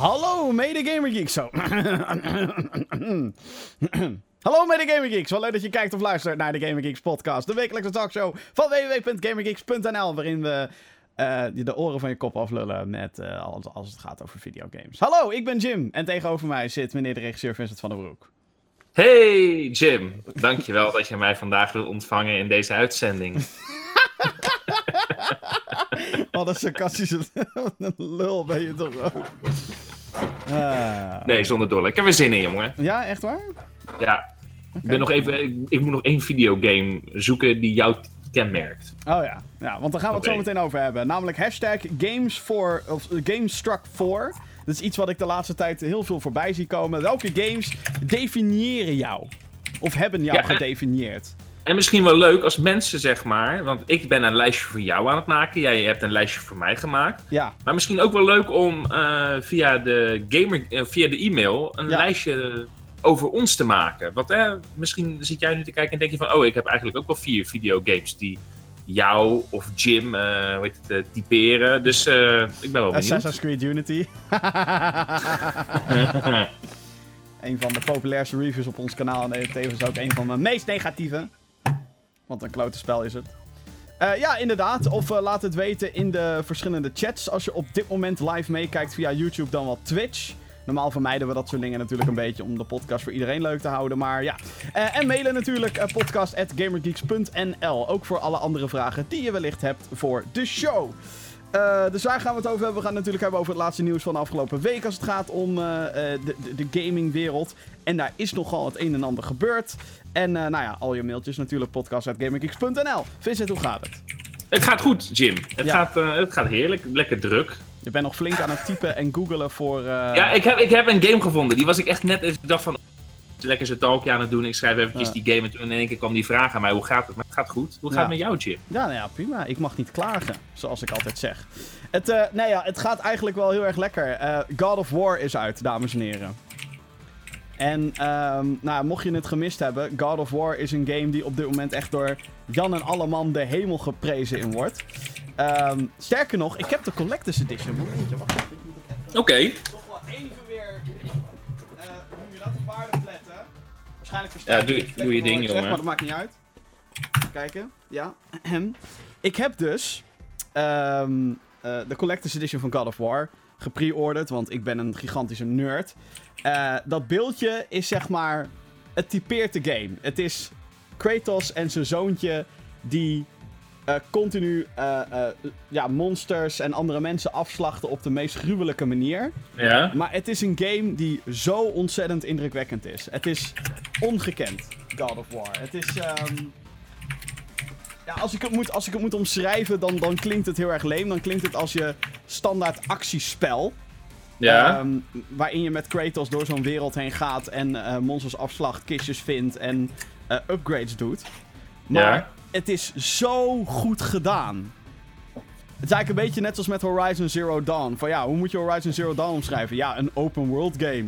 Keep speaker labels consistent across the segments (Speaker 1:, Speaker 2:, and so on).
Speaker 1: Hallo mede Gamer Geeks. Zo. Hallo mede Gamer Geeks. Wel leuk dat je kijkt of luistert naar de Gamer Geeks podcast. De wekelijkse talkshow van www.gamergeeks.nl waarin we uh, de oren van je kop aflullen met uh, als, als het gaat over videogames. Hallo, ik ben Jim en tegenover mij zit meneer de regisseur Vincent van der Broek.
Speaker 2: Hey Jim, dankjewel dat je mij vandaag wilt ontvangen in deze uitzending.
Speaker 1: Wat een sarcastische lul ben je toch ook.
Speaker 2: Ah. Nee, zonder dolle. Ik heb er zin in, jongen.
Speaker 1: Ja, echt waar?
Speaker 2: Ja. Ik, ben nog even, ik, ik, moet nog één videogame zoeken die jou kenmerkt.
Speaker 1: Oh ja. ja, want daar gaan we het zo meteen over hebben. Namelijk hashtag Games for, of Gamestruck 4. Dat is iets wat ik de laatste tijd heel veel voorbij zie komen. Welke games definiëren jou? Of hebben jou gedefinieerd?
Speaker 2: En misschien wel leuk als mensen, zeg maar. Want ik ben een lijstje voor jou aan het maken. Jij hebt een lijstje voor mij gemaakt.
Speaker 1: Ja.
Speaker 2: Maar misschien ook wel leuk om uh, via de gamer, uh, via de e-mail een lijstje over ons te maken. Want eh, misschien zit jij nu te kijken en denk je van... Oh, ik heb eigenlijk ook wel vier videogames die jou of Jim, uh, hoe heet het, typeren. Dus ik ben wel benieuwd.
Speaker 1: Assassin's Creed Unity. een van de populairste reviews op ons kanaal. En tevens ook een van mijn meest negatieve. Want een klote spel is het. Uh, ja, inderdaad. Of uh, laat het weten in de verschillende chats. Als je op dit moment live meekijkt via YouTube, dan wel Twitch. Normaal vermijden we dat soort dingen natuurlijk een beetje om de podcast voor iedereen leuk te houden. Maar ja. Uh, en mailen natuurlijk podcast.gamergeeks.nl. Ook voor alle andere vragen die je wellicht hebt voor de show. Uh, dus waar gaan we het over hebben? We gaan het natuurlijk hebben over het laatste nieuws van de afgelopen week als het gaat om uh, de, de, de gamingwereld. En daar is nogal het een en ander gebeurd. En uh, nou ja, al je mailtjes natuurlijk, podcast.gaminggeeks.nl. Vincent, hoe gaat het?
Speaker 2: Het gaat goed, Jim. Het, ja. gaat, het gaat heerlijk, lekker druk.
Speaker 1: Je bent nog flink aan het typen en googelen voor...
Speaker 2: Ja, ik heb, ik heb een game gevonden. Die was ik echt net... Ik dacht van, lekker zijn talkje aan het doen. Ik schrijf eventjes ja. die game en toen in één keer kwam die vraag aan mij. Hoe gaat het? Maar het gaat goed. Hoe gaat ja. het met jou, Jim?
Speaker 1: Ja, nou ja, prima. Ik mag niet klagen, zoals ik altijd zeg. Het, uh, nou ja, het gaat eigenlijk wel heel erg lekker. Uh, God of War is uit, dames en heren. En um, nou, mocht je het gemist hebben, God of War is een game die op dit moment echt door Jan en Alleman de hemel geprezen in wordt. Um, sterker nog, ik heb de Collector's Edition.
Speaker 2: Oké. Okay.
Speaker 1: Toch wel even weer... Uh, hoe je dat paardenpletten. Waarschijnlijk.
Speaker 2: Ja, doe, doe je ding, jongen.
Speaker 1: Maar dat maakt niet uit. Even kijken. Ja. ik heb dus um, uh, de Collector's Edition van God of War gepre-orderd, want ik ben een gigantische nerd. Uh, dat beeldje is zeg maar. Het typeert de game. Het is Kratos en zijn zoontje die uh, continu uh, ja, monsters en andere mensen afslachten op de meest gruwelijke manier.
Speaker 2: Ja.
Speaker 1: Maar het is een game die zo ontzettend indrukwekkend is. Het is ongekend, God of War. Het is. Um... Ja, als ik het moet, als ik het moet omschrijven, dan, dan klinkt het heel erg leem. Dan klinkt het als je standaard actiespel.
Speaker 2: Ja.
Speaker 1: Um, waarin je met Kratos door zo'n wereld heen gaat en monsters afslacht, kistjes vindt en upgrades doet. Maar
Speaker 2: ja.
Speaker 1: Het is zo goed gedaan. Het is eigenlijk een beetje net zoals met Horizon Zero Dawn. Van ja, hoe moet je Horizon Zero Dawn omschrijven? Ja, een open world game.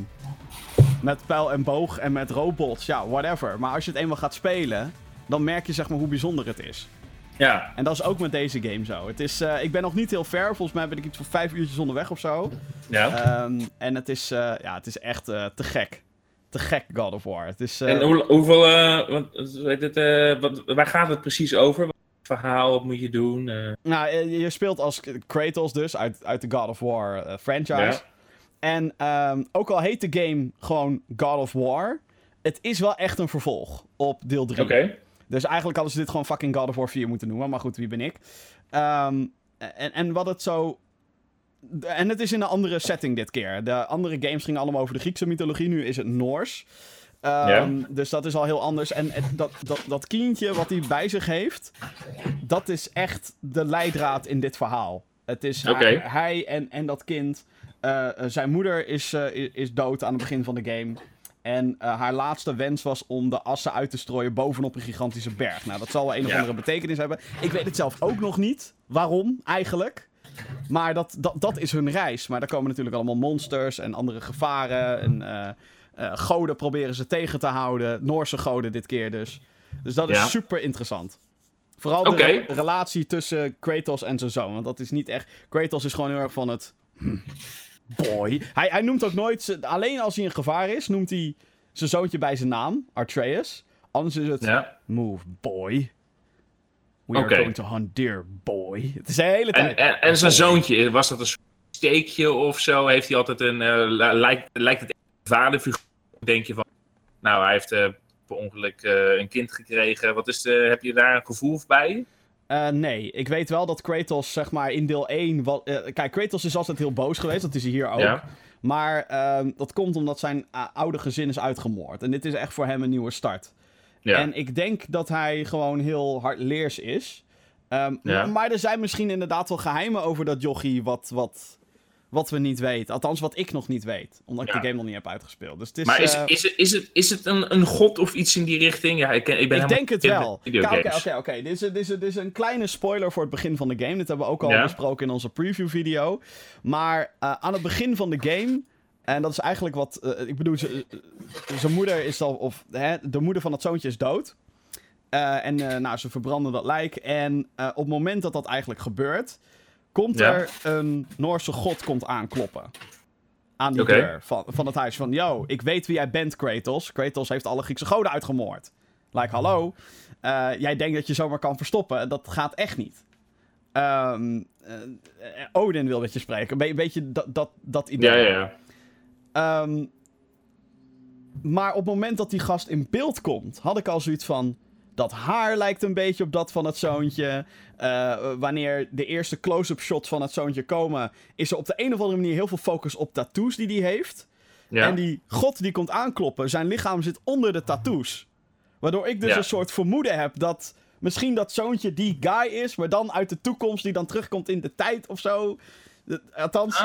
Speaker 1: Met pijl en boog en met robots. Ja, whatever. Maar als je het eenmaal gaat spelen, dan merk je zeg maar hoe bijzonder het is.
Speaker 2: Ja.
Speaker 1: En dat is ook met deze game zo. Het is, uh, ik ben nog niet heel ver. Volgens mij ben ik iets van vijf uurtjes onderweg of zo.
Speaker 2: Ja.
Speaker 1: Um, en het is, uh, ja, het is echt uh, te gek. Te gek God of War. Het is,
Speaker 2: en hoe, hoeveel... Wat, weet het, wat, waar gaat het precies over? Wat verhaal wat moet je doen?
Speaker 1: Nou, je speelt als Kratos dus, uit, uit de God of War franchise.
Speaker 2: Ja.
Speaker 1: En um, ook al heet de game gewoon God of War... Het is wel echt een vervolg op deel 3.
Speaker 2: Oké. Okay.
Speaker 1: Dus eigenlijk hadden ze dit gewoon fucking God of War 4 moeten noemen. Maar goed, wie ben ik? Um, en, en wat het zo... En het is in een andere setting dit keer. De andere games gingen allemaal over de Griekse mythologie. Nu is het Noors. Um,
Speaker 2: ja.
Speaker 1: Dus dat is al heel anders. En het, dat, dat, dat kindje wat hij bij zich heeft... Dat is echt de leidraad in dit verhaal. Het is
Speaker 2: okay.
Speaker 1: hij, hij en, en dat kind... Uh, zijn moeder is, uh, is dood aan het begin van de game. En uh, haar laatste wens was om de assen uit te strooien bovenop een gigantische berg. Nou, dat zal wel een of andere betekenis hebben. Ik weet het zelf ook nog niet. Waarom eigenlijk? Maar dat, dat, dat is hun reis. Maar daar komen natuurlijk allemaal monsters en andere gevaren. En uh, uh, goden proberen ze tegen te houden. Noorse goden dit keer dus. Dus dat is
Speaker 2: Ja.
Speaker 1: super interessant. Vooral de re- relatie tussen Kratos en zijn zoon. Want dat is niet echt... Kratos is gewoon heel erg van het... hm, boy. Hij, hij noemt ook nooit... Alleen als hij in gevaar is, noemt hij zijn zoontje bij zijn naam. Artreus. Anders is het...
Speaker 2: Ja.
Speaker 1: Move, boy. We are going to hunt deer, boy. Het is de hele tijd...
Speaker 2: En, en, en zijn zoontje, was dat een steekje of zo? Heeft hij altijd een. li- lijkt, lijkt het echt een vaderfiguur? Denk je van. Nou, hij heeft eh, per ongeluk eh, een kind gekregen. Wat is de, heb je daar een gevoel bij?
Speaker 1: Nee, ik weet wel dat Kratos, zeg maar, in deel 1... Wat, kijk, Kratos is altijd heel boos geweest, dat is hij hier ook.
Speaker 2: Ja.
Speaker 1: Maar ehm, dat komt omdat zijn oude gezin is uitgemoord. En dit is echt voor hem een nieuwe start.
Speaker 2: Ja.
Speaker 1: En ik denk dat hij gewoon heel hardleers is. Ehm,
Speaker 2: Ja.
Speaker 1: Maar er zijn misschien inderdaad wel geheimen over dat jochie wat, wat, wat we niet weten. Althans, wat ik nog niet weet. Omdat ik de game nog niet heb uitgespeeld. Dus het is,
Speaker 2: maar is,
Speaker 1: eh,
Speaker 2: is, het, is, het, is het een, een god of iets in die richting? Ja, ik, ken, ik ben
Speaker 1: ik denk het wel. Oké, oké, oké. Dit is, een- kleine spoiler voor het begin van de game. Dit hebben we ook al
Speaker 2: Ja.
Speaker 1: besproken in onze preview video. Maar eh, aan het begin van de game... En dat is eigenlijk wat... eh, ik bedoel, eh, zijn moeder is al... Of hè, de moeder van het zoontje is dood. Eh, en nou, ze verbranden dat lijk. En op het moment dat dat eigenlijk gebeurt... Komt
Speaker 2: Ja.
Speaker 1: er een Noorse god komt aankloppen. Aan die deur van, van het huis. Van, yo, ik weet wie jij bent, Kratos. Kratos heeft alle Griekse goden uitgemoord. Like, hallo. Jij denkt dat je zomaar kan verstoppen. Dat gaat echt niet. Ehm, eh, eh, Odin wil met je spreken. Een be- beetje dat, dat, dat idee.
Speaker 2: Ja, ja, ja.
Speaker 1: Ehm, maar op het moment dat die gast in beeld komt, had ik al zoiets van. Dat haar lijkt een beetje op dat van het zoontje. Eh, wanneer de eerste close-up shots van het zoontje komen, is er op de een of andere manier heel veel focus op tattoos die hij heeft.
Speaker 2: ja.
Speaker 1: En die god die komt aankloppen, zijn lichaam zit onder de tattoos. Waardoor ik dus
Speaker 2: Ja.
Speaker 1: een soort vermoeden heb dat misschien dat zoontje die guy is, maar dan uit de toekomst die dan terugkomt in de tijd of zo. Dat- Althans,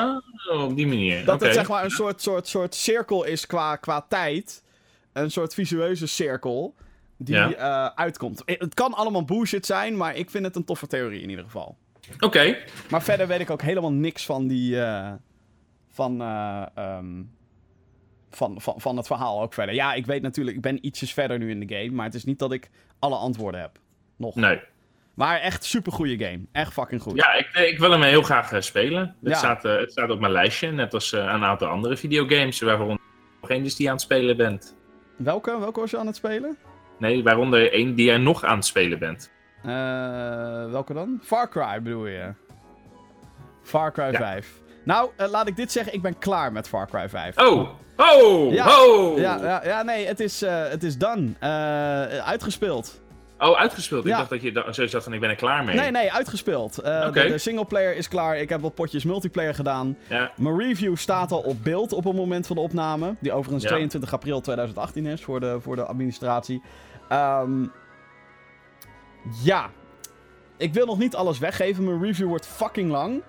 Speaker 2: Oh, op die manier.
Speaker 1: dat het zeg maar een soort, soort, soort cirkel is qua, qua tijd. Een soort visueuze cirkel die
Speaker 2: Ja.
Speaker 1: eh, uitkomt. Eh, Het kan allemaal bullshit zijn, maar ik vind het een toffe theorie in ieder geval.
Speaker 2: Oké.
Speaker 1: Maar verder weet ik ook helemaal niks van die. eh, van, eh, ehm, van, van, van het verhaal ook verder. Ja, ik weet natuurlijk, ik ben ietsjes verder nu in de game. Maar het is niet dat ik alle antwoorden heb. Nog.
Speaker 2: Nee.
Speaker 1: Maar echt super goede game. Echt fucking goed.
Speaker 2: Ja, ik, ik wil hem heel graag eh, spelen. Het,
Speaker 1: Ja.
Speaker 2: staat, eh, het staat op mijn lijstje, net als eh, een aantal andere videogames, waaronder is die je aan het spelen bent.
Speaker 1: Welke? Welke was je aan het spelen?
Speaker 2: Nee, waaronder één die jij nog aan het spelen bent.
Speaker 1: Eh, welke dan? Far Cry bedoel je? Far Cry
Speaker 2: Ja.
Speaker 1: 5. Nou, eh, laat ik dit zeggen. Ik ben klaar met Far Cry 5.
Speaker 2: Oh! Oh!
Speaker 1: Ja.
Speaker 2: Oh!
Speaker 1: Ja, ja, ja, nee, het is, eh, het is done. Eh, uitgespeeld.
Speaker 2: Oh, uitgespeeld.
Speaker 1: Ja.
Speaker 2: Ik dacht dat je da- zoiets had van, ik ben er klaar mee.
Speaker 1: Nee, nee, uitgespeeld.
Speaker 2: Oké.
Speaker 1: de, singleplayer is klaar. Ik heb wat potjes multiplayer gedaan.
Speaker 2: Ja.
Speaker 1: Mijn review staat al op beeld op het moment van de opname. Die overigens
Speaker 2: Ja.
Speaker 1: 22 april 2018 is voor de, voor de administratie. Ehm, ja. Ik wil nog niet alles weggeven. Mijn review wordt fucking lang.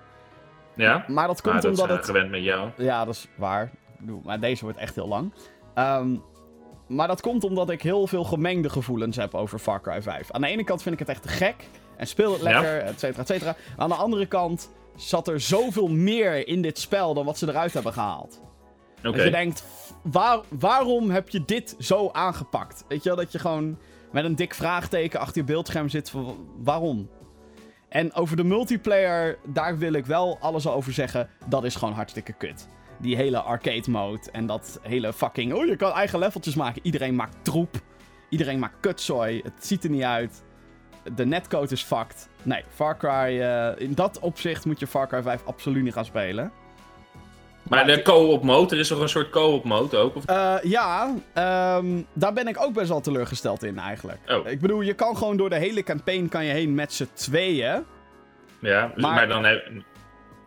Speaker 2: Ja?
Speaker 1: Maar dat komt
Speaker 2: Ah, dat
Speaker 1: omdat
Speaker 2: is, eh,
Speaker 1: het...
Speaker 2: gewend met jou.
Speaker 1: Ja, dat is waar. Maar deze wordt echt heel lang. Ehm, maar dat komt omdat ik heel veel gemengde gevoelens heb over Far Cry 5. Aan de ene kant vind ik het echt te gek. En speel het
Speaker 2: Ja.
Speaker 1: lekker, et cetera, et cetera. Aan de andere kant zat er zoveel meer in dit spel dan wat ze eruit hebben gehaald.
Speaker 2: Oké.
Speaker 1: Dat je denkt, waar, waarom heb je dit zo aangepakt? Weet je wel, dat je gewoon met een dik vraagteken achter je beeldscherm zit van waarom? En over de multiplayer, daar wil ik wel alles over zeggen. Dat is gewoon hartstikke kut. Die hele arcade mode en dat hele fucking... Oh, je kan eigen leveltjes maken. Iedereen maakt troep. Iedereen maakt kutzooi. Het ziet er niet uit. De netcode is fucked. Nee, Far Cry... eh, in dat opzicht moet je Far Cry 5 absoluut niet gaan spelen.
Speaker 2: Maar de co-op mode, er is toch een soort co-op mode ook? Of...
Speaker 1: Eh, ja, ehm, daar ben ik ook best wel teleurgesteld in eigenlijk.
Speaker 2: Oh.
Speaker 1: Ik bedoel, je kan gewoon door de hele campaign kan je heen met z'n tweeën.
Speaker 2: Ja, dus-
Speaker 1: Maar-
Speaker 2: maar, dan heb...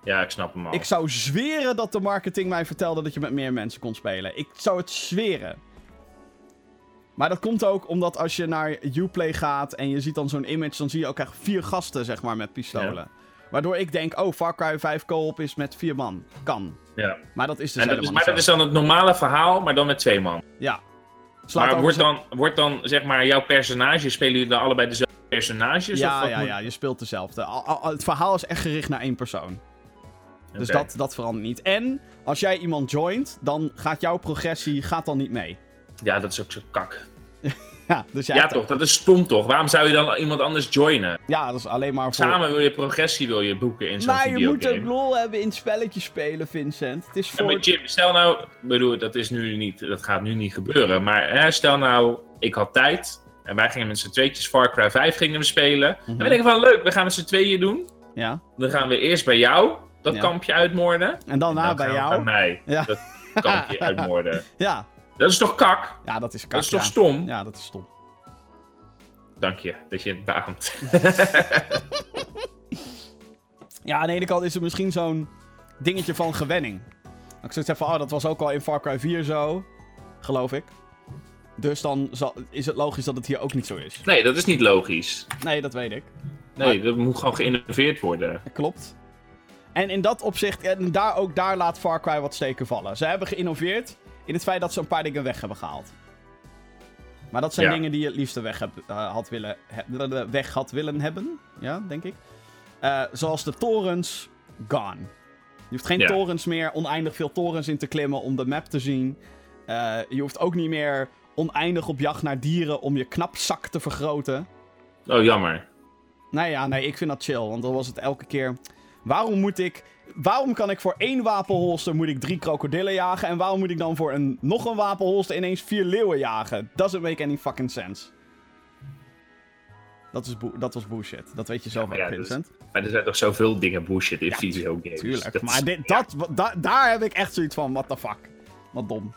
Speaker 2: Ja, ik snap hem al.
Speaker 1: Ik zou zweren dat de marketing mij vertelde dat je met meer mensen kon spelen. Ik zou het zweren. Maar dat komt ook omdat als je naar Uplay gaat en je ziet dan zo'n image, dan zie je ook echt vier gasten, zeg maar, met pistolen.
Speaker 2: Ja.
Speaker 1: Waardoor ik denk, oh, Far Cry 5 co-op is met vier man. Kan.
Speaker 2: Ja.
Speaker 1: Maar dat is dus
Speaker 2: En dat
Speaker 1: helemaal
Speaker 2: is,
Speaker 1: niet
Speaker 2: maar dat is dan het normale verhaal, maar dan met twee man.
Speaker 1: Ja. Slaat
Speaker 2: maar wordt dan, wordt dan, zeg maar, jouw personage, spelen jullie dan allebei dezelfde personages? of
Speaker 1: Ja,
Speaker 2: wat
Speaker 1: ja,
Speaker 2: moet-
Speaker 1: ja, je speelt dezelfde. Al- al- het verhaal is echt gericht naar één persoon. Dus dat, dat verandert niet. En als jij iemand joint, dan gaat jouw progressie gaat dan niet mee.
Speaker 2: Ja, dat is ook zo kak.
Speaker 1: Ja, dus
Speaker 2: Ja, toch? Dat is stom toch? Waarom zou je dan iemand anders joinen?
Speaker 1: Ja, dat is alleen maar voor...
Speaker 2: Samen wil je progressie wil je boeken in zo'n
Speaker 1: maar je moet ook lol hebben in spelletjes spelen, Vincent. Het is
Speaker 2: Ja,
Speaker 1: voor...
Speaker 2: maar Jim, stel nou, bedoel, dat, is nu niet, dat gaat nu niet gebeuren. Maar hè, stel nou, ik had tijd en wij gingen met z'n tweetjes Far Cry 5 gingen we spelen.
Speaker 1: Mhm.
Speaker 2: En we denken van leuk, we gaan met z'n tweeën doen.
Speaker 1: Ja.
Speaker 2: Dan gaan we eerst bij jou dat
Speaker 1: Ja.
Speaker 2: kampje uitmoorden.
Speaker 1: En daarna bij jou.
Speaker 2: Bij mij
Speaker 1: Ja.
Speaker 2: dat kampje uitmoorden.
Speaker 1: Ja.
Speaker 2: Dat is toch kak?
Speaker 1: Ja, dat is kak,
Speaker 2: Dat is toch stom?
Speaker 1: Ja, dat is stom.
Speaker 2: Dank je dat je het beaamt.
Speaker 1: Ja, aan de ene kant is het misschien zo'n dingetje van gewenning. Ik zoiets heb van, oh, dat was ook al in Far Cry 4 zo. Geloof ik. Dus dan zal, is het logisch dat het hier ook niet zo is.
Speaker 2: Nee, dat is niet logisch.
Speaker 1: Nee, dat weet ik.
Speaker 2: Nee, dat moet gewoon geïnnoveerd worden.
Speaker 1: Klopt. En in dat opzicht, en daar, ook daar laat Far Cry wat steken vallen. Ze hebben geïnnoveerd in het feit dat ze een paar dingen weg hebben gehaald. Maar dat zijn
Speaker 2: Ja.
Speaker 1: dingen die je het liefst weg, heb, eh, had willen, he- weg had willen hebben. Ja, denk ik. Eh, zoals de torens, gone. Je hoeft geen
Speaker 2: Ja.
Speaker 1: torens meer, oneindig veel torens in te klimmen om de map te zien. Eh, je hoeft ook niet meer oneindig op jacht naar dieren om je knapzak te vergroten.
Speaker 2: Oh, jammer.
Speaker 1: Nou ja, nee, ik vind dat chill. Want dan was het elke keer. Waarom moet ik. Waarom kan ik voor één wapenholster moet ik drie krokodillen jagen? En waarom moet ik dan voor een, nog een wapenholster ineens vier leeuwen jagen? Doesn't make any fucking sense. Dat, is dat was bullshit. Dat weet je zelf
Speaker 2: maar
Speaker 1: ook,
Speaker 2: ja, dus-
Speaker 1: Vincent.
Speaker 2: Maar er zijn toch zoveel dingen bullshit in videogames.
Speaker 1: Tuurlijk.
Speaker 2: Dat-
Speaker 1: Maar dit, dat, da- daar heb ik echt zoiets van, what the fuck. Wat dom.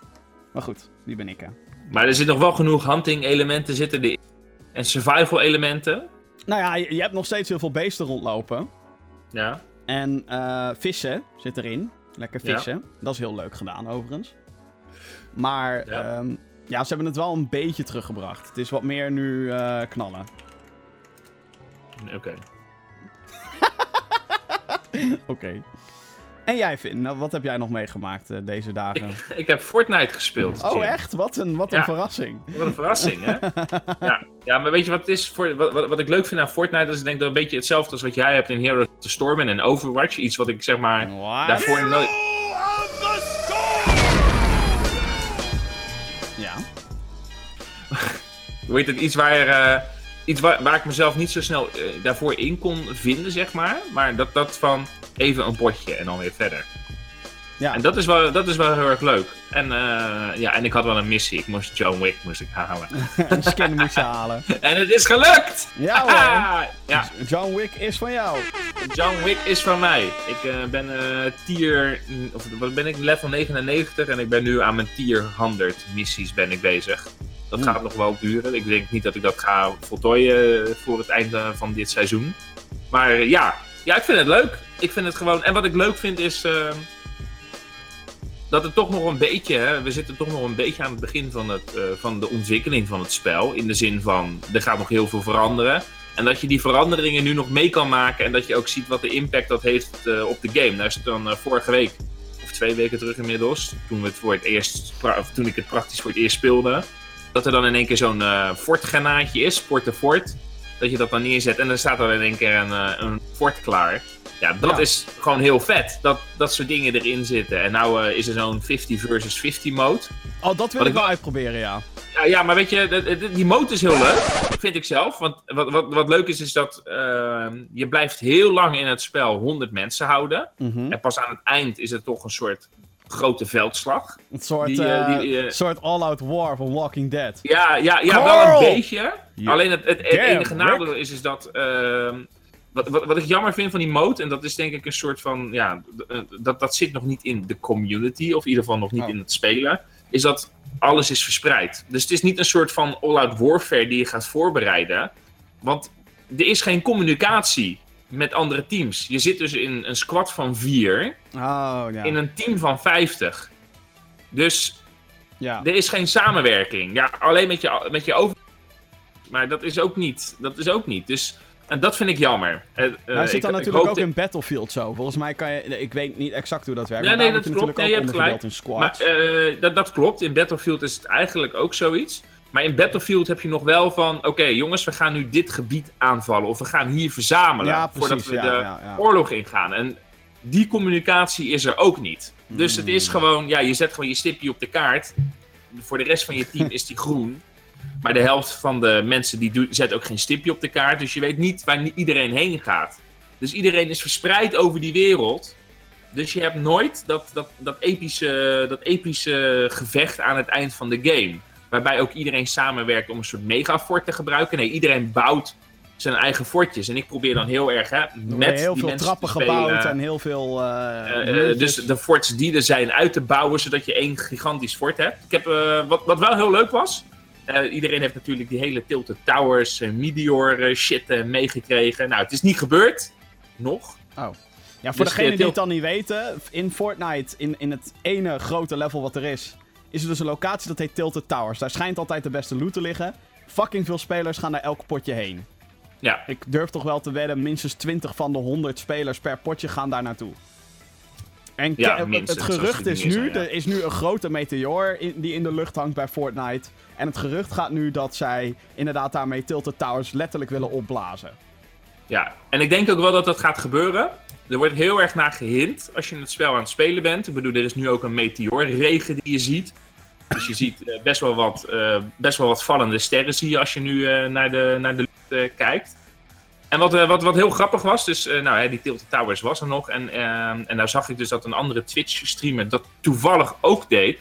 Speaker 1: Maar goed, die ben ik, hè.
Speaker 2: Maar er zit nog wel genoeg hunting-elementen zitten erin. En survival-elementen.
Speaker 1: Nou ja, je, je hebt nog steeds heel veel beesten rondlopen.
Speaker 2: Ja.
Speaker 1: En eh, vissen zit erin. Lekker
Speaker 2: Ja.
Speaker 1: vissen. Dat is heel leuk gedaan, overigens. Maar
Speaker 2: Ja.
Speaker 1: ja. ja, ze hebben het wel een beetje teruggebracht. Het is wat meer nu eh, knallen.
Speaker 2: Oké.
Speaker 1: Oké. En jij, Finn, nou, wat heb jij nog meegemaakt eh, deze dagen?
Speaker 2: Ik heb Fortnite gespeeld.
Speaker 1: Oh,
Speaker 2: Jim.
Speaker 1: echt? Wat een, wat een
Speaker 2: Ja.
Speaker 1: verrassing.
Speaker 2: Wat een verrassing, hè? ja. ja, maar weet je wat het is? Voor, wat, wat, wat ik leuk vind aan Fortnite is, ik denk dat een beetje hetzelfde als wat jij hebt in Heroes of the Storm en in Overwatch. Iets wat ik zeg maar
Speaker 1: What?
Speaker 2: daarvoor nooit.
Speaker 1: Ja.
Speaker 2: Heet het? Iets waar. eh, iets waar, waar ik mezelf niet zo snel eh, daarvoor in kon vinden, zeg maar. Maar dat, dat van even een potje en dan weer verder.
Speaker 1: Ja.
Speaker 2: En dat is wel, dat is wel heel erg leuk. En, eh, ja, en ik had wel een missie. Ik moest John Wick moest ik halen.
Speaker 1: een skin moest je halen.
Speaker 2: en het is gelukt!
Speaker 1: Ja hoor.
Speaker 2: Ja,
Speaker 1: John Wick is van jou.
Speaker 2: John Wick is van mij. Ik eh, ben tier, of wat ben ik, level 99 en ik ben nu aan mijn tier 100 missies ben ik bezig. Dat
Speaker 1: Oeh.
Speaker 2: gaat nog wel duren. Ik denk niet dat ik dat ga voltooien eh, voor het einde van dit seizoen. Maar eh, ja. ja, ik vind het leuk. Ik vind het gewoon. En wat ik leuk vind is. eh, dat het toch nog een beetje. Hè, we zitten toch nog een beetje aan het begin van, het, eh, van de ontwikkeling van het spel. In de zin van. Er gaat nog heel veel veranderen. En dat je die veranderingen nu nog mee kan maken. En dat je ook ziet wat de impact dat heeft op de game. Nou is het dan vorige week. Of twee weken terug inmiddels. Toen, we het voor het eerst, toen ik het praktisch voor het eerst speelde. Dat er dan in één keer zo'n eh fortgranaatje is. Port de fort. Dat je dat dan neerzet. En dan staat er in één keer een, eh, een fort klaar. Ja, dat
Speaker 1: Ja.
Speaker 2: is gewoon heel vet. Dat dat soort dingen erin zitten. En nou eh, is er zo'n 50 versus 50 mode.
Speaker 1: Oh, dat wil ik
Speaker 2: ik
Speaker 1: wel uitproberen, ja.
Speaker 2: Ja, ja, maar weet je, die mode is heel leuk, vind ik zelf. Want wat, wat, wat leuk is, is dat eh, je blijft heel lang in het spel 100 mensen houden.
Speaker 1: Mhm.
Speaker 2: En pas aan het eind is het toch een soort grote veldslag.
Speaker 1: Een soort,
Speaker 2: Die, eh,
Speaker 1: eh,
Speaker 2: die, eh,
Speaker 1: soort all-out war van Walking Dead.
Speaker 2: Ja, ja, ja
Speaker 1: Carl!
Speaker 2: wel een beetje. Alleen het, het, het
Speaker 1: Damn,
Speaker 2: enige nadeel is, is dat... ehm, wat, wat, wat ik jammer vind van die mode, en dat is denk ik een soort van... Ja, dat, dat zit nog niet in de community, of in ieder geval nog niet
Speaker 1: Oh.
Speaker 2: in het spelen. Is dat alles is verspreid. Dus het is niet een soort van all-out warfare die je gaat voorbereiden. Want er is geen communicatie met andere teams. Je zit dus in een squad van vier,
Speaker 1: Oh, ja.
Speaker 2: in een team van 50. Dus
Speaker 1: ja.
Speaker 2: er is geen samenwerking. Ja, alleen met je, met je over. Maar dat is ook niet. Dat is ook niet. Dus en dat vind ik jammer.
Speaker 1: Maar het zit dan
Speaker 2: ik
Speaker 1: natuurlijk ook in Battlefield zo. Volgens mij kan je... Ik weet niet exact hoe dat werkt.
Speaker 2: Ja, nee, dat klopt. Nee, je hebt
Speaker 1: in
Speaker 2: Maar eh, dat, dat klopt. In Battlefield is het eigenlijk ook zoiets. Maar in Battlefield heb je nog wel van... Oké, jongens, we gaan nu dit gebied aanvallen. Of we gaan hier verzamelen.
Speaker 1: ja, precies.
Speaker 2: voordat we
Speaker 1: ja,
Speaker 2: de
Speaker 1: ja,
Speaker 2: oorlog ingaan. En die communicatie is er ook niet. Dus het
Speaker 1: Hmm.
Speaker 2: is gewoon... Ja, je zet gewoon je stipje op de kaart. Voor de rest van je team is die groen. Maar de helft van de mensen die zet ook geen stipje op de kaart. Dus je weet niet waar iedereen heen gaat. Dus iedereen is verspreid over die wereld. Dus je hebt nooit dat, dat, dat, epische, dat epische gevecht aan het eind van de game. Waarbij ook iedereen samenwerkt om een soort megafort te gebruiken. Nee, iedereen bouwt zijn eigen fortjes. En ik probeer dan heel erg hè, met
Speaker 1: heel
Speaker 2: die
Speaker 1: veel trappen gebouwd en heel veel. Uh,
Speaker 2: dus de forts die er zijn uit te bouwen, zodat je één gigantisch fort hebt. Ik heb, wat, wat wel heel leuk was. iedereen heeft natuurlijk die hele Tilted Towers, Meteor shit meegekregen. Nou, het is niet gebeurd. Nog.
Speaker 1: Oh. Ja, voor dus degenen die het dan niet weten, in Fortnite, in, in het ene grote level wat er is, is er dus een locatie dat heet Tilted Towers. Daar schijnt altijd de beste loot te liggen. Fucking veel spelers gaan naar elk potje heen.
Speaker 2: Ja.
Speaker 1: Ik durf toch wel te wedden, minstens 20 van de 100 spelers per potje gaan daar naartoe. En ja, het gerucht is nu, er is nu een grote meteor in, die in de lucht hangt bij Fortnite. En het gerucht gaat nu dat zij inderdaad daarmee Tilted Towers letterlijk willen opblazen.
Speaker 2: Ja, en ik denk ook wel dat dat gaat gebeuren. Er wordt heel erg naar gehint als je het spel aan het spelen bent. Ik bedoel, er is nu ook een meteorregen die je ziet. Dus je ziet uh, best, wel wat, uh, best wel wat vallende sterren zie je als je nu uh, naar de, naar de lucht kijkt. En wat, wat, wat heel grappig was, dus nou, die Tilted Towers was er nog. En, en nou zag ik dus dat een andere Twitch-streamer dat toevallig ook deed.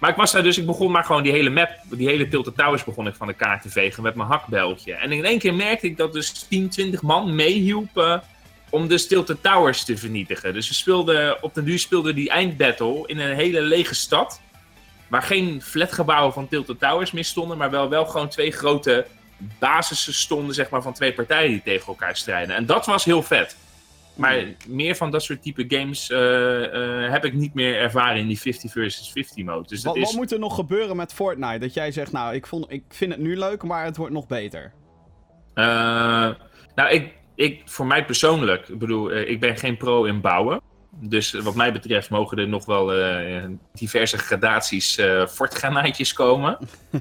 Speaker 2: Maar ik was daar dus, ik begon maar gewoon die hele map, die hele Tilted Towers begon ik van de kaart te vegen met mijn hakbeltje. En in één keer merkte ik dat dus 10, 20 man meehielpen om de Tilted Towers te vernietigen. Dus we speelden, op de duur speelden die eindbattle in een hele lege stad. Waar geen flatgebouwen van Tilted Towers meer stonden, maar wel, wel gewoon twee grote basissen stonden zeg maar, van twee partijen die tegen elkaar strijden. En dat was heel vet. Maar hmm. meer van dat soort type games uh, uh, heb ik niet meer ervaren in die 50 versus 50 mode. Dus
Speaker 1: wat,
Speaker 2: is...
Speaker 1: wat, moet er nog gebeuren met Fortnite? Dat jij zegt, nou, ik, vond, ik vind het nu leuk, maar het wordt nog beter.
Speaker 2: Uh, nou, ik, ik, voor mij persoonlijk, ik bedoel, ik ben geen pro in bouwen. Dus wat mij betreft mogen er nog wel diverse gradaties uh, fortgranaatjes komen.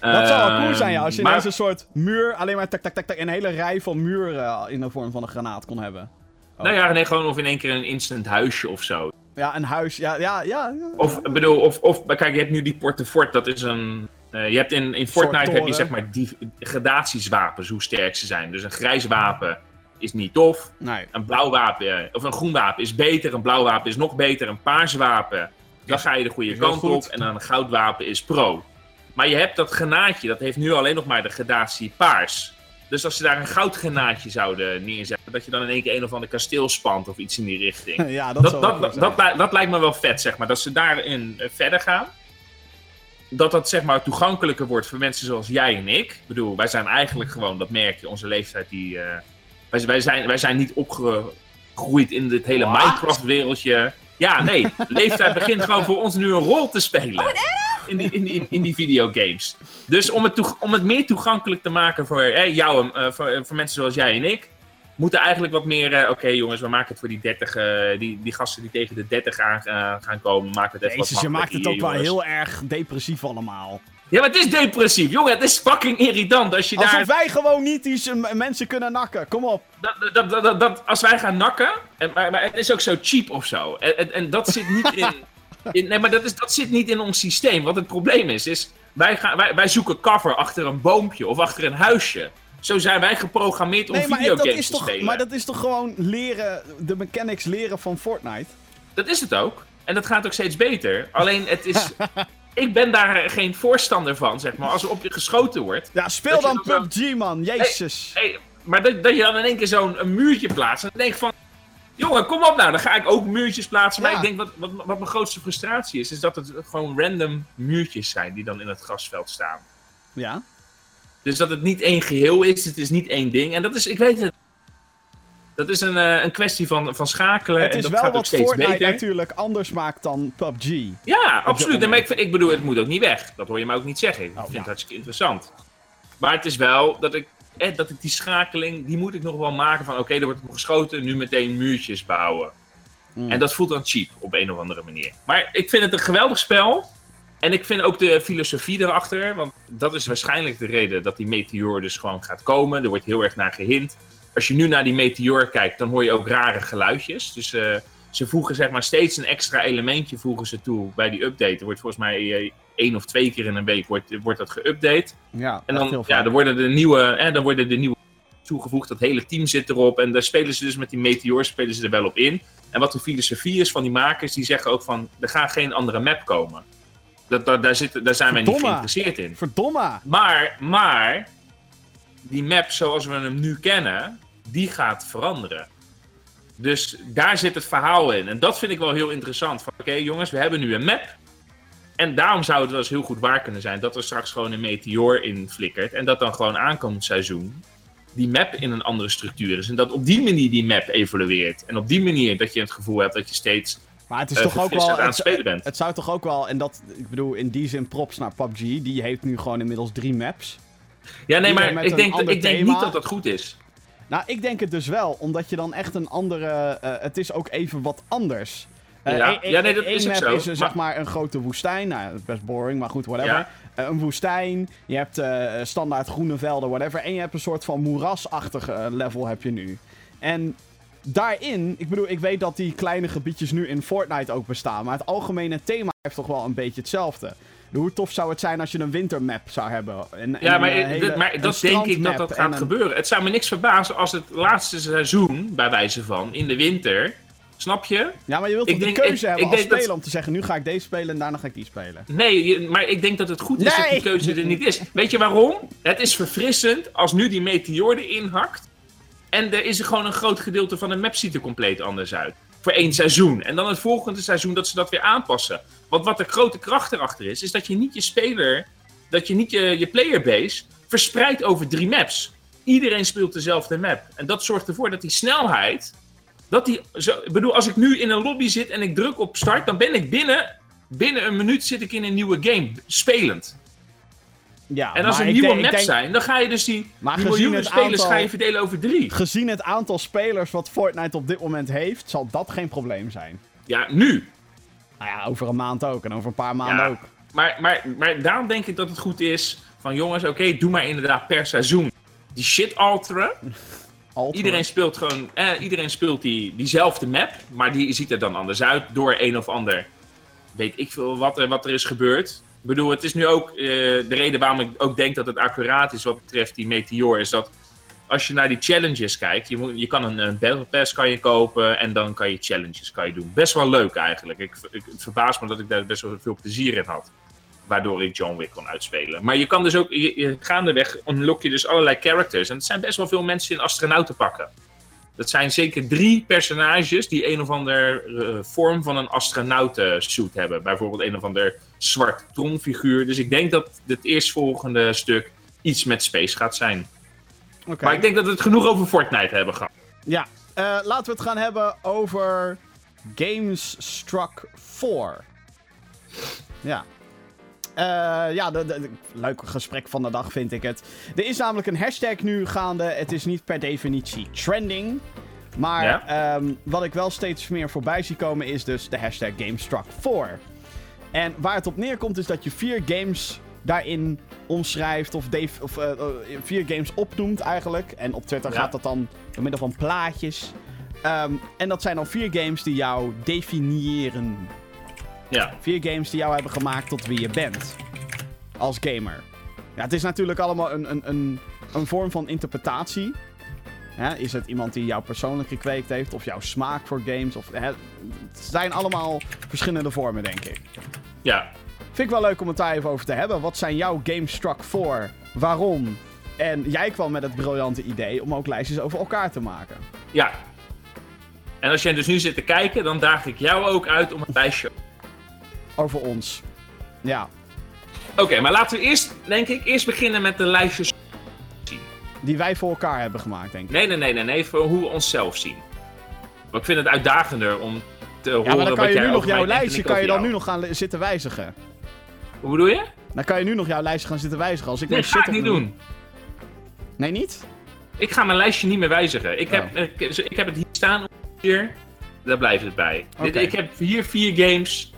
Speaker 1: Dat zou wel cool zijn, ja. Als je maar... ineens een soort muur, alleen maar tak, tak, tak, tak, een hele rij van muren in de vorm van een granaat kon hebben.
Speaker 2: Oh. Nou ja, nee, gewoon of in één keer een instant huisje of zo.
Speaker 1: Ja, een huis, ja, ja, ja.
Speaker 2: Of, bedoel, of, of, kijk, je hebt nu die Porte Fort, dat is een... Uh, je hebt in, in Fortnite heb je zeg maar die gradatieswapens, hoe sterk ze zijn. Dus een grijs wapen is niet tof.
Speaker 1: Nee.
Speaker 2: Een blauw wapen, of een groen wapen is beter. Een blauw wapen is nog beter. Een paars wapen, dan ga je de goede kant op. En dan een goud wapen is pro. Maar je hebt dat granaatje, dat heeft nu alleen nog maar de gradatie paars. Dus als ze daar een goudgranaatje zouden neerzetten, dat je dan in één keer een of ander kasteel spant of iets in die richting.
Speaker 1: Ja, dat,
Speaker 2: dat, dat, dat, dat, lijkt me wel vet, zeg maar. Dat ze daarin eh, verder gaan. Dat dat zeg maar toegankelijker wordt voor mensen zoals jij en ik. Ik bedoel, wij zijn eigenlijk gewoon, dat merk je, onze leeftijd die... Uh, wij, wij, zijn, wij zijn niet opgegroeid in dit hele Minecraft-wereldje. Ja, nee. leeftijd begint gewoon voor ons nu een rol te spelen.
Speaker 3: Oh,
Speaker 2: in die, in, die, in die videogames. Dus om het, om het meer toegankelijk te maken voor eh, jou, uh, voor, voor, mensen zoals jij en ik, moeten eigenlijk wat meer. Uh, Oké, jongens, we maken het voor die 30, uh, die, die gasten die tegen de 30 aan gaan komen. Maken het even Jezus,
Speaker 1: je maakt het ook wel heel erg depressief allemaal.
Speaker 2: Ja, maar het is depressief, jongen. Het is fucking irritant als je
Speaker 1: Alsof
Speaker 2: daar...
Speaker 1: wij gewoon niet die mensen kunnen nakken. Kom op.
Speaker 2: Dat, dat, dat, dat, als wij gaan nakken... En, maar, maar het is ook zo cheap of zo. En, en, en dat zit niet in... in nee, maar dat, is, dat zit niet in ons systeem. Wat het probleem is, is... Wij, gaan, wij, wij zoeken cover achter een boompje of achter een huisje. Zo zijn wij geprogrammeerd om nee, videogames te
Speaker 1: toch,
Speaker 2: spelen.
Speaker 1: Maar dat is toch gewoon leren... De mechanics leren van Fortnite?
Speaker 2: Dat is het ook. En dat gaat ook steeds beter. Alleen het is... ik ben daar geen voorstander van, zeg maar. Als er op je geschoten wordt.
Speaker 1: Ja, speel dan PUBG, man. Jezus.
Speaker 2: Hey, maar dat, dat, je dan in één keer zo'n muurtje plaatst. En dan denk ik van. Jongen, kom op nou. Dan ga ik ook muurtjes plaatsen. Maar ik denk, wat, wat, wat mijn grootste frustratie is, is dat het gewoon random muurtjes zijn die dan in het grasveld staan.
Speaker 1: Ja.
Speaker 2: Dus dat het niet één geheel is, het is niet één ding. En dat is, ik weet het, dat is een, uh, een kwestie van, van schakelen.
Speaker 1: Het is
Speaker 2: en dat
Speaker 1: wel
Speaker 2: gaat wat
Speaker 1: Fortnite
Speaker 2: beter.
Speaker 1: natuurlijk anders maakt dan PUBG.
Speaker 2: Ja, absoluut. maar ik, ik, bedoel, het moet ook niet weg. Dat hoor je mij ook niet zeggen. Ik
Speaker 1: oh,
Speaker 2: vind
Speaker 1: ja.
Speaker 2: het hartstikke interessant. Maar het is wel dat ik, eh, dat ik die schakeling, die moet ik nog wel maken van oké, er wordt geschoten, nu meteen muurtjes bouwen.
Speaker 1: Mm.
Speaker 2: En dat voelt dan cheap op een of andere manier. Maar ik vind het een geweldig spel. En ik vind ook de filosofie erachter, want dat is waarschijnlijk de reden dat die meteor dus gewoon gaat komen. Er wordt heel erg naar gehint als je nu naar die meteor kijkt, dan hoor je ook rare geluidjes. Dus uh, ze voegen zeg maar steeds een extra elementje voegen ze toe bij die update. Er wordt volgens mij eh, één of twee keer in een week wordt, wordt dat geüpdate.
Speaker 1: Ja,
Speaker 2: En dan, ja, dan worden de nieuwe, hè, dan worden de nieuwe toegevoegd. Dat hele team zit erop. En daar spelen ze dus met die Meteor spelen ze er wel op in. En wat de filosofie is van die makers, die zeggen ook van er gaat geen andere map komen. Dat, dat, daar, zit, daar zijn wij niet geïnteresseerd in.
Speaker 1: Verdomme!
Speaker 2: Maar, maar, die map zoals we hem nu kennen, die gaat veranderen. Dus daar zit het verhaal in. En dat vind ik wel heel interessant. Van, Oké jongens, we hebben nu een map. En daarom zou het wel eens heel goed waar kunnen zijn dat er straks gewoon een meteor in flikkert. En dat dan gewoon aankomend seizoen die map in een andere structuur is. En dat op die manier die map evolueert. En op die manier dat je het gevoel hebt dat je steeds
Speaker 1: Maar het is
Speaker 2: eh,
Speaker 1: toch ook wel...
Speaker 2: aan het spelen bent.
Speaker 1: het zou toch ook wel... En dat, ik bedoel, in die zin props naar PUBG. Die heeft nu gewoon inmiddels drie maps.
Speaker 2: Ja, nee,
Speaker 1: ieder
Speaker 2: maar ik denk, ik denk niet dat dat goed is.
Speaker 1: Nou, ik denk het dus wel. Omdat je dan echt een andere... eh, het is ook even wat anders. Eh,
Speaker 2: Ja.
Speaker 1: één- één-
Speaker 2: Ja, nee, dat
Speaker 1: één
Speaker 2: is
Speaker 1: map
Speaker 2: zo.
Speaker 1: is er, zeg
Speaker 2: Maar-
Speaker 1: een grote woestijn. Nou, dat is best boring, maar goed, whatever.
Speaker 2: Ja.
Speaker 1: Een woestijn. Je hebt standaard groene velden, whatever. En je hebt een soort van moerasachtige level heb je nu. En daarin, ik bedoel, ik weet dat die kleine gebiedjes nu in Fortnite ook bestaan. Maar het algemene thema heeft toch wel een beetje hetzelfde. Hoe tof zou het zijn als je een wintermap zou hebben? En,
Speaker 2: Ja,
Speaker 1: en
Speaker 2: maar, eh,
Speaker 1: hele-
Speaker 2: dat- maar
Speaker 1: een
Speaker 2: dat denk ik dat dat gaat
Speaker 1: een-
Speaker 2: gebeuren. Het zou me niks verbazen als het laatste seizoen, bij wijze van, in de winter, snap je?
Speaker 1: Ja, maar je wilt
Speaker 2: Ik
Speaker 1: toch de keuze
Speaker 2: ik-
Speaker 1: hebben
Speaker 2: ik
Speaker 1: als
Speaker 2: dat-
Speaker 1: speler om te zeggen... nu ga ik deze spelen en daarna ga ik die spelen.
Speaker 2: Nee, maar ik denk dat het goed is dat die keuze er niet is. Weet je waarom? Het is verfrissend als nu die meteor erin hakt. En er is gewoon een groot gedeelte van de map ziet er compleet anders uit. Voor één seizoen. En dan het volgende seizoen dat ze dat weer aanpassen. Want wat de grote kracht erachter is, is dat je niet je speler, dat je niet je, je playerbase verspreidt over drie maps. Iedereen speelt dezelfde map. En dat zorgt ervoor dat die snelheid, dat die, zo, ik bedoel, als ik nu in een lobby zit en ik druk op start, dan ben ik binnen, binnen een minuut zit ik in een nieuwe game, spelend.
Speaker 1: Ja,
Speaker 2: En als er nieuwe
Speaker 1: denk-
Speaker 2: maps
Speaker 1: denk-
Speaker 2: zijn, dan ga je dus die, miljoenen
Speaker 1: het
Speaker 2: spelers
Speaker 1: aantal-
Speaker 2: ga je verdelen over drie.
Speaker 1: Gezien het aantal spelers wat Fortnite op dit moment heeft... zal dat geen probleem zijn.
Speaker 2: Ja, nu.
Speaker 1: Nou ja, over een maand ook. En over een paar maanden
Speaker 2: Ja.
Speaker 1: ook.
Speaker 2: Maar, maar, maar daarom denk ik dat het goed is van jongens, oké, doe maar inderdaad per seizoen die shit alteren. Iedereen speelt gewoon, eh, iedereen speelt die, diezelfde map, maar die ziet er dan anders uit door een of ander. Weet ik veel wat er, wat er is gebeurd. Bedoel, het is nu ook eh, de reden waarom ik ook denk dat het accuraat is wat betreft die Meteor, is dat als je naar die challenges kijkt, je, moet, je kan een, een Battle Pass kan je kopen en dan kan je challenges kan je doen. Best wel leuk eigenlijk. Ik, ik, het verbaast me dat ik daar best wel veel plezier in had. Waardoor ik John Wick kon uitspelen. Maar je kan dus ook, je, je, gaandeweg unlock je dus allerlei characters. En het zijn best wel veel mensen in astronauten pakken. Dat zijn zeker drie personages die een of andere eh, vorm van een astronautensuit hebben. Bijvoorbeeld een of ander zwart tronfiguur. Dus ik denk dat het eerstvolgende stuk iets met space gaat zijn.
Speaker 1: Oké.
Speaker 2: Maar ik denk dat we het genoeg over Fortnite hebben gehad.
Speaker 1: Ja, eh, laten we het gaan hebben over Games Struck 4. Ja. Eh, ja, de, de, de- leuk gesprek van de dag vind ik het. Er is namelijk een hashtag nu gaande. Het is niet per definitie trending. Maar
Speaker 2: Ja.
Speaker 1: ehm, wat ik wel steeds meer voorbij zie komen is dus de hashtag GameStruck4. En waar het op neerkomt is dat je vier games daarin omschrijft of, of eh, eh, vier games opnoemt eigenlijk. En op Twitter
Speaker 2: Ja.
Speaker 1: gaat dat dan door middel van plaatjes. Ehm, en dat zijn dan vier games die jou definiëren.
Speaker 2: Ja,
Speaker 1: Vier games die jou hebben gemaakt tot wie je bent. Als gamer. Ja, het is natuurlijk allemaal een, een, een, een vorm van interpretatie. Hè, is het iemand die jou persoonlijk gekweekt heeft? Of jouw smaak voor games? Of, hè, het zijn allemaal verschillende vormen, denk ik.
Speaker 2: ja.
Speaker 1: Vind ik wel leuk om het daar even over te hebben. Wat zijn jouw Games Struck voor? Waarom? En jij kwam met het briljante idee om ook lijstjes over elkaar te maken.
Speaker 2: ja. En als jij dus nu zit te kijken, dan daag ik jou ook uit om een lijstje
Speaker 1: Over ons. Ja,
Speaker 2: Oké, maar laten we eerst, denk ik, eerst beginnen met de lijstjes.
Speaker 1: die wij voor elkaar hebben gemaakt, denk ik.
Speaker 2: Nee, nee, nee, nee, nee, voor hoe we onszelf zien. Want ik vind het uitdagender om te horen
Speaker 1: maar dan kan
Speaker 2: wat
Speaker 1: je
Speaker 2: jij
Speaker 1: nu nog jouw lijstje kan je dan
Speaker 2: jou.
Speaker 1: nu nog gaan zitten wijzigen.
Speaker 2: Hoe bedoel je?
Speaker 1: Dan kan je nu nog jouw lijstje gaan zitten wijzigen. Als ik
Speaker 2: Nee, dat ga ik niet doen.
Speaker 1: Nee, niet?
Speaker 2: Ik ga mijn lijstje niet meer wijzigen. Ik,
Speaker 1: Oh.
Speaker 2: heb, ik, ik heb het hier staan ongeveer. Daar blijft het bij. Ik heb hier vier games.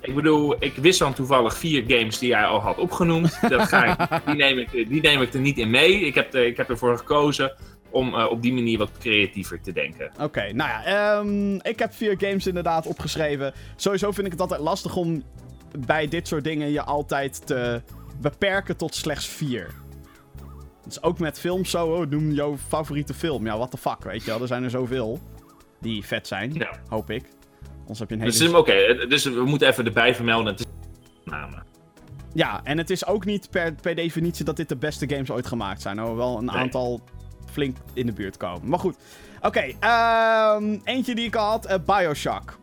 Speaker 2: Ik bedoel, ik wist dan toevallig vier games die jij al had opgenoemd. Dat ga ik, die, neem ik, die neem ik er niet in mee. Ik heb, ik heb ervoor gekozen om eh, op die manier wat creatiever te denken.
Speaker 1: Oké, nou ja, ehm, ik heb vier games inderdaad opgeschreven. Sowieso vind ik het altijd lastig om bij dit soort dingen je altijd te beperken tot slechts vier. Dat is ook met films zo, oh, noem jouw favoriete film. Ja, what the fuck, weet je wel. Er zijn er zoveel die vet zijn,
Speaker 2: Ja.
Speaker 1: hoop ik. Anders heb je een hele...
Speaker 2: Dus, Oké, dus we moeten even erbij vermelden. Het is namen.
Speaker 1: Ja, en het is ook niet per, per definitie dat dit de beste games ooit gemaakt zijn. Hoewel een
Speaker 2: Nee.
Speaker 1: aantal flink in de buurt komen. Maar goed. Oké, ehm, eentje die ik al had. eh, Bioshock.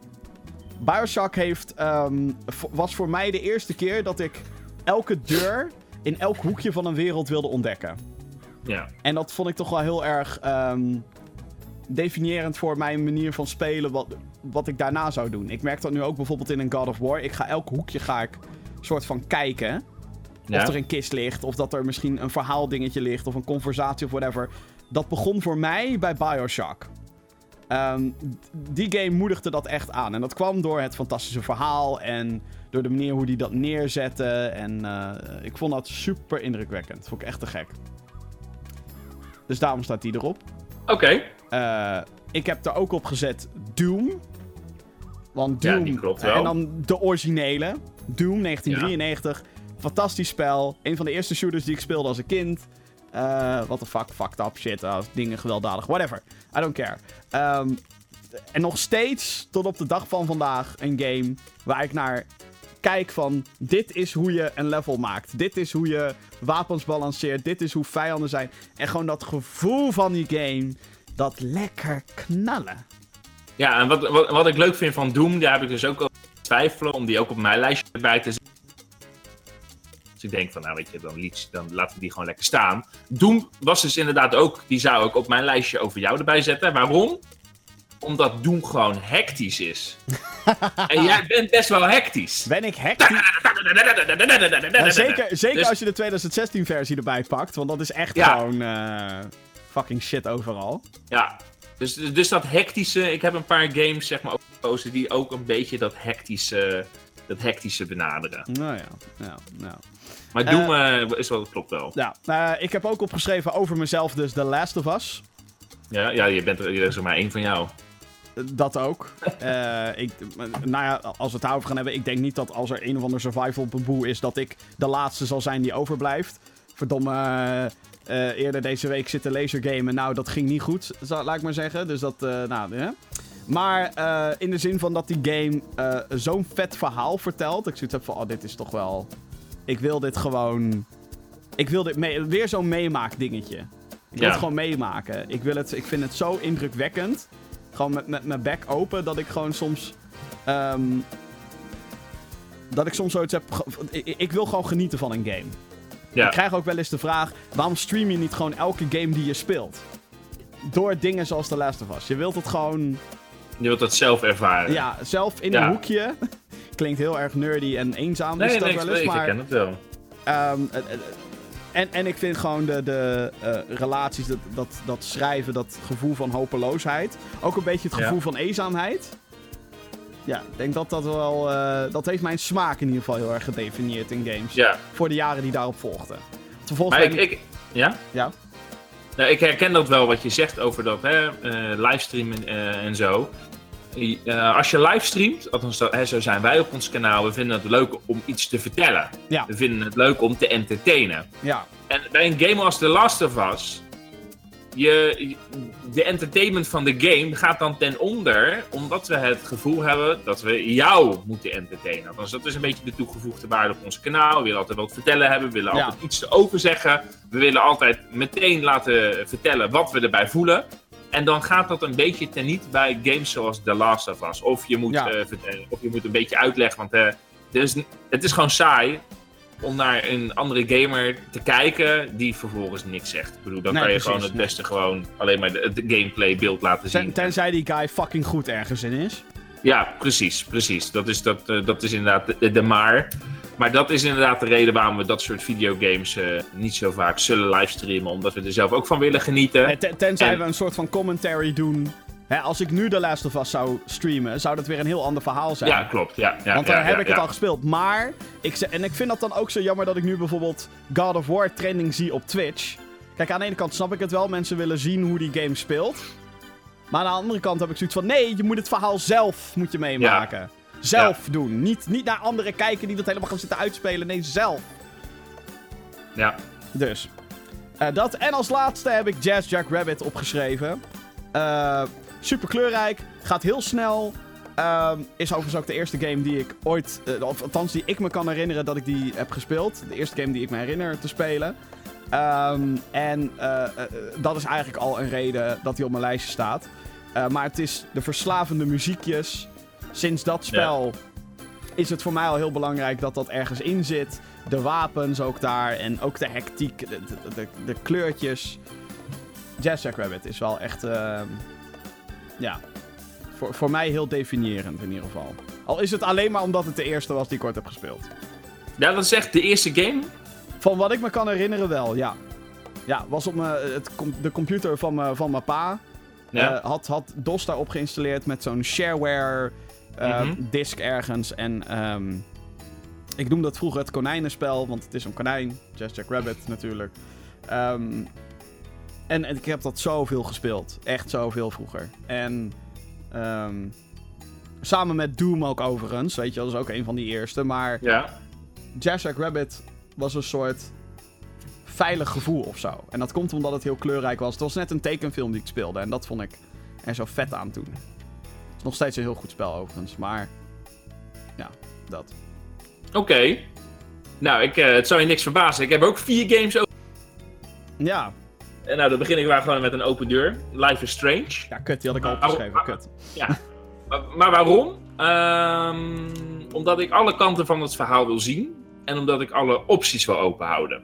Speaker 1: Bioshock heeft, ehm, was voor mij de eerste keer dat ik elke deur in elk hoekje van een wereld wilde ontdekken.
Speaker 2: Ja.
Speaker 1: En dat vond ik toch wel heel erg ehm, definiërend voor mijn manier van spelen. Wat, wat ik daarna zou doen. Ik merk dat nu ook bijvoorbeeld in een God of War. Ik ga elk hoekje ga ik soort van kijken.
Speaker 2: Ja.
Speaker 1: Of er een kist ligt, of dat er misschien een verhaaldingetje ligt, of een conversatie of whatever. Dat begon voor mij bij Bioshock. Ehm, die game moedigde dat echt aan. En dat kwam door het fantastische verhaal en door de manier hoe die dat neerzette. En eh, ik vond dat super indrukwekkend. Vond ik echt te gek. Dus daarom staat die erop.
Speaker 2: Oké.
Speaker 1: Eh, ik heb er ook op gezet Doom. Want
Speaker 2: Ja,
Speaker 1: Doom.
Speaker 2: die klopt wel.
Speaker 1: En dan de originele. Doom 1993. Fantastisch spel. Een van de eerste shooters die ik speelde als een kind. Eh what the fuck, fucked up shit. eh, dingen gewelddadig, whatever. I don't care. Ehm, en nog steeds, tot op de dag van vandaag, een game waar ik naar kijk van... Dit is hoe je een level maakt. Dit is hoe je wapens balanceert. Dit is hoe vijanden zijn. En gewoon dat gevoel van die game. Dat lekker knallen.
Speaker 2: Ja, en wat, wat, wat ik leuk vind van Doom, daar heb ik dus ook al twijfelen om die ook op mijn lijstje erbij te zetten. Dus ik denk van, nou weet je, dan, liet, dan laten we die gewoon lekker staan. Doom was dus inderdaad ook, die zou ik op mijn lijstje over jou erbij zetten. Waarom? Omdat Doom gewoon hectisch is. en jij bent best wel hectisch.
Speaker 1: Ben ik hectisch? Ja, zeker zeker
Speaker 2: Dus-
Speaker 1: als je de 2016 versie erbij pakt. Want dat is echt
Speaker 2: Ja.
Speaker 1: gewoon eh, fucking shit overal.
Speaker 2: Ja, dus, dus dat hectische, ik heb een paar games zeg maar ook gekozen die ook een beetje dat hectische, dat hectische benaderen.
Speaker 1: Nou ja.
Speaker 2: Maar Doom eh, is wel, klopt wel.
Speaker 1: ja eh, ik heb ook opgeschreven over mezelf dus The Last of Us.
Speaker 2: Ja, ja je bent er, is maar één van jou.
Speaker 1: Eh, Dat ook. Eh, ik, nou ja, als we het daarover gaan hebben, ik denk niet dat als er een of ander survival baboe is, dat ik de laatste zal zijn die overblijft. Verdomme, eh, eerder deze week zitten lasergamen. Nou, dat ging niet goed, laat ik maar zeggen. Dus dat, eh, nou, hè. Maar eh, in de zin van dat die game zo'n vet verhaal vertelt. Ik zoiets heb van, oh, dit is toch wel... Ik wil dit gewoon... Ik wil dit mee... Weer zo'n meemaak dingetje. Ik wil
Speaker 2: Ja.
Speaker 1: het gewoon meemaken. Ik, wil het, ik vind het zo indrukwekkend. Gewoon met, met mijn bek open, dat ik gewoon soms... ehm, dat ik soms zoiets heb... ik wil gewoon genieten van een game.
Speaker 2: Ja,
Speaker 1: Ik krijg ook wel eens de vraag: waarom stream je niet gewoon elke game die je speelt? Door dingen zoals The Last of Us. Je wilt het gewoon,
Speaker 2: je wilt dat zelf ervaren.
Speaker 1: ja, zelf in
Speaker 2: Ja.
Speaker 1: een hoekje. Klinkt heel erg nerdy en eenzaam.
Speaker 2: nee,
Speaker 1: is dat
Speaker 2: nee,
Speaker 1: wel
Speaker 2: ik,
Speaker 1: eens,
Speaker 2: ik
Speaker 1: maar,
Speaker 2: herken het wel.
Speaker 1: ehm, eh, eh, en, en ik vind gewoon de, de eh, relaties, dat, dat, dat schrijven, dat gevoel van hopeloosheid. Ook een beetje het
Speaker 2: Ja.
Speaker 1: gevoel van eenzaamheid. Ja, ik denk dat dat wel. eh, dat heeft mijn smaak in ieder geval heel erg gedefinieerd in games.
Speaker 2: Ja,
Speaker 1: Voor de jaren die daarop volgden. Vervolgens
Speaker 2: maar ik, ja?
Speaker 1: Ja.
Speaker 2: Nou, ik herken dat wel wat je zegt over dat hè, eh, livestreamen eh, en zo. Als je livestreamt, althans hè, zo zijn wij op ons kanaal, we vinden het leuk om iets te vertellen.
Speaker 1: Ja.
Speaker 2: We vinden het leuk om te entertainen.
Speaker 1: Ja,
Speaker 2: En bij een game als The Last of Us, je, de entertainment van de game gaat dan ten onder, omdat we het gevoel hebben dat we jou moeten entertainen. Althans, dat is een beetje de toegevoegde waarde op ons kanaal. We willen altijd wat vertellen hebben, we willen
Speaker 1: Ja.
Speaker 2: altijd iets erover zeggen. We willen altijd meteen laten vertellen wat we erbij voelen. En dan gaat dat een beetje teniet bij games zoals The Last of Us. Of je moet,
Speaker 1: Ja.
Speaker 2: eh, of je moet een beetje uitleggen, want eh, is, het is gewoon saai om naar een andere gamer te kijken die vervolgens niks zegt. Ik bedoel, dan
Speaker 1: Nee,
Speaker 2: kan je
Speaker 1: precies,
Speaker 2: gewoon het
Speaker 1: nee.
Speaker 2: beste gewoon alleen maar de, het gameplay beeld laten
Speaker 1: ten-
Speaker 2: zien.
Speaker 1: tenzij die guy fucking goed ergens in is.
Speaker 2: Ja, precies, precies. Dat is, dat, eh, dat is inderdaad de, de maar. Maar dat is inderdaad de reden waarom we dat soort videogames eh, niet zo vaak zullen livestreamen. Omdat we er zelf ook van willen genieten.
Speaker 1: Ten- tenzij
Speaker 2: En-
Speaker 1: we een soort van commentary doen. Hè, als ik nu The Last of Us zou streamen, zou dat weer een heel ander verhaal zijn.
Speaker 2: Ja, klopt. Ja, ja,
Speaker 1: Want
Speaker 2: ja,
Speaker 1: heb
Speaker 2: ja,
Speaker 1: ik het al gespeeld. Maar, ik, ze- en ik vind dat dan ook zo jammer dat ik nu bijvoorbeeld God of War trending zie op Twitch. Kijk, aan de ene kant snap ik het wel. Mensen willen zien hoe die game speelt. Maar aan de andere kant heb ik zoiets van... Nee, je moet het verhaal zelf moet je meemaken. Zelf doen. Niet, niet naar anderen kijken die dat helemaal gaan zitten uitspelen. Nee, zelf.
Speaker 2: Ja.
Speaker 1: Dus. Uh, dat. En als laatste heb ik Jazz Jack Rabbit opgeschreven. Uh, super kleurrijk. Gaat heel snel. Uh, is overigens ook de eerste game die ik ooit... Uh, of althans, die ik me kan herinneren dat ik die heb gespeeld. De eerste game die ik me herinner te spelen. Um, en dat is eigenlijk al een reden dat hij op mijn lijstje staat. maar het is de verslavende muziekjes. Sinds dat spel is het voor mij al heel belangrijk dat dat ergens in zit. De wapens ook daar en ook de hectiek, de, de, de, kleurtjes. Jazz Jack Rabbit is wel echt, uh, ja, voor, voor mij heel definiërend in ieder geval. Al is het alleen maar omdat het de eerste was die ik ooit heb gespeeld.
Speaker 2: Ja, dat is echt de eerste game?
Speaker 1: Van wat ik me kan herinneren wel, ja. Ja, was op me, het, de computer van, me, van mijn pa. Ja. Uh, had, had DOS daarop geïnstalleerd met zo'n shareware uh, mm -hmm. disk ergens. En um, ik noem dat vroeger het konijnenspel, want het is een konijn. Just Jack Rabbit natuurlijk. Um, en, en, ik heb dat zoveel gespeeld. Echt zoveel vroeger. En um, samen met Doom ook overigens. Weet je, dat is ook een van die eerste. Maar
Speaker 2: ja.
Speaker 1: Jack Rabbit was een soort veilig gevoel of zo. En dat komt omdat het heel kleurrijk was. Het was net een tekenfilm die ik speelde. En dat vond ik er zo vet aan toen. Het is nog steeds een heel goed spel overigens. Maar ja, dat.
Speaker 2: Oké. Nou, ik, uh, het zou je niks verbazen. Ik heb ook vier games over.
Speaker 1: Ja.
Speaker 2: En nou, dan begin ik maar gewoon met een open deur. Life is Strange.
Speaker 1: Ja, kut, die had ik al opgeschreven. Kut.
Speaker 2: Ja. maar, maar, waarom? Um, omdat ik alle kanten van het verhaal wil zien. En omdat ik alle opties wil openhouden.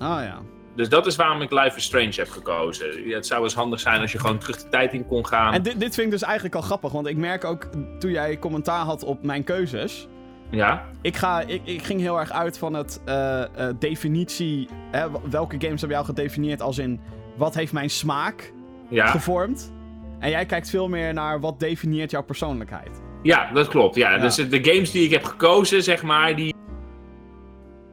Speaker 1: Ah ja.
Speaker 2: Dus dat is waarom ik Life is Strange heb gekozen. Het zou eens handig zijn als je gewoon terug de tijd in kon gaan.
Speaker 1: En dit, dit vind ik dus eigenlijk al grappig. Want ik merk ook, toen jij commentaar had op mijn keuzes...
Speaker 2: Ja.
Speaker 1: Ik, ga, ik, ik ging heel erg uit van het uh, uh, definitie. Hè, welke games heb jij al gedefinieerd als in wat heeft mijn smaak
Speaker 2: ja.
Speaker 1: gevormd? En jij kijkt veel meer naar wat definieert jouw persoonlijkheid.
Speaker 2: Ja, dat klopt. Ja. ja. Dus de games die ik heb gekozen, zeg maar, die.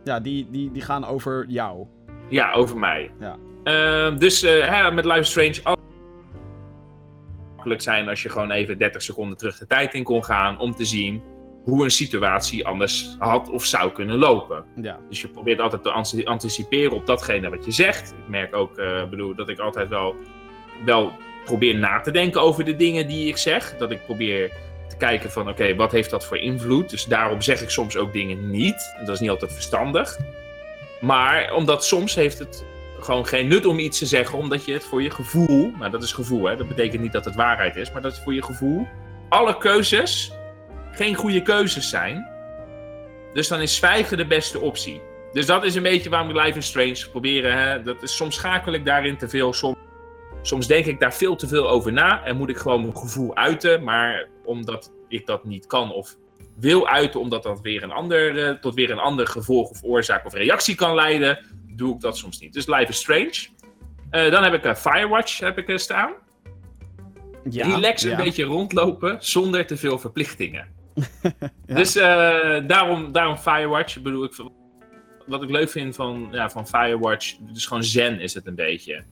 Speaker 1: Ja, die, die, die gaan over jou.
Speaker 2: Ja, over mij.
Speaker 1: Ja.
Speaker 2: Uh, dus hè, met Life Strange makkelijk zijn als je gewoon even 30 seconden terug de tijd in kon gaan om te zien hoe een situatie anders had of zou kunnen lopen.
Speaker 1: Ja.
Speaker 2: Dus je probeert altijd te anticiperen op datgene wat je zegt. Ik merk ook uh, bedoel, dat ik altijd wel, wel probeer na te denken over de dingen die ik zeg. Dat ik probeer te kijken van oké, okay, wat heeft dat voor invloed? Dus daarom zeg ik soms ook dingen niet. Dat is niet altijd verstandig. Maar omdat soms heeft het gewoon geen nut om iets te zeggen, omdat je het voor je gevoel, maar dat is gevoel, hè? dat betekent niet dat het waarheid is, maar dat is voor je gevoel, alle keuzes geen goede keuzes zijn. Dus dan is zwijgen de beste optie. Dus dat is een beetje waarom we Life is Strange proberen. Hè? Dat is, soms schakel ik daarin te veel. Soms, soms denk ik daar veel te veel over na. En moet ik gewoon mijn gevoel uiten. Maar omdat ik dat niet kan of wil uiten, omdat dat weer een ander, uh, tot weer een ander gevolg of oorzaak of reactie kan leiden, doe ik dat soms niet. Dus Life is Strange. Uh, dan heb ik uh, Firewatch heb ik, staan. Ja, Relax een beetje rondlopen zonder te veel verplichtingen. ja. Dus uh, daarom, daarom Firewatch. Ik bedoel, ik, wat ik leuk vind van, ja, van Firewatch, dus gewoon zen is het een beetje.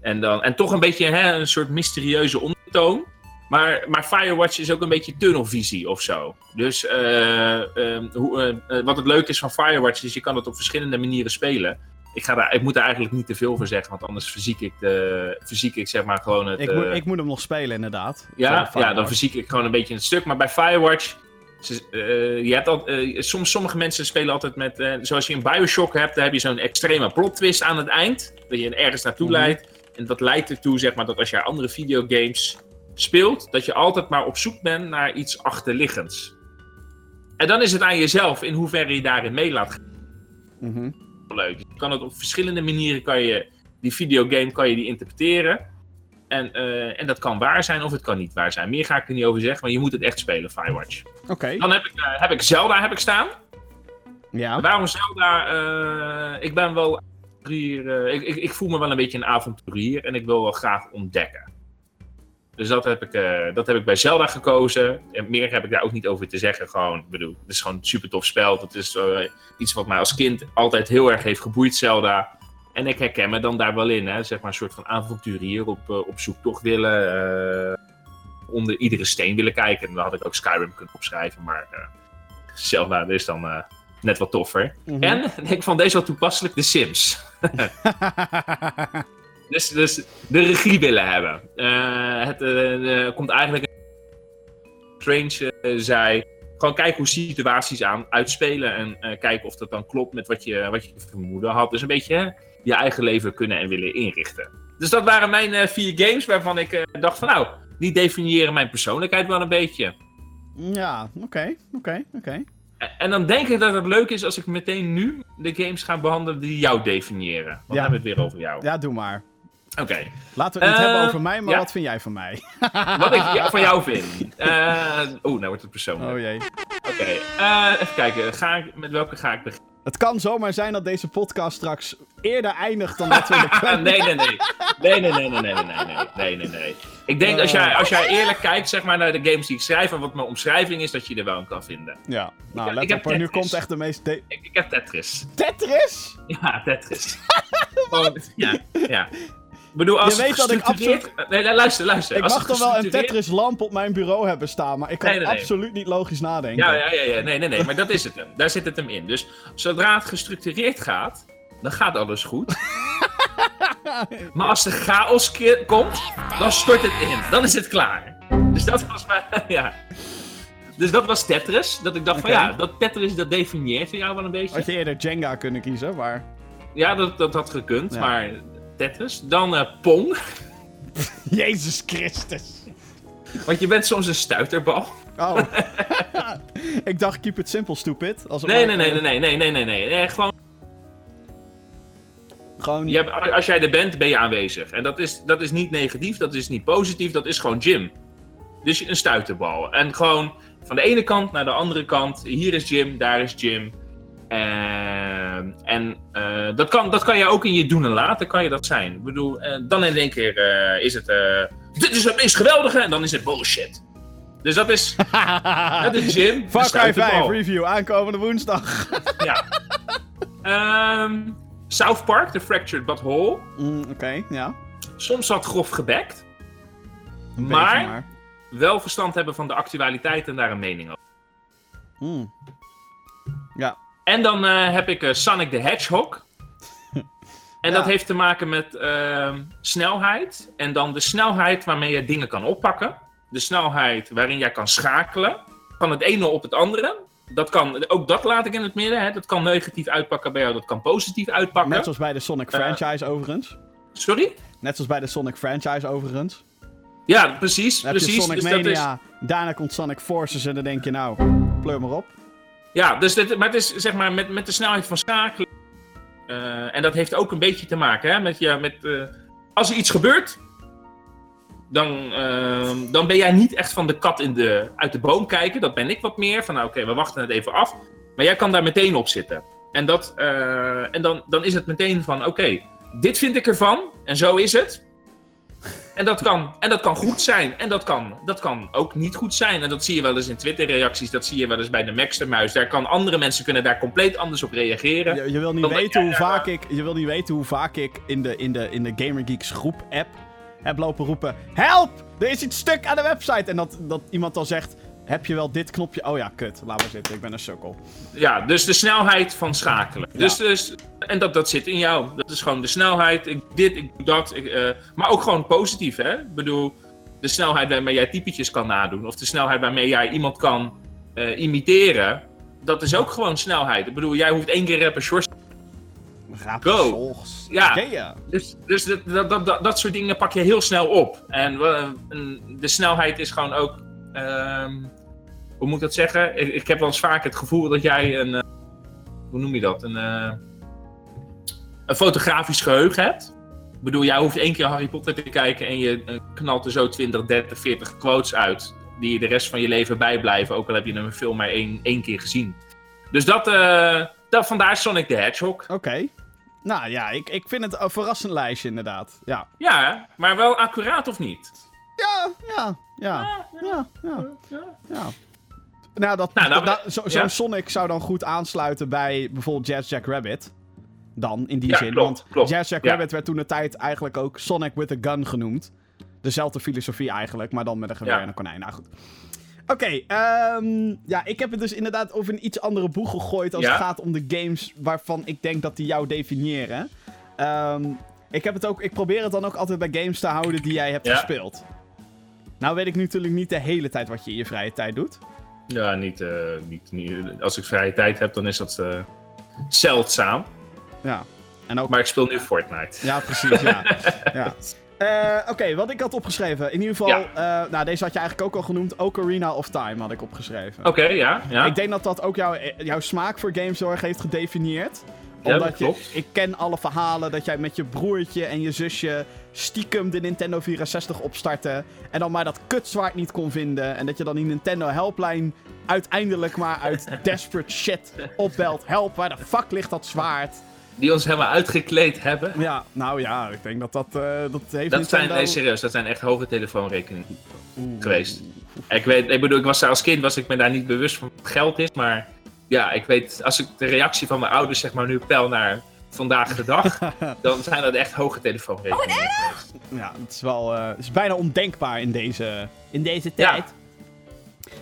Speaker 2: En, dan, en toch een beetje hè, een soort mysterieuze ondertoon. Maar, maar Firewatch is ook een beetje tunnelvisie of zo. Dus uh, uh, hoe, wat het leuke is van Firewatch is, je kan het op verschillende manieren spelen. Ik, ga daar, ik moet er eigenlijk niet te veel voor zeggen, want anders verziek ik, de, verziek ik zeg maar gewoon het...
Speaker 1: Ik, moet, ik moet hem nog spelen, inderdaad.
Speaker 2: Ja, ja, dan verziek ik gewoon een beetje het stuk. Maar bij Firewatch uh, je hebt al, uh, soms sommige mensen spelen altijd met, uh, zoals je een Bioshock hebt, dan heb je zo'n extreme plot twist aan het eind, dat je ergens naartoe mm -hmm. leidt. En dat leidt ertoe, zeg maar, dat als je andere videogames speelt, dat je altijd maar op zoek bent naar iets achterliggends. En dan is het aan jezelf in hoeverre je daarin mee laat gaan.
Speaker 1: Mm -hmm.
Speaker 2: Leuk. Je kan het op verschillende manieren, kan je die videogame kan je die interpreteren. En, en dat kan waar zijn of het kan niet waar zijn. Meer ga ik er niet over zeggen, maar je moet het echt spelen, Firewatch.
Speaker 1: Oké. Okay.
Speaker 2: Dan heb ik, uh, heb ik Zelda heb ik staan.
Speaker 1: Ja.
Speaker 2: Waarom Zelda? Uh, ik ben wel hier, ik, ik, ik, voel me wel een beetje een avonturier en ik wil wel graag ontdekken. Dus dat heb ik, dat heb ik bij Zelda gekozen. En meer heb ik daar ook niet over te zeggen. Gewoon, bedoel, het is gewoon een super tof spel. Dat is iets wat mij als kind altijd heel erg heeft geboeid, Zelda. En ik herken me dan daar wel in, hè? zeg maar een soort van avonturier op, uh, op zoektocht willen. Uh, onder iedere steen willen kijken. En dan had ik ook Skyrim kunnen opschrijven, maar uh, Zelda is dan net wat toffer. Mm -hmm. En ik vond deze wel toepasselijk, The Sims. dus, dus de regie willen hebben. het komt eigenlijk... Strange zei gewoon kijken hoe situaties aan uitspelen. En uh, kijken of dat dan klopt met wat je, wat je vermoeden had. Dus een beetje hè, je eigen leven kunnen en willen inrichten. Dus dat waren mijn uh, vier games waarvan ik uh, dacht van nou, die definiëren mijn persoonlijkheid wel een beetje.
Speaker 1: Ja, oké, oké, oké.
Speaker 2: En dan denk ik dat het leuk is als ik meteen nu de games ga behandelen die jou definiëren. Want ja. dan hebben we het weer over jou.
Speaker 1: Ja, doe maar.
Speaker 2: Oké. Okay.
Speaker 1: Laten we het niet hebben over mij, maar ja? wat vind jij van mij?
Speaker 2: wat ik van jou vind? Uh, Oeh, nou wordt het persoonlijk.
Speaker 1: Oh jee.
Speaker 2: Oké, okay. uh, even kijken. Ga ik, met welke ga ik beginnen?
Speaker 1: Het kan zomaar zijn dat deze podcast straks eerder eindigt dan dat we
Speaker 2: nee, nee, nee. Nee, nee, nee, nee, nee, nee, nee, nee, nee, nee. Ik denk als jij, als jij eerlijk kijkt zeg maar, naar de games die ik schrijf en wat mijn omschrijving is, dat je er wel een kan vinden.
Speaker 1: Ja, nou ik, let ik op, nu komt echt de meest...
Speaker 2: Ik, ik heb Tetris.
Speaker 1: Tetris?
Speaker 2: Ja, Tetris. Gewoon, ja, ja bedoel, als
Speaker 1: je weet dat ik absoluut...
Speaker 2: Nee, luister, luister.
Speaker 1: Ik mag toch wel een Tetris-lamp op mijn bureau hebben staan, maar ik kan nee, nee, nee. absoluut niet logisch nadenken.
Speaker 2: Ja, ja, ja, ja, nee, nee, nee, maar dat is het hem. Daar zit het hem in. Dus zodra het gestructureerd gaat, dan gaat alles goed. maar als de chaos komt, dan stort het in. Dan is het klaar. Dus dat was maar, ja. Dus dat was Tetris. Dat ik dacht okay. van ja, dat Tetris dat definieert voor jou wel een beetje.
Speaker 1: Had je eerder Jenga kunnen kiezen, maar...
Speaker 2: Ja, dat, dat had gekund, ja. maar Tetris. Dan uh, Pong.
Speaker 1: Jezus Christus.
Speaker 2: Want je bent soms een stuiterbal.
Speaker 1: Oh. ik dacht, keep it simple, stupid.
Speaker 2: Als nee, nee, nee, nee, nee, nee, nee, nee, nee, nee. Gewoon...
Speaker 1: Gewoon...
Speaker 2: Je hebt, als jij er bent, ben je aanwezig. En dat is, dat is niet negatief, dat is niet positief, dat is gewoon Jim. Dus een stuiterbal. En gewoon van de ene kant naar de andere kant. Hier is Jim, daar is Jim. Uh, en uh, dat, kan, dat kan je ook in je doen en laten, kan je dat zijn. Ik bedoel, uh, dan in één keer is het... dit is het meest geweldige en dan is het bullshit. Dus dat is... dat is Jim.
Speaker 1: Far Cry 5 review, aankomende woensdag.
Speaker 2: ja. Um, South Park, The Fractured But Whole.
Speaker 1: Mm, Oké, okay, ja.
Speaker 2: Soms wat grof gebekt. Maar, maar, wel verstand hebben van de actualiteit en daar een mening over.
Speaker 1: Mm. Ja,
Speaker 2: en dan uh, heb ik uh, Sonic the Hedgehog. en ja. dat heeft te maken met uh, snelheid. En dan de snelheid waarmee je dingen kan oppakken. De snelheid waarin jij kan schakelen. Van het ene op het andere. Dat kan, ook dat laat ik in het midden. Hè. Dat kan negatief uitpakken bij jou, dat kan positief uitpakken.
Speaker 1: Net zoals bij de Sonic franchise overigens.
Speaker 2: Sorry?
Speaker 1: Net zoals bij de Sonic franchise overigens.
Speaker 2: Ja, precies.
Speaker 1: Dan
Speaker 2: precies.
Speaker 1: Sonic dus Mania, is... daarna komt Sonic Forces en dan denk je nou, pleur maar op.
Speaker 2: Ja, dus dit, maar het is zeg maar met, met de snelheid van schakelen. Uh, en dat heeft ook een beetje te maken hè, met, ja, met uh, als er iets gebeurt, dan, uh, dan ben jij niet echt van de kat in de, uit de boom kijken. Dat ben ik wat meer. Van nou, oké, we wachten het even af. Maar jij kan daar meteen op zitten. En, dat, en dan, dan is het meteen van oké, okay, dit vind ik ervan en zo is het. En dat kan, en dat kan goed zijn. En dat kan, dat kan ook niet goed zijn. En dat zie je wel eens in Twitter-reacties. Dat zie je wel eens bij de Maxtermuis. Daar kan andere mensen kunnen daar compleet anders op reageren.
Speaker 1: Je, je wil niet weten hoe vaak ik, je wil niet weten hoe vaak ik in de, in de, in de Gamer Geeks groep app heb lopen roepen: Help! Er is iets stuk aan de website. En dat, dat iemand dan zegt: heb je wel dit knopje? Oh ja, kut. Laat maar zitten. Ik ben een sukkel.
Speaker 2: Ja, dus de snelheid van schakelen. Ja. Dus, dus, en dat, dat zit in jou. Dat is gewoon de snelheid. Ik, dit, ik doe dat. Ik, uh, maar ook gewoon positief, hè? Ik bedoel, de snelheid waarmee jij typetjes kan nadoen. Of de snelheid waarmee jij iemand kan uh, imiteren. Dat is ook gewoon snelheid. Ik bedoel, jij hoeft één keer rappen short.
Speaker 1: Go.
Speaker 2: Ja. Dus, dus dat, dat, dat, dat, soort dingen pak je heel snel op. En uh, de snelheid is gewoon ook Um, hoe moet ik dat zeggen? Ik, ik, heb wel eens vaak het gevoel dat jij een. Uh, hoe noem je dat? Een, uh, een fotografisch geheugen hebt. Ik bedoel, jij hoeft één keer Harry Potter te kijken en je uh, knalt er zo 20, 30, 40 quotes uit. Die je de rest van je leven bijblijven, ook al heb je een film maar één, één keer gezien. Dus dat, dat vandaar Sonic the Hedgehog.
Speaker 1: Oké. Okay. Nou ja, ik, ik vind het een verrassend lijstje inderdaad. Ja,
Speaker 2: ja maar wel accuraat of niet?
Speaker 1: Ja, ja, ja, ja, ja, ja. Nou, dat, nou, nou, Zo'n zo. Sonic zou dan goed aansluiten bij bijvoorbeeld Jazz Jack Rabbit. dan, in die zin.
Speaker 2: klopt,
Speaker 1: Want
Speaker 2: klopt.
Speaker 1: Jazz Jack
Speaker 2: Ja.
Speaker 1: Rabbit werd toen de tijd eigenlijk ook Sonic with a Gun genoemd. Dezelfde filosofie eigenlijk, maar dan met een geweer en een konijn. Nou goed. Oké, ehm, ja, ik heb het dus inderdaad over een iets andere boeg gegooid als
Speaker 2: Ja?
Speaker 1: het gaat om de games waarvan ik denk dat die jou definiëren. Ehm, ik, heb het ook, ik probeer het dan ook altijd bij games te houden die jij hebt
Speaker 2: Ja.
Speaker 1: gespeeld. Nou weet ik natuurlijk niet de hele tijd wat je in je vrije tijd doet.
Speaker 2: Ja, niet, eh, niet, niet. Als ik vrije tijd heb, dan is dat eh, zeldzaam.
Speaker 1: Ja. En ook
Speaker 2: Maar ik speel nu Fortnite.
Speaker 1: Ja, precies, ja. ja. Eh, Oké, wat ik had opgeschreven. In ieder geval, eh, nou, deze had je eigenlijk ook al genoemd. Ocarina of Time had ik opgeschreven.
Speaker 2: Oké, ja. ja.
Speaker 1: Ik denk dat dat ook jouw, eh, jouw smaak voor erg heeft gedefinieerd.
Speaker 2: Ja,
Speaker 1: Omdat
Speaker 2: dat
Speaker 1: je,
Speaker 2: klopt.
Speaker 1: ik ken alle verhalen dat jij met je broertje en je zusje stiekem de Nintendo 64 opstartte. En dan maar dat kutzwaard niet kon vinden. En dat je dan die Nintendo helpline uiteindelijk maar uit desperate shit opbelt. Help, waar de fuck ligt dat zwaard?
Speaker 2: Die ons helemaal uitgekleed hebben.
Speaker 1: Ja, nou ja, ik denk dat dat, eh, dat heeft
Speaker 2: Dat zijn, nee, serieus, dat zijn echt hoge telefoonrekeningen
Speaker 1: Oeh.
Speaker 2: geweest. Ik weet, ik bedoel, ik was daar als kind, was ik me daar niet bewust van wat geld is, maar ja, ik weet, als ik de reactie van mijn ouders zeg maar nu pel naar vandaag de dag, dan zijn dat echt hoge telefoonrekeningen geweest.
Speaker 1: Ja, het is wel eh, het is bijna ondenkbaar in deze, in deze
Speaker 2: Ja.
Speaker 1: tijd.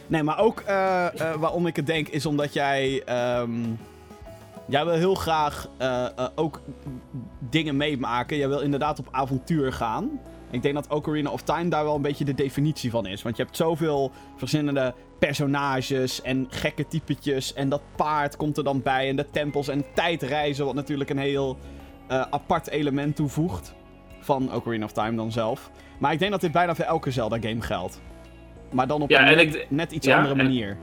Speaker 1: Nee, maar ook eh, waarom ik het denk is omdat jij. ehm, jij wil heel graag eh, eh, ook dingen meemaken. Jij wil inderdaad op avontuur gaan. Ik denk dat Ocarina of Time daar wel een beetje de definitie van is. Want je hebt zoveel verschillende personages en gekke typetjes. En dat paard komt er dan bij. En de tempels en tijdreizen, wat natuurlijk een heel eh, apart element toevoegt. Van Ocarina of Time dan zelf. Maar ik denk dat dit bijna voor elke Zelda-game geldt. Maar dan op
Speaker 2: Ja,
Speaker 1: een
Speaker 2: en
Speaker 1: net,
Speaker 2: ik-
Speaker 1: net iets
Speaker 2: ja,
Speaker 1: andere
Speaker 2: en-
Speaker 1: manier.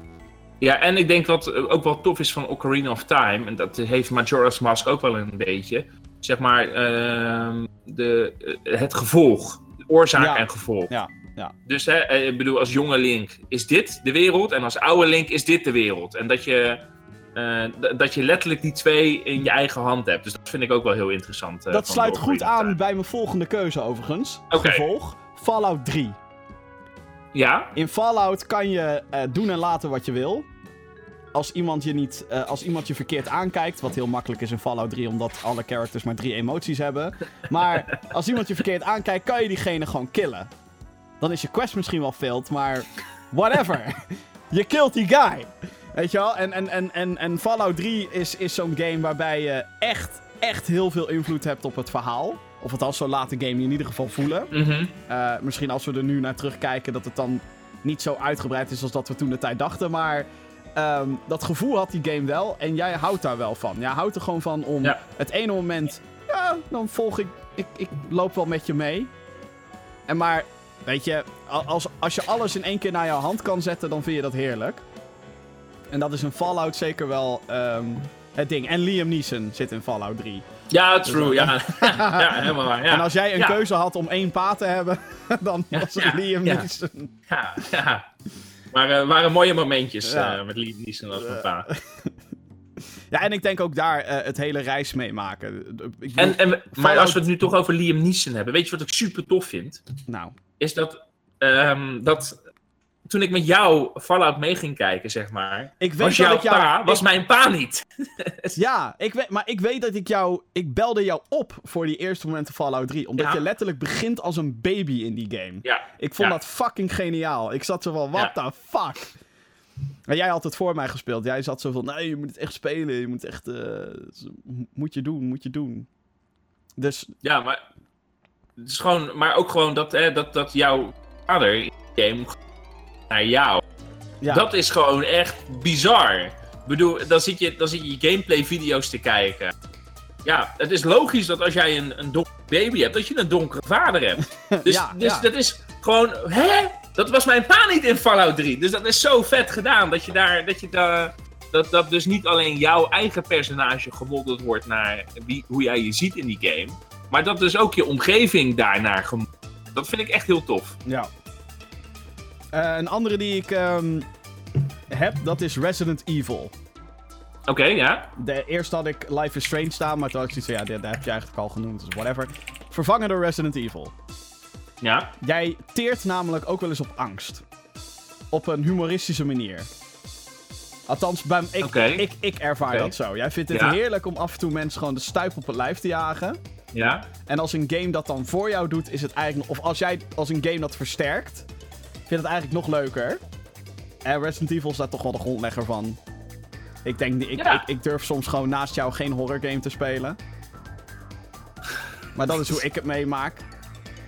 Speaker 2: Ja, en ik denk wat eh, ook wel tof is van Ocarina of Time, en dat heeft Majora's Mask ook wel een beetje, zeg maar, ehm, de, eh, het gevolg. Oorzaak
Speaker 1: Ja.
Speaker 2: en gevolg.
Speaker 1: Ja, ja.
Speaker 2: Dus hè, eh, ik bedoel, als jonge Link is dit de wereld, en als oude Link is dit de wereld. En dat je, dat je letterlijk die twee in je eigen hand hebt. Dus dat vind ik ook wel heel interessant.
Speaker 1: Dat sluit goed aan bij mijn volgende keuze overigens. Gevolg. Fallout 3.
Speaker 2: Ja,
Speaker 1: In Fallout kan je eh, doen en laten wat je wil. Als iemand, je niet, eh, als iemand je verkeerd aankijkt, wat heel makkelijk is in Fallout 3, omdat alle characters maar drie emoties hebben. Maar als iemand je verkeerd aankijkt, kan je diegene gewoon killen. Dan is je quest misschien wel failed, maar whatever. je killt die guy. Weet je wel? En, en, en, en, en Fallout 3 is, is zo'n game waarbij je echt, echt heel veel invloed hebt op het verhaal. Of althans, zo laat de game je in ieder geval voelen.
Speaker 2: mhm.
Speaker 1: Eh, misschien als we er nu naar terugkijken, dat het dan niet zo uitgebreid is als dat we toen de tijd dachten. Maar ehm, dat gevoel had die game wel. En jij houdt daar wel van. Jij houdt er gewoon van om
Speaker 2: Ja.
Speaker 1: het ene moment. Ja, dan volg ik, ik. Ik loop wel met je mee. En maar, weet je, als, als je alles in één keer naar jouw hand kan zetten, dan vind je dat heerlijk. En dat is in Fallout zeker wel ehm, het ding. En Liam Neeson zit in Fallout 3.
Speaker 2: Ja, true, ja. ja, helemaal waar, ja.
Speaker 1: En als jij een
Speaker 2: Ja.
Speaker 1: keuze had om één pa te hebben, dan was het Liam
Speaker 2: ja.
Speaker 1: Neeson.
Speaker 2: Ja, ja. Maar waren mooie momentjes eh, met Liam Neeson als mijn pa.
Speaker 1: Ja, en ik denk ook daar eh, het hele reis meemaken. Ik bedoel-
Speaker 2: En, en, maar
Speaker 1: Fallout-
Speaker 2: als we het nu toch over Liam Neeson hebben, weet je wat ik super tof vind?
Speaker 1: nou,
Speaker 2: Is dat, ehm, dat toen ik met jou Fallout mee ging kijken, zeg maar,
Speaker 1: ik weet
Speaker 2: was
Speaker 1: dat
Speaker 2: jouw
Speaker 1: ik jou...
Speaker 2: pa, was
Speaker 1: ik-
Speaker 2: mijn pa niet.
Speaker 1: Ja, ik weet, maar ik weet dat ik jou... Ik belde jou op voor die eerste momenten Fallout 3. Omdat
Speaker 2: Ja.
Speaker 1: je letterlijk begint als een baby in die game.
Speaker 2: Ja,
Speaker 1: Ik vond
Speaker 2: Ja.
Speaker 1: dat fucking geniaal. Ik zat zo van, what the fuck? En jij had het voor mij gespeeld. Jij zat zo van, nee, je moet het echt spelen. Je moet echt... eh, moet je doen, moet je doen. Dus
Speaker 2: ja, maar het is gewoon, maar ook gewoon dat, hè, dat, dat jouw vader in game naar jou.
Speaker 1: ja,
Speaker 2: Dat is gewoon echt bizar. Ik bedoel, dan zit je, dan zit je gameplay video's te kijken. Ja, het is logisch dat als jij een, een donkere baby hebt, dat je een donkere vader hebt. Dus,
Speaker 1: Ja,
Speaker 2: dus
Speaker 1: ja.
Speaker 2: dat is gewoon, hè? Dat was mijn pa niet in Fallout 3. Dus dat is zo vet gedaan dat je daar, dat je daar, dat, dat dus niet alleen jouw eigen personage gemoddeld wordt naar wie, hoe jij je ziet in die game, maar dat dus ook je omgeving daarnaar gemoddeld Dat vind ik echt heel tof.
Speaker 1: Ja. Eh, een andere die ik ehm, heb, dat is Resident Evil.
Speaker 2: Oké, ja.
Speaker 1: De eerste had ik Life is Strange staan, maar toen had ik zoiets van, ja, dat heb je eigenlijk al genoemd, dus whatever. Vervangen door Resident Evil.
Speaker 2: Ja.
Speaker 1: Jij teert namelijk ook wel eens op angst. Op een humoristische manier. Althans, bij, ik, ik, ik ervaar dat zo. Jij vindt het
Speaker 2: Ja.
Speaker 1: heerlijk om af en toe mensen gewoon de stuip op het lijf te jagen.
Speaker 2: Ja?
Speaker 1: En als een game dat dan voor jou doet, is het eigenlijk... Of als jij als een game dat versterkt, vind het eigenlijk nog leuker. En Resident Evil is daar toch wel de grondlegger van. Ik denk, niet- ik,
Speaker 2: Ja.
Speaker 1: ik, ik durf soms gewoon naast jou geen horror game te spelen. Maar dat is hoe ik het meemaak.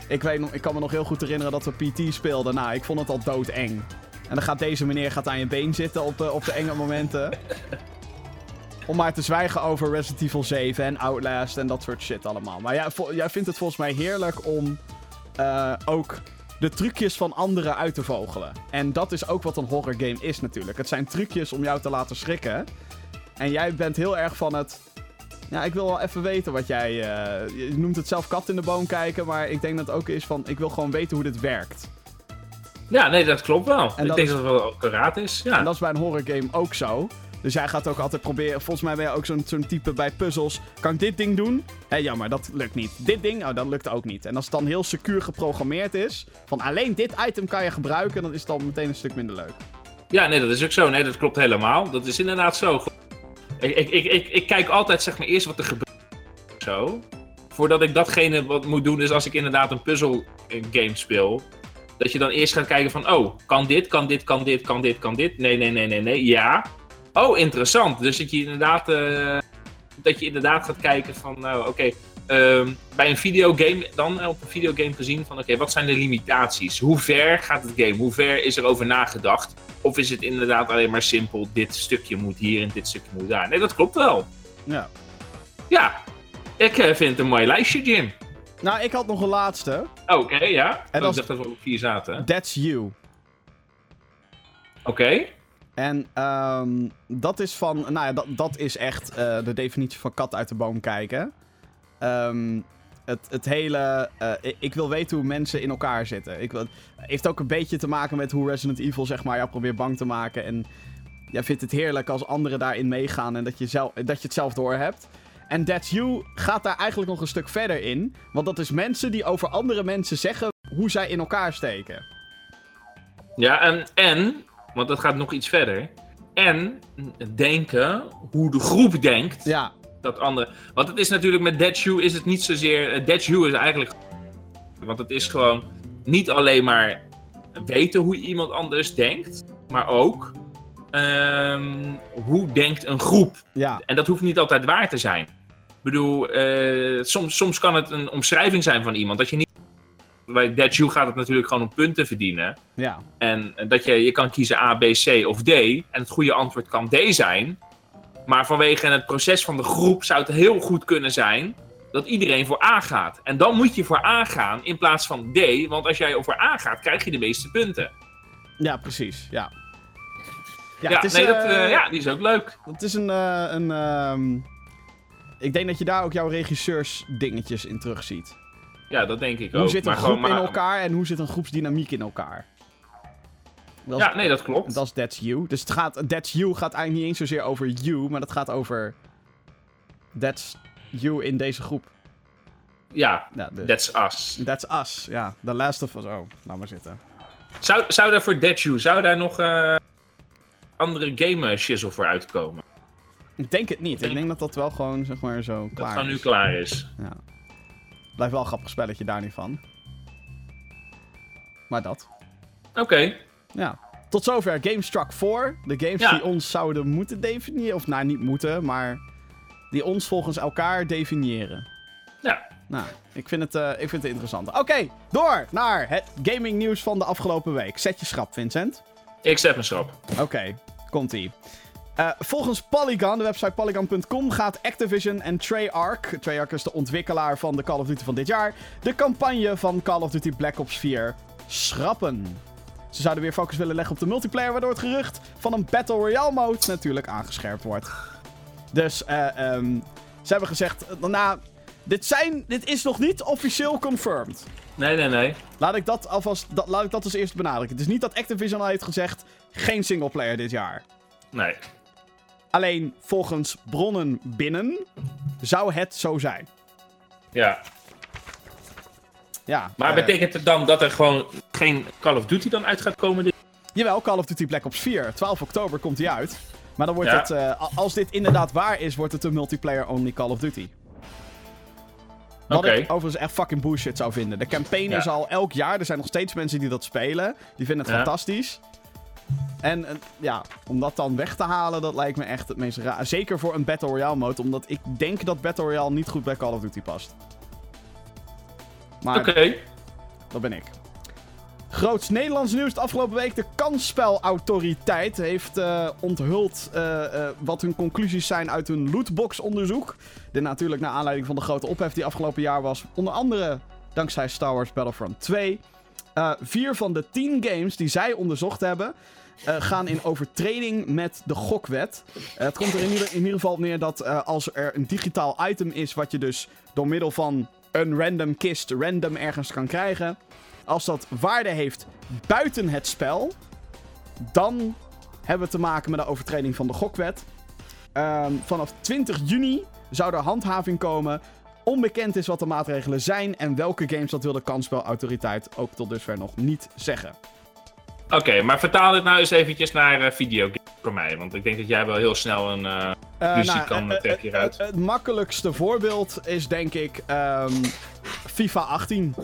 Speaker 1: Ik, weet ik kan me nog heel goed herinneren dat we PT speelden. Nou, ik vond het al doodeng. En dan gaat deze meneer gaat aan je been zitten op, de- op de enge momenten. Om maar te zwijgen over Resident Evil 7 en Outlast en dat soort shit allemaal. Maar jij, jij vindt het volgens mij heerlijk om eh, ook de trucjes van anderen uit te vogelen. En dat is ook wat een horror game is natuurlijk. Het zijn trucjes om jou te laten schrikken. En jij bent heel erg van het... Ja, ik wil wel even weten wat jij... eh, je noemt het zelf kat in de boom kijken, maar ik denk dat het ook is van... Ik wil gewoon weten hoe dit werkt.
Speaker 2: Ja, nee, dat klopt wel. ik denk
Speaker 1: is-
Speaker 2: dat het wel accuraat is. Ja.
Speaker 1: En dat is bij een horror game ook zo. Dus jij gaat ook altijd proberen. Volgens mij ben je ook zo'n zo'n type bij puzzels. Kan ik dit ding doen? Hé, jammer, dat lukt niet. Dit ding? Oh, dat lukt ook niet. En als het dan heel secuur geprogrammeerd is. Van alleen dit item kan je gebruiken. Dan is het dan meteen een stuk minder leuk.
Speaker 2: Ja, nee, dat is ook zo. Nee, dat klopt helemaal. Dat is inderdaad zo. Ik, ik, ik, ik, kijk altijd zeg maar eerst wat er gebeurt. Zo. Voordat ik datgene wat moet doen, dus als ik inderdaad een puzzle eh, game speel. Dat je dan eerst gaat kijken van, oh, kan dit, kan dit, kan dit, kan dit, kan dit? Nee, nee, nee, nee, nee. Ja. Oh, interessant. Dus dat je inderdaad, eh, dat je inderdaad gaat kijken van, nou, oké. ehm, bij een videogame, dan op een videogame gezien van, oké, wat zijn de limitaties? Hoe ver gaat het game? Hoe ver is er over nagedacht? Of is het inderdaad alleen maar simpel, dit stukje moet hier en dit stukje moet daar? Nee, dat klopt wel.
Speaker 1: Ja.
Speaker 2: Ja, ik eh, vind het een mooi lijstje, Jim.
Speaker 1: Nou, ik had nog een laatste.
Speaker 2: Oké, ja.
Speaker 1: En
Speaker 2: Oh, Ik dacht dat we op vier zaten. Oké.
Speaker 1: That's You. En ehm, dat is van. Nou ja, dat, dat is echt eh, de definitie van kat uit de boom kijken. Ehm, het, het hele. eh, ik, wil weten hoe mensen in elkaar zitten. Ik wil, heeft ook een beetje te maken met hoe Resident Evil, zeg maar, jou probeert bang te maken. En jij vindt het heerlijk als anderen daarin meegaan en dat je, zelf, dat je het zelf door hebt. En That's You gaat daar eigenlijk nog een stuk verder in. Want dat is mensen die over andere mensen zeggen hoe zij in elkaar steken.
Speaker 2: Ja, en, en, want dat gaat nog iets verder. En denken hoe de groep denkt
Speaker 1: Ja,
Speaker 2: dat andere. Want het is natuurlijk met Dead Shoe is het niet zozeer. eh, Dead Shoe is eigenlijk. Want het is gewoon niet alleen maar weten hoe iemand anders denkt, maar ook ehm, hoe denkt een groep.
Speaker 1: ja,
Speaker 2: En dat hoeft niet altijd waar te zijn. Ik bedoel, eh, soms, soms kan het een omschrijving zijn van iemand. Dat je niet. Bij Dead Shoe gaat het natuurlijk gewoon om punten verdienen.
Speaker 1: ja.
Speaker 2: En dat je, je kan kiezen A, B, C of D. En het goede antwoord kan D zijn. Maar vanwege het proces van de groep zou het heel goed kunnen zijn dat iedereen voor A gaat. En dan moet je voor A gaan in plaats van D. Want als jij over A gaat, krijg je de meeste punten.
Speaker 1: Ja, precies. Ja.
Speaker 2: Ja,
Speaker 1: het is,
Speaker 2: nee, dat,
Speaker 1: eh,
Speaker 2: eh, ja die is ook leuk.
Speaker 1: Het is een. eh, een ehm, ik denk dat je daar ook jouw regisseursdingetjes in terugziet.
Speaker 2: Ja, dat denk ik ook.
Speaker 1: Hoe zit een
Speaker 2: Maar
Speaker 1: groep
Speaker 2: gewoon
Speaker 1: in
Speaker 2: maar-
Speaker 1: elkaar en hoe zit een groepsdynamiek in elkaar? Dat is,
Speaker 2: Ja, nee, dat klopt.
Speaker 1: dat is That's You. Dus het gaat, That's You gaat eigenlijk niet eens zozeer over you, maar dat gaat over. That's You in deze groep.
Speaker 2: Ja,
Speaker 1: Ja, dus-
Speaker 2: that's us.
Speaker 1: That's Us. Ja, The Last of Us. Oh, laat maar zitten.
Speaker 2: Zou, zou daar voor Dead Shoe, zou daar nog eh, andere game eh, shizzle voor uitkomen?
Speaker 1: Ik denk het niet. Ik denk dat dat wel gewoon, zeg maar, zo
Speaker 2: Dat
Speaker 1: klaar
Speaker 2: gewoon nu
Speaker 1: is.
Speaker 2: klaar is.
Speaker 1: Ja. Blijft wel een grappig spelletje daar niet van. Maar dat.
Speaker 2: Oké.
Speaker 1: Ja. Tot zover Gamestruck 4. De games
Speaker 2: Ja.
Speaker 1: die ons zouden moeten definiëren. Of nou, niet moeten, maar die ons volgens elkaar definiëren.
Speaker 2: Ja.
Speaker 1: Nou, ik vind het, eh, ik vind het interessant. Oké, door naar het gaming nieuws van de afgelopen week. Zet je schrap, Vincent.
Speaker 2: Ik zet mijn schrap.
Speaker 1: Oké, komt-ie. Eh, volgens Polygon, de website polygon.com, gaat Activision en Treyarch, Treyarch is de ontwikkelaar van de Call of Duty van dit jaar, de campagne van Call of Duty Black Ops 4 schrappen. Ze zouden weer focus willen leggen op de multiplayer, waardoor het gerucht van een Battle Royale mode natuurlijk aangescherpt wordt. Dus eh, ehm, ze hebben gezegd, nou, dit, zijn, dit is nog niet officieel confirmed.
Speaker 2: Nee, nee, nee.
Speaker 1: Laat ik dat alvast, dat, laat ik dat als eerste benadrukken. Het is niet dat Activision al heeft gezegd, geen singleplayer dit jaar.
Speaker 2: Nee.
Speaker 1: Alleen volgens bronnen binnen zou het zo zijn.
Speaker 2: Ja.
Speaker 1: Ja,
Speaker 2: Maar
Speaker 1: eh,
Speaker 2: betekent het dan dat er gewoon geen Call of Duty dan uit gaat komen? dit-
Speaker 1: Jawel, Call of Duty Black Ops 4. 12 oktober komt hij uit. Maar dan wordt
Speaker 2: Ja.
Speaker 1: het, eh, als dit inderdaad waar is, wordt het een multiplayer-only Call of Duty. Wat ik overigens echt fucking bullshit zou vinden. De campaign
Speaker 2: Ja.
Speaker 1: is al elk jaar. Er zijn nog steeds mensen die dat spelen. Die vinden het
Speaker 2: Ja.
Speaker 1: fantastisch. En eh, ja, om dat dan weg te halen, dat lijkt me echt het meest raar. Zeker voor een Battle Royale mode, omdat ik denk dat Battle Royale niet goed bij Call of Duty past. Maar
Speaker 2: Oké.
Speaker 1: dat ben ik. Groots Nederlands nieuws de afgelopen week. De kansspelautoriteit heeft eh, onthuld eh, wat hun conclusies zijn uit hun lootbox-onderzoek. Dit natuurlijk naar aanleiding van de grote ophef die afgelopen jaar was. Onder andere dankzij Star Wars Battlefront 2. Eh, vier van de tien games die zij onderzocht hebben... eh, gaan in overtreding met de gokwet. Eh, het komt er in ieder, geval neer dat als er een digitaal item is... wat je dus door middel van een random kist random ergens kan krijgen... als dat waarde heeft buiten het spel... dan hebben we te maken met een overtreding van de gokwet. Ehm, vanaf 20 juni zou er handhaving komen. Onbekend is wat de maatregelen zijn en welke games dat wil de kansspelautoriteit ook tot dusver nog niet zeggen.
Speaker 2: Oké, maar vertaal dit nou eens eventjes naar eh videogames voor mij. Want ik denk dat jij wel heel snel een... Ruzie kan,
Speaker 1: eh,
Speaker 2: trek
Speaker 1: eh,
Speaker 2: hieruit.
Speaker 1: Het makkelijkste voorbeeld is denk ik ehm, FIFA 18.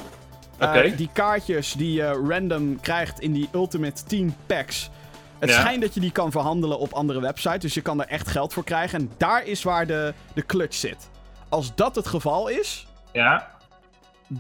Speaker 1: Eh,
Speaker 2: Oké.
Speaker 1: die kaartjes die je random krijgt in die Ultimate Team Packs. Het
Speaker 2: Ja.
Speaker 1: schijnt dat je die kan verhandelen op andere websites. Dus je kan er echt geld voor krijgen. En daar is waar de, de clutch zit. Als dat het geval is,
Speaker 2: ja,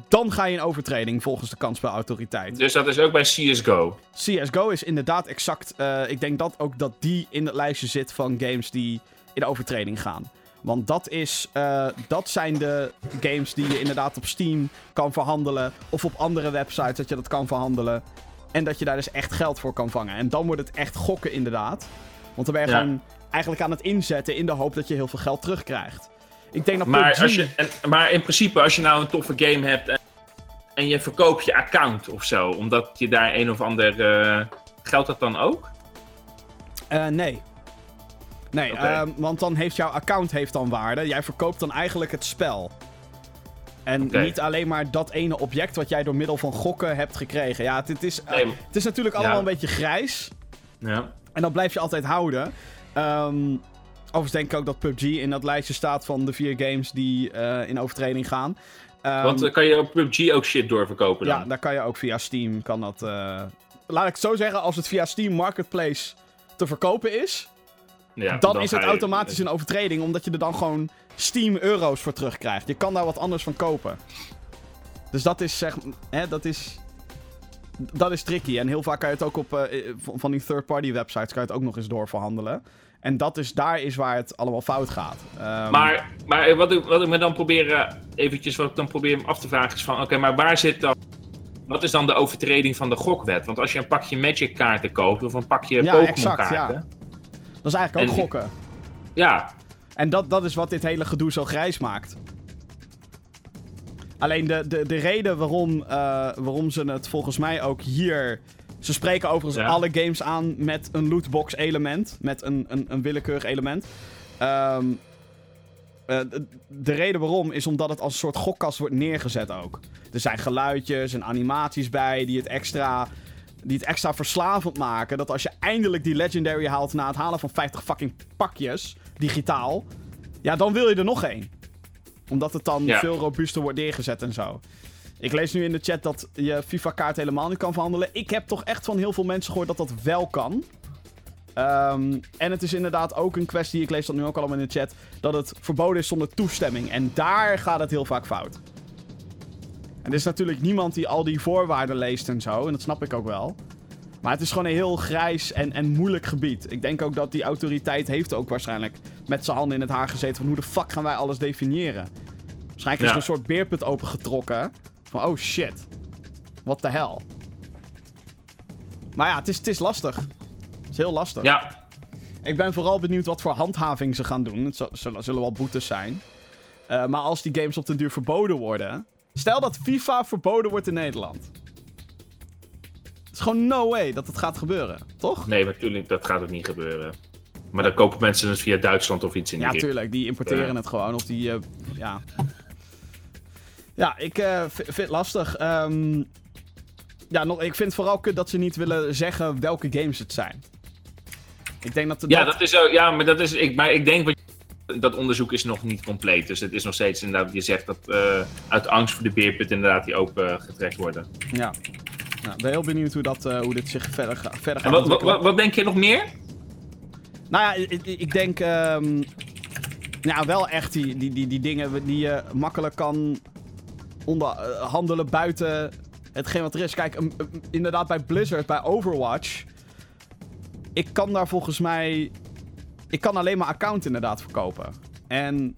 Speaker 1: dan ga je in overtreding volgens de kansspelautoriteit.
Speaker 2: dus dat is ook bij CSGO.
Speaker 1: CSGO is inderdaad exact. eh, ik denk dat ook dat die in het lijstje zit van games die in overtreding gaan. Want dat, is, eh, dat zijn de games die je inderdaad op Steam kan verhandelen. Of op andere websites dat je dat kan verhandelen. En dat je daar dus echt geld voor kan vangen. En dan wordt het echt gokken inderdaad. Want dan ben je
Speaker 2: Ja.
Speaker 1: gewoon eigenlijk aan het inzetten in de hoop dat je heel veel geld terugkrijgt. Ik denk dat
Speaker 2: Maar,
Speaker 1: PUBG
Speaker 2: als je, en, maar in principe, als je nou een toffe game hebt en, en je verkoopt je account of zo, omdat je daar een of ander. eh, geldt dat dan ook?
Speaker 1: Eh, nee. Nee, ehm, want dan heeft jouw account heeft dan waarde. Jij verkoopt dan eigenlijk het spel. En niet alleen maar dat ene object wat jij door middel van gokken hebt gekregen. Ja, het, het is, eh,
Speaker 2: Nee.
Speaker 1: het is natuurlijk allemaal
Speaker 2: Ja.
Speaker 1: een beetje grijs.
Speaker 2: Ja.
Speaker 1: En dat blijf je altijd houden. Ehm overigens denk ik ook dat PUBG in dat lijstje staat van de vier games die eh, in overtreding gaan. Ehm,
Speaker 2: Want dan kan je op PUBG ook shit doorverkopen dan.
Speaker 1: ja, daar kan je ook via Steam. Kan dat, eh, Laat ik het zo zeggen, als het via Steam Marketplace te verkopen is,
Speaker 2: Ja,
Speaker 1: dan, is het
Speaker 2: je-
Speaker 1: automatisch een overtreding, omdat je er dan gewoon Steam euro's voor terugkrijgt. Je kan daar wat anders van kopen. Dus dat is zeg, hè, dat is, dat is tricky. En heel vaak kan je het ook op eh, van van die third-party websites kan je het ook nog eens doorverhandelen. En dat is, daar is waar het allemaal fout gaat. Ehm,
Speaker 2: Maar, maar wat, ik, wat ik me dan probeer, eh, eventjes, wat ik dan probeer af te vragen is van, oké, maar waar zit dan, wat is dan de overtreding van de gokwet? Want als je een pakje Magic kaarten koopt of een pakje
Speaker 1: Ja,
Speaker 2: Pokémon
Speaker 1: exact, ja.
Speaker 2: kaarten.
Speaker 1: dat is eigenlijk ook
Speaker 2: en-
Speaker 1: gokken.
Speaker 2: Ja,
Speaker 1: En dat, dat is wat dit hele gedoe zo grijs maakt. Alleen de, de, de reden waarom, eh, waarom ze het volgens mij ook hier. Ze spreken overigens
Speaker 2: Ja.
Speaker 1: alle games aan met een lootbox element. Met een, een, een willekeurig element. Ehm, eh, de, de reden waarom is omdat het als een soort gokkast wordt neergezet ook. Er zijn geluidjes en animaties bij die het extra, die het extra verslavend maken. Dat als je eindelijk die legendary haalt na het halen van 50 fucking pakjes, digitaal. Ja, dan wil je er nog één. Omdat het dan
Speaker 2: Ja.
Speaker 1: veel robuuster wordt neergezet en zo. Ik lees nu in de chat dat je FIFA-kaart helemaal niet kan verhandelen. Ik heb toch echt van heel veel mensen gehoord dat dat wel kan. Ehm, en het is inderdaad ook een kwestie, ik lees dat nu ook allemaal in de chat, dat het verboden is zonder toestemming. En daar gaat het heel vaak fout. En er is natuurlijk niemand die al die voorwaarden leest en zo, en dat snap ik ook wel. Maar het is gewoon een heel grijs en, en moeilijk gebied. Ik denk ook dat die autoriteit heeft ook waarschijnlijk met zijn handen in het haar gezeten van hoe de fuck gaan wij alles definiëren. Waarschijnlijk is er een soort beerput opengetrokken. Van oh shit. What the hell. Maar ja, het is, het is lastig. Het is heel lastig.
Speaker 2: ja,
Speaker 1: Ik ben vooral benieuwd wat voor handhaving ze gaan doen. Het zullen, zullen wel boetes zijn. Eh, maar als die games op den duur verboden worden. Stel dat FIFA verboden wordt in Nederland. Het is gewoon no way dat het gaat gebeuren, toch?
Speaker 2: nee, natuurlijk, dat gaat ook niet gebeuren. Maar dan kopen mensen het via Duitsland of iets in die
Speaker 1: Ja,
Speaker 2: richting.
Speaker 1: tuurlijk. Die importeren het gewoon. Of die, eh, ja. Ja, ik eh, vind het lastig. Ehm, ja, nog, ik vind het vooral kut dat ze niet willen zeggen welke games het zijn. Ik denk dat...
Speaker 2: Ja, dat is zo, ja maar, dat is, ik, maar ik denk... Wat, dat onderzoek is nog niet compleet. Dus het is nog steeds inderdaad... Je zegt dat uh, uit angst voor de beerput inderdaad die open getrekt worden.
Speaker 1: Ja. Nou, ik ben heel benieuwd hoe, dat, uh, hoe dit zich verder, ga, verder gaat.
Speaker 2: En wat, wat, wat, denk je nog meer?
Speaker 1: Nou ja, ik, ik denk... Um, ja, wel echt die, die, die, die dingen die je makkelijk kan onderhandelen uh, buiten hetgeen wat er is. Kijk, um, um, inderdaad bij Blizzard, bij Overwatch... Ik kan daar volgens mij... Ik kan alleen maar account inderdaad verkopen. En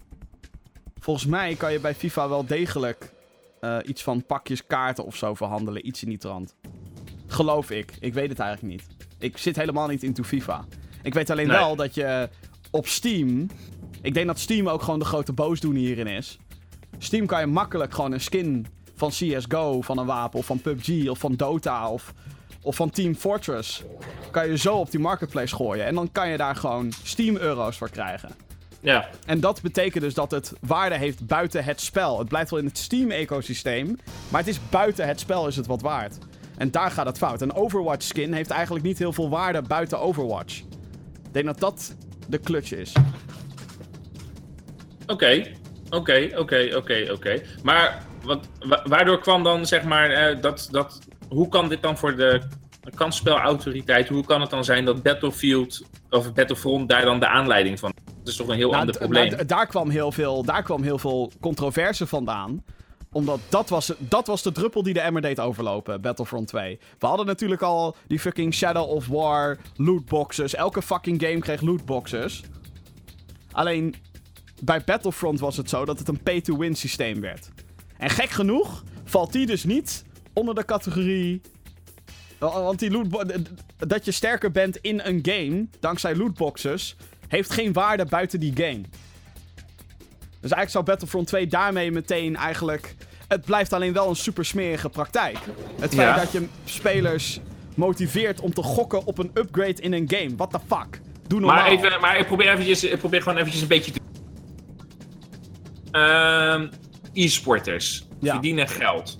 Speaker 1: volgens mij kan je bij FIFA wel degelijk uh, iets van pakjes kaarten of zo verhandelen. Iets in die trant. Geloof ik. Ik weet het eigenlijk niet. Ik zit helemaal niet into FIFA. Ik weet alleen nee. wel dat je op Steam... Ik denk dat Steam ook gewoon de grote boosdoener hierin is. Steam kan je makkelijk gewoon een skin van CSGO, van een wapen, of van PUBG, of van Dota, of, of van Team Fortress. Kan je zo op die marketplace gooien. En dan kan je daar gewoon Steam-euro's voor krijgen.
Speaker 2: Ja.
Speaker 1: En dat betekent dus dat het waarde heeft buiten het spel. Het blijft wel in het Steam-ecosysteem, maar het is buiten het spel is het wat waard. En daar gaat het fout. Een Overwatch-skin heeft eigenlijk niet heel veel waarde buiten Overwatch. Ik denk dat dat de clutch is.
Speaker 2: Oké, oké, oké, oké, oké. Maar wat, wa waardoor kwam dan, zeg maar, uh, dat, dat... Hoe kan dit dan voor de kansspelautoriteit... Hoe kan het dan zijn dat Battlefield of Battlefront daar dan de aanleiding van... Dat is toch een heel
Speaker 1: nou,
Speaker 2: ander probleem.
Speaker 1: Nou, daar, kwam heel veel, daar kwam heel veel controverse vandaan omdat dat was, dat was de druppel die de emmer deed overlopen, Battlefront 2. We hadden natuurlijk al die fucking Shadow of War lootboxes. Elke fucking game kreeg lootboxes. Alleen, bij Battlefront was het zo dat het een pay-to-win systeem werd. En gek genoeg valt die dus niet onder de categorie... Want die lootbo dat je sterker bent in een game, dankzij lootboxes, heeft geen waarde buiten die game. Dus eigenlijk zou Battlefront 2 daarmee meteen eigenlijk... Het blijft alleen wel een super smerige praktijk. Het feit ja. dat je spelers motiveert om te gokken op een upgrade in een game. What the fuck? Doe normaal.
Speaker 2: Maar, even, maar ik, probeer eventjes, ik probeer gewoon eventjes een beetje te... Uh, E-sporters ja. verdienen geld.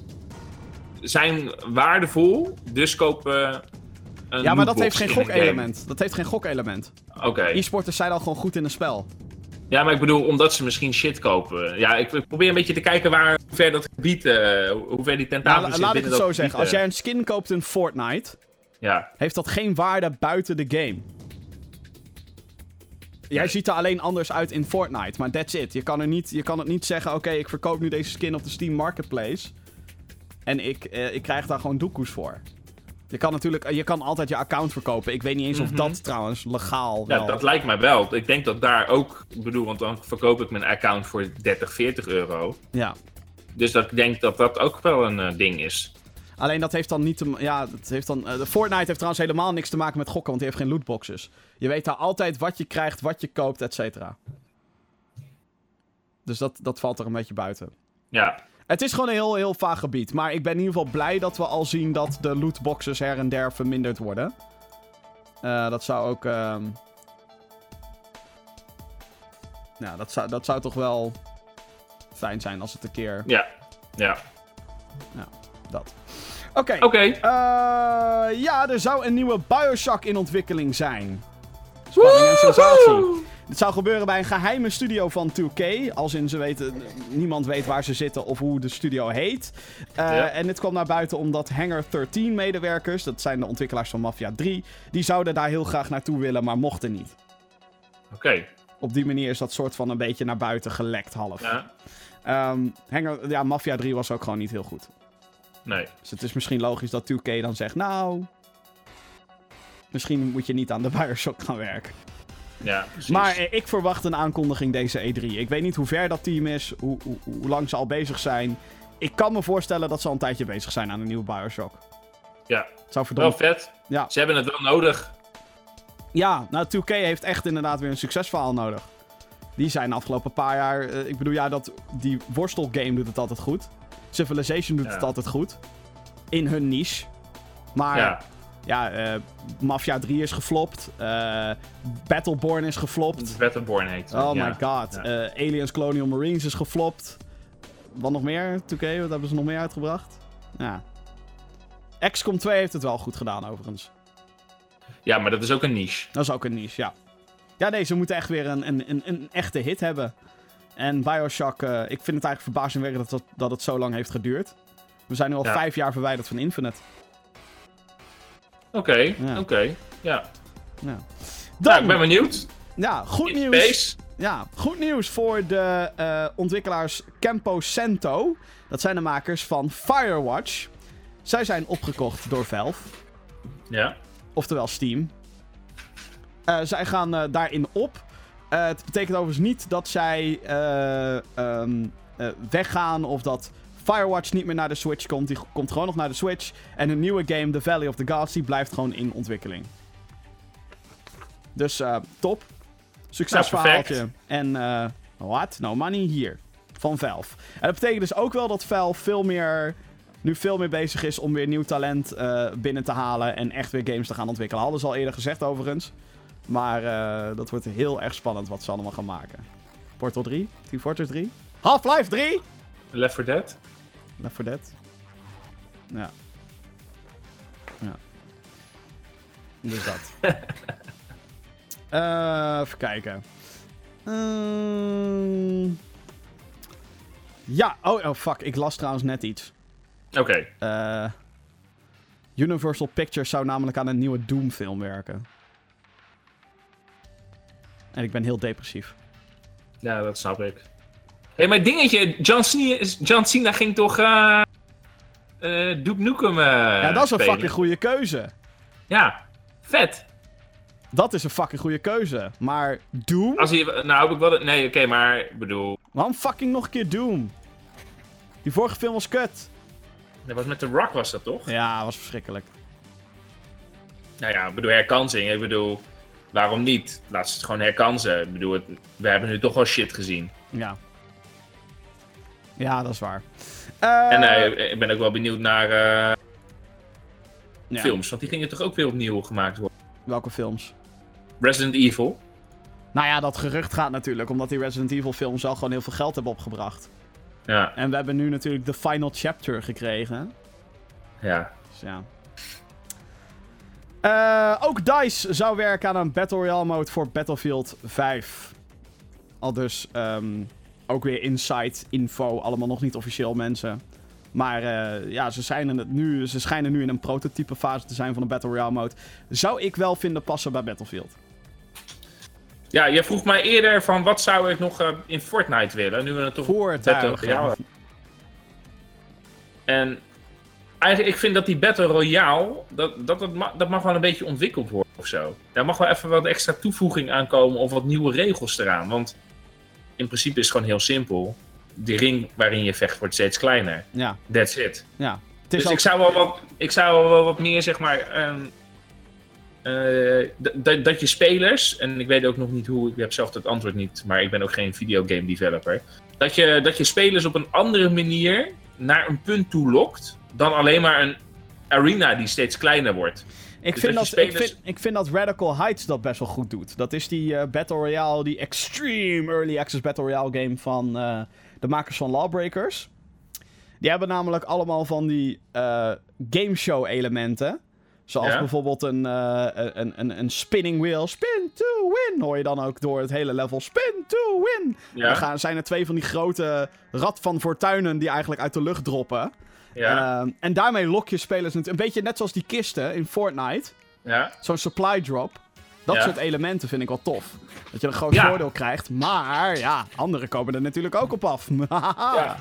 Speaker 2: Zijn waardevol, dus kopen... Een
Speaker 1: ja, maar dat heeft geen gokelement. Dat heeft geen gokelement.
Speaker 2: Oké. Okay.
Speaker 1: E-sporters zijn al gewoon goed in een spel.
Speaker 2: Ja, maar ik bedoel, omdat ze misschien shit kopen. Ja, ik, probeer een beetje te kijken waar, hoe ver dat gebied, uh, hoe ver die tentakels
Speaker 1: nou, Laat ik het zo zeggen. Als jij een skin koopt in Fortnite,
Speaker 2: ja.
Speaker 1: heeft dat geen waarde buiten de game. Jij ziet er alleen anders uit in Fortnite, maar that's it. Je kan, er niet, je kan het niet zeggen, oké, okay, ik verkoop nu deze skin op de Steam Marketplace. En ik, uh, ik krijg daar gewoon doekoes voor. Je kan natuurlijk, je kan altijd je account verkopen. Ik weet niet eens of mm -hmm. dat trouwens legaal
Speaker 2: Ja, dat lijkt mij wel. Ik denk dat daar ook, ik bedoel, want dan verkoop ik mijn account voor 30, 40 euro.
Speaker 1: Ja.
Speaker 2: Dus dat, ik denk dat dat ook wel een uh, ding is.
Speaker 1: Alleen dat heeft dan niet te, ja, dat heeft dan, uh, de Fortnite heeft trouwens helemaal niks te maken met gokken, want die heeft geen lootboxes. Je weet daar altijd wat je krijgt, wat je koopt, et cetera. Dus dat, dat valt er een beetje buiten.
Speaker 2: Ja.
Speaker 1: Het is gewoon een heel, heel vaag gebied. Maar ik ben in ieder geval blij dat we al zien dat de lootboxes her en der verminderd worden. Uh, dat zou ook... Uh... Ja, dat zou, dat zou toch wel fijn zijn als het een keer...
Speaker 2: Ja, ja.
Speaker 1: Ja, dat. Oké.
Speaker 2: Okay.
Speaker 1: Uh, ja, er zou een nieuwe Bioshock in ontwikkeling zijn. Spanning en sensatie. Dit zou gebeuren bij een geheime studio van 2K. Als in ze weten, niemand weet waar ze zitten of hoe de studio heet. Uh, ja. En dit kwam naar buiten omdat Hangar 13 medewerkers, dat zijn de ontwikkelaars van Mafia 3, die zouden daar heel graag naartoe willen, maar mochten niet.
Speaker 2: Oké. Okay.
Speaker 1: Op die manier is dat soort van een beetje naar buiten gelekt half.
Speaker 2: Ja.
Speaker 1: Um, Hangar, ja, Mafia 3 was ook gewoon niet heel goed.
Speaker 2: Nee.
Speaker 1: Dus het is misschien logisch dat 2K dan zegt, nou... Misschien moet je niet aan de Bioshock gaan werken.
Speaker 2: Ja, precies.
Speaker 1: Maar eh, ik verwacht een aankondiging deze E3. Ik weet niet hoe ver dat team is, hoe, hoe, hoe, lang ze al bezig zijn. Ik kan me voorstellen dat ze al een tijdje bezig zijn aan een nieuwe Bioshock.
Speaker 2: Ja,
Speaker 1: het zou verdomd...
Speaker 2: wel vet.
Speaker 1: Ja.
Speaker 2: Ze hebben het wel nodig.
Speaker 1: Ja, nou 2K heeft echt inderdaad weer een succesverhaal nodig. Die zijn de afgelopen paar jaar... Uh, ik bedoel, ja, dat, die worstelgame doet het altijd goed. Civilization doet
Speaker 2: Ja.
Speaker 1: het altijd goed. In hun niche. Maar
Speaker 2: Ja.
Speaker 1: ja, eh, Mafia 3 is geflopt. Eh, Battleborn is geflopt.
Speaker 2: Battleborn heet.
Speaker 1: Oh my god. Eh, Aliens Colonial Marines is geflopt. Wat nog meer? 2K, wat hebben ze nog meer uitgebracht? Ja. XCOM 2 heeft het wel goed gedaan, overigens.
Speaker 2: Ja, maar dat is ook een niche.
Speaker 1: Dat is ook een niche, ja. Ja, nee, ze moeten echt weer een, een, een, een echte hit hebben. En Bioshock, uh, ik vind het eigenlijk verbazingwekkend dat, dat, dat het zo lang heeft geduurd. We zijn nu al vijf jaar verwijderd van Infinite.
Speaker 2: Oké, ja. oké, ja.
Speaker 1: ja.
Speaker 2: Dan, ik ben benieuwd.
Speaker 1: Ja, goed nieuws. Ja, goed nieuws voor de uh, ontwikkelaars Campo Cento. Dat zijn de makers van Firewatch. Zij zijn opgekocht door Valve.
Speaker 2: Ja.
Speaker 1: Oftewel Steam. Uh, zij gaan uh, daarin op. het betekent overigens niet dat zij um, weggaan of dat Firewatch niet meer naar de Switch komt. Die komt gewoon nog naar de Switch. En een nieuwe game, The Valley of the Gods, die blijft gewoon in ontwikkeling. Dus top. Succesverhaaltje. Nou, en what? No money hier. Van Valve. En dat betekent dus ook wel dat Valve veel meer, nu veel meer bezig is om weer nieuw talent uh, binnen te halen. En echt weer games te gaan ontwikkelen. Hadden ze al eerder gezegd overigens. Maar uh, dat wordt heel erg spannend wat ze allemaal gaan maken. Portal 3? Team Fortress 3? Half-Life 3?
Speaker 2: Left 4 Dead?
Speaker 1: Left 4 Dead? Ja. Ja. Dus dat. Uh, even kijken. Uh... Ja, oh, oh fuck, ik las trouwens net iets.
Speaker 2: Oké. Okay.
Speaker 1: Uh, Universal Pictures zou namelijk aan een nieuwe Doom-film werken. En ik ben heel depressief.
Speaker 2: Ja, dat snap ik. Hé, hey, maar dingetje, John Cena, John Cena ging toch uh, uh, Duke Nukem uh,
Speaker 1: Ja, dat is
Speaker 2: een
Speaker 1: spelen. fucking goede keuze.
Speaker 2: Ja, vet.
Speaker 1: Dat is een fucking goede keuze. Maar Doom?
Speaker 2: Als je, nou, heb ik wel... Nee, oké, maar ik bedoel...
Speaker 1: Waarom fucking nog een keer Doom? Die vorige film was kut.
Speaker 2: Dat was met The Rock, was dat toch?
Speaker 1: Ja, was verschrikkelijk.
Speaker 2: Nou ja, ik bedoel, herkansing. Ik bedoel, waarom niet? Laat ze het gewoon herkansen. Ik bedoel, we hebben nu toch wel shit gezien.
Speaker 1: Ja. Ja, dat is waar.
Speaker 2: En uh, ik ben ook wel benieuwd naar uh, ja. films. Want die gingen toch ook weer opnieuw gemaakt worden?
Speaker 1: Welke films?
Speaker 2: Resident Evil.
Speaker 1: Nou ja, dat gerucht gaat natuurlijk, omdat die Resident Evil films al gewoon heel veel geld hebben opgebracht.
Speaker 2: Ja.
Speaker 1: En we hebben nu natuurlijk de final chapter gekregen.
Speaker 2: Ja.
Speaker 1: Dus ja. Uh, ook DICE zou werken aan een Battle Royale mode voor Battlefield 5. Al dus um, ook weer insight, info, allemaal nog niet officieel mensen. Maar uh, ja, ze, zijn het nu, ze schijnen nu in een prototype fase te zijn van de Battle Royale mode. Zou ik wel vinden passen bij Battlefield.
Speaker 2: Ja, je vroeg mij eerder van wat zou ik nog uh, in Fortnite willen. Nu we het toch
Speaker 1: Battle Royale.
Speaker 2: En eigenlijk, ik vind dat die Battle Royale, dat, dat, dat, mag, dat mag wel een beetje ontwikkeld worden of zo. Daar mag wel even wat extra toevoeging aankomen of wat nieuwe regels eraan. Want in principe is het gewoon heel simpel die ring waarin je vecht wordt steeds kleiner.
Speaker 1: Ja.
Speaker 2: That's it.
Speaker 1: Ja.
Speaker 2: dus ik, zou wel wat, ik zou wel wat meer, zeg maar... Um, dat je spelers, en ik weet ook nog niet hoe, ik heb zelf het antwoord niet, maar ik ben ook geen videogame developer. Dat je, dat je spelers op een andere manier naar een punt toe lokt dan alleen maar een arena die steeds kleiner wordt.
Speaker 1: Ik, dus vind dat, spelers... ik, vind, ik vind dat Radical Heights dat best wel goed doet. Dat is die uh, Battle Royale, die extreme early access Battle Royale game van uh, de makers van Lawbreakers. Die hebben namelijk allemaal van die uh, gameshow elementen. Zoals bijvoorbeeld een, een, een, een spinning wheel. Spin to win. Hoor je dan ook door het hele level. Spin to win. Ja. Dan gaan, zijn er twee van die grote rad van fortuinen die eigenlijk uit de lucht droppen.
Speaker 2: Ja.
Speaker 1: Uh, en daarmee lok je spelers een beetje net zoals die kisten in Fortnite.
Speaker 2: Ja.
Speaker 1: Zo'n supply drop. Dat soort elementen vind ik wel tof. Dat je een groot voordeel krijgt. Maar ja, anderen komen er natuurlijk ook op af.
Speaker 2: ja.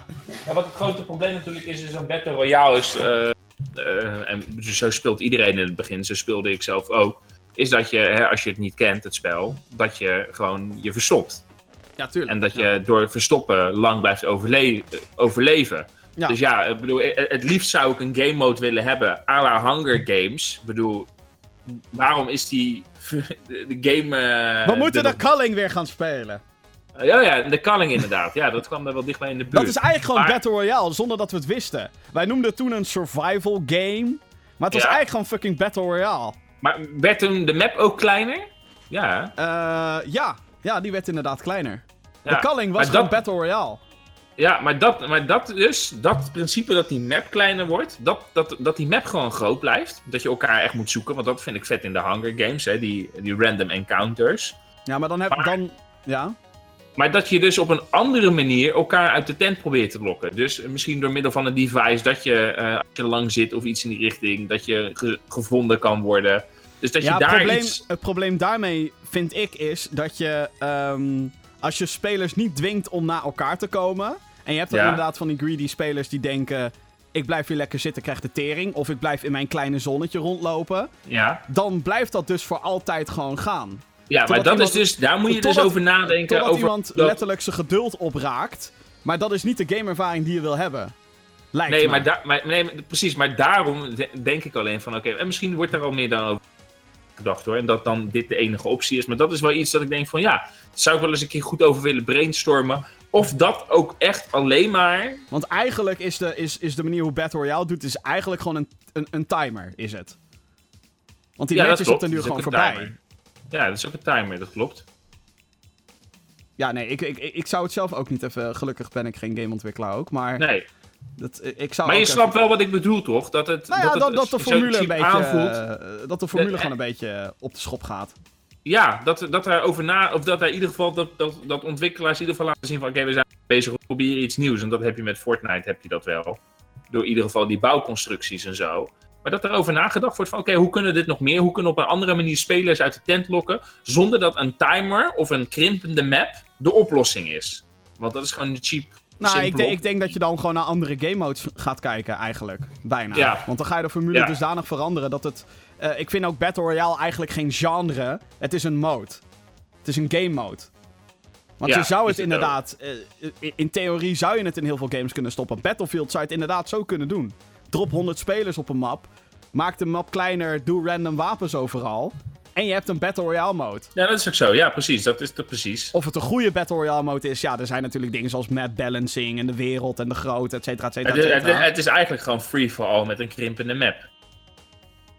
Speaker 2: wat het grote probleem natuurlijk is, is een Battle Royale is... Uh, uh, en zo speelt iedereen in het begin, zo speelde ik zelf ook. Is dat je, hè, als je het niet kent, het spel, dat je gewoon je verstopt.
Speaker 1: Ja, tuurlijk.
Speaker 2: En dat je door verstoppen lang blijft overle overleven. Ja. Dus ja, ik bedoel, het liefst zou ik een game mode willen hebben à la Hunger Games. Ik bedoel, waarom is die de game... Uh,
Speaker 1: We moeten de, de Culling weer gaan spelen.
Speaker 2: Ja, ja, de Culling inderdaad. Ja, dat kwam er wel dichtbij in de buurt.
Speaker 1: Dat is eigenlijk gewoon Battle Royale, zonder dat we het wisten. Wij noemden het toen een survival game. Maar het was ja. eigenlijk gewoon fucking Battle Royale.
Speaker 2: Maar werd toen de map ook kleiner? Ja.
Speaker 1: Uh, ja. ja, die werd inderdaad kleiner. Ja. De Culling was gewoon Battle Royale.
Speaker 2: Ja, maar dat, maar dat dus, dat principe dat die map kleiner wordt, dat, dat, dat die map gewoon groot blijft. Dat je elkaar echt moet zoeken, want dat vind ik vet in de Hunger Games, hè, die, die random encounters.
Speaker 1: Ja, maar dan heb
Speaker 2: Maar-
Speaker 1: dan. Ja.
Speaker 2: Maar dat je dus op een andere manier elkaar uit de tent probeert te lokken. Dus misschien door middel van een device dat je, eh, als je lang zit of iets in die richting, dat je ge- gevonden kan worden. Dus dat
Speaker 1: ja,
Speaker 2: je
Speaker 1: het
Speaker 2: daar
Speaker 1: probleem,
Speaker 2: iets...
Speaker 1: het probleem daarmee vind ik is dat je. ehm, als je spelers niet dwingt om naar elkaar te komen. En je hebt dan
Speaker 2: Ja.
Speaker 1: inderdaad van die greedy spelers die denken. Ik blijf hier lekker zitten, krijg de tering. Of ik blijf in mijn kleine zonnetje rondlopen.
Speaker 2: Ja,
Speaker 1: Dan blijft dat dus voor altijd gewoon gaan.
Speaker 2: ja maar dat
Speaker 1: iemand-
Speaker 2: is dus, daar moet je dus over nadenken.
Speaker 1: Totdat
Speaker 2: over
Speaker 1: iemand
Speaker 2: dat-
Speaker 1: letterlijk zijn geduld opraakt. Maar dat is niet de gameervaring die je wil hebben. Lijkt
Speaker 2: Nee, maar, daar- maar, nee, precies, maar daarom de- denk ik alleen van, oké, en misschien wordt er al meer dan over gedacht hoor, en dat dan dit de enige optie is. Maar dat is wel iets dat ik denk van, ja, zou ik wel eens een keer goed over willen brainstormen. Of dat ook echt alleen maar,
Speaker 1: Want eigenlijk is de, is, is de manier hoe Battle Royale doet, is eigenlijk gewoon een, een, een timer, is het. Want die
Speaker 2: ja,
Speaker 1: match is op
Speaker 2: klopt.
Speaker 1: den duur
Speaker 2: Dat is
Speaker 1: gewoon
Speaker 2: een
Speaker 1: voorbij.
Speaker 2: timer. Ja, dat is ook een timer, dat klopt.
Speaker 1: Ja, nee, ik, ik, ik zou het zelf ook niet even... Gelukkig ben ik geen gameontwikkelaar ook, maar...
Speaker 2: Nee,
Speaker 1: Dat, ik zou
Speaker 2: maar je snapt
Speaker 1: even-
Speaker 2: wel wat ik bedoel toch? Dat het,
Speaker 1: Nou ja,
Speaker 2: dat,
Speaker 1: dat,
Speaker 2: het
Speaker 1: dat de formule een beetje...
Speaker 2: aanvoelt.
Speaker 1: dat de formule
Speaker 2: De-
Speaker 1: gewoon een beetje op de schop gaat.
Speaker 2: Ja, dat, dat er over na, of dat er in ieder geval, dat, dat, dat ontwikkelaars in ieder geval laten zien van, oké, we zijn bezig, we proberen iets nieuws. En dat heb je met Fortnite, heb je dat wel. Door in ieder geval die bouwconstructies en zo. Maar dat er over nagedacht wordt van, oké, hoe kunnen we dit nog meer? Hoe kunnen we op een andere manier spelers uit de tent lokken, zonder dat een timer of een krimpende map de oplossing is? Want dat is gewoon een cheap,
Speaker 1: Nou, ik, denk- ik denk dat je dan gewoon naar andere game modes gaat kijken, eigenlijk. Bijna.
Speaker 2: Ja.
Speaker 1: Want dan ga je de formule
Speaker 2: Ja.
Speaker 1: dusdanig veranderen dat het... eh, ik vind ook Battle Royale eigenlijk geen genre. Het is een mode. Het is een game mode. Want
Speaker 2: Ja,
Speaker 1: je zou het inderdaad... eh, in- theorie zou je het in heel veel games kunnen stoppen. Battlefield zou je het inderdaad zo kunnen doen. Drop 100 spelers op een map. Maak de map kleiner. Doe random wapens overal. En je hebt een Battle Royale mode.
Speaker 2: Ja, dat is ook zo. Ja, precies. Dat is precies.
Speaker 1: Of het een goede Battle Royale mode is, ja, er zijn natuurlijk dingen zoals map balancing en de wereld en de grootte, et cetera, et cetera,
Speaker 2: Het,
Speaker 1: et
Speaker 2: het,
Speaker 1: cetera.
Speaker 2: het is eigenlijk gewoon free for all met een krimpende map.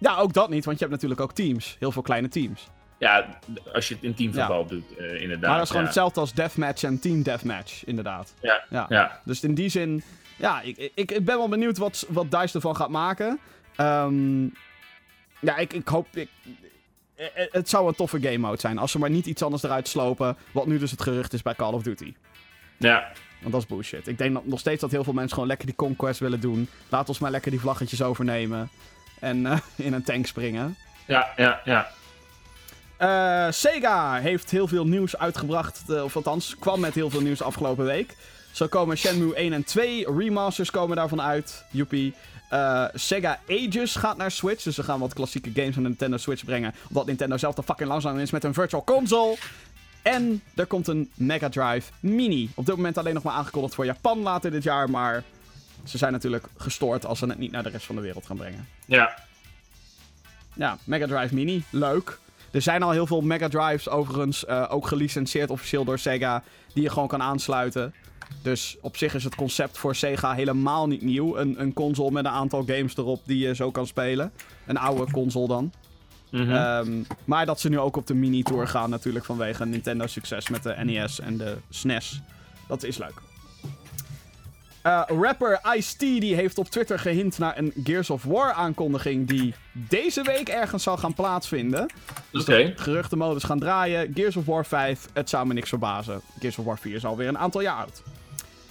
Speaker 1: Ja, ook dat niet, want je hebt natuurlijk ook teams. Heel veel kleine teams.
Speaker 2: Ja, als je het in teamverbal doet, eh, inderdaad.
Speaker 1: maar dat is gewoon
Speaker 2: ja.
Speaker 1: hetzelfde als deathmatch en team deathmatch, inderdaad.
Speaker 2: Ja,
Speaker 1: Ja.
Speaker 2: ja.
Speaker 1: Dus in die zin, ja, ik, ik, ik ben wel benieuwd wat, wat DICE ervan gaat maken. Ehm, ja, ik, ik hoop... Ik, eh, het zou een toffe game mode zijn, als ze maar niet iets anders eruit slopen, wat nu dus het gerucht is bij Call of Duty.
Speaker 2: ja.
Speaker 1: Want dat is bullshit. Ik denk nog steeds dat heel veel mensen gewoon lekker die conquest willen doen. Laat ons maar lekker die vlaggetjes overnemen. En eh, in een tank springen.
Speaker 2: Ja, ja, ja.
Speaker 1: Eh, Sega heeft heel veel nieuws uitgebracht. eh, of althans, kwam met heel veel nieuws afgelopen week. Zo komen Shenmue 1 en 2 remasters komen daarvan uit. Joepie. Eh, Sega Ages gaat naar Switch. Dus ze gaan wat klassieke games naar de Nintendo Switch brengen. Omdat Nintendo zelf te fucking langzaam is met een Virtual Console. En er komt een Mega Drive Mini. Op dit moment alleen nog maar aangekondigd voor Japan later dit jaar. Maar ze zijn natuurlijk gestoord als ze het niet naar de rest van de wereld gaan brengen.
Speaker 2: Ja,
Speaker 1: Ja, Mega Drive Mini. Leuk. Er zijn al heel veel Mega Drives overigens eh, ook gelicenseerd officieel door Sega. Die je gewoon kan aansluiten. Dus op zich is het concept voor Sega helemaal niet nieuw. Een, een console met een aantal games erop die je zo kan spelen. Een oude console dan.
Speaker 2: Mhm.
Speaker 1: Ehm, maar dat ze nu ook op de mini-tour gaan natuurlijk vanwege Nintendo succes met de NES en de SNES. Dat is leuk. Eh, rapper Ice-T die heeft op Twitter gehint naar een Gears of War aankondiging die deze week ergens zal gaan plaatsvinden.
Speaker 2: Oké.
Speaker 1: Geruchtenmodus gaan draaien. Gears of War 5, het zou me niks verbazen. Gears of War 4 is alweer een aantal jaar oud.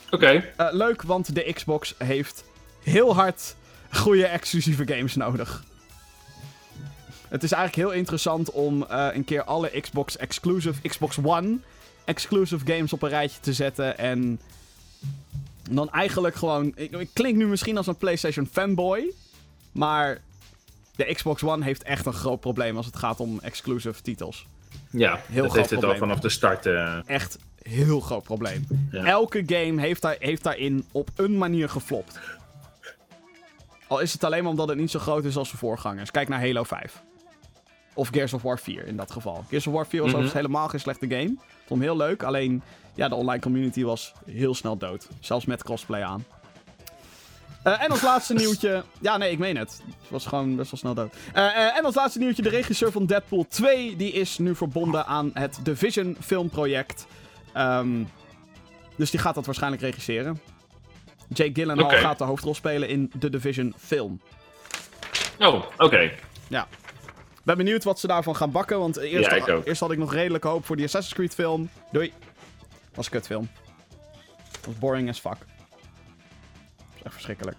Speaker 2: Oké.
Speaker 1: Eh, leuk, want de Xbox heeft heel hard goede exclusieve games nodig. Het is eigenlijk heel interessant om eh, een keer alle Xbox exclusive, Xbox One exclusive games op een rijtje te zetten. En dan eigenlijk gewoon. Ik, ik klink nu misschien als een PlayStation fanboy. Maar de Xbox One heeft echt een groot probleem als het gaat om exclusive titels.
Speaker 2: Ja,
Speaker 1: Heel
Speaker 2: dat
Speaker 1: groot
Speaker 2: heeft het al vanaf de start. eh,
Speaker 1: Echt heel groot probleem.
Speaker 2: Ja.
Speaker 1: Elke game heeft, daar, heeft daarin op een manier geflopt. Al is het alleen maar omdat het niet zo groot is als zijn voorgangers. Kijk naar Halo 5. Of Gears of War 4 in dat geval. Gears of War 4 was
Speaker 2: Mhm.
Speaker 1: overigens helemaal geen slechte game. Vond hem heel leuk. Alleen, ja, de online community was heel snel dood. Zelfs met crossplay aan. Eh, en als laatste nieuwtje... Ja, nee, ik meen het. Het was gewoon best wel snel dood. Eh, eh, en als laatste nieuwtje, de regisseur van Deadpool 2... die is nu verbonden aan het Division filmproject. Ehm, Dus die gaat dat waarschijnlijk regisseren. Jake Gyllenhaal gaat de hoofdrol spelen in The Division film.
Speaker 2: Oh, oké.
Speaker 1: Ben benieuwd wat ze daarvan gaan bakken, want eerst,
Speaker 2: Ja, ook.
Speaker 1: eerst had ik nog redelijk hoop voor die Assassin's Creed film. Doei. Was een kutfilm. Was boring as fuck. is echt verschrikkelijk.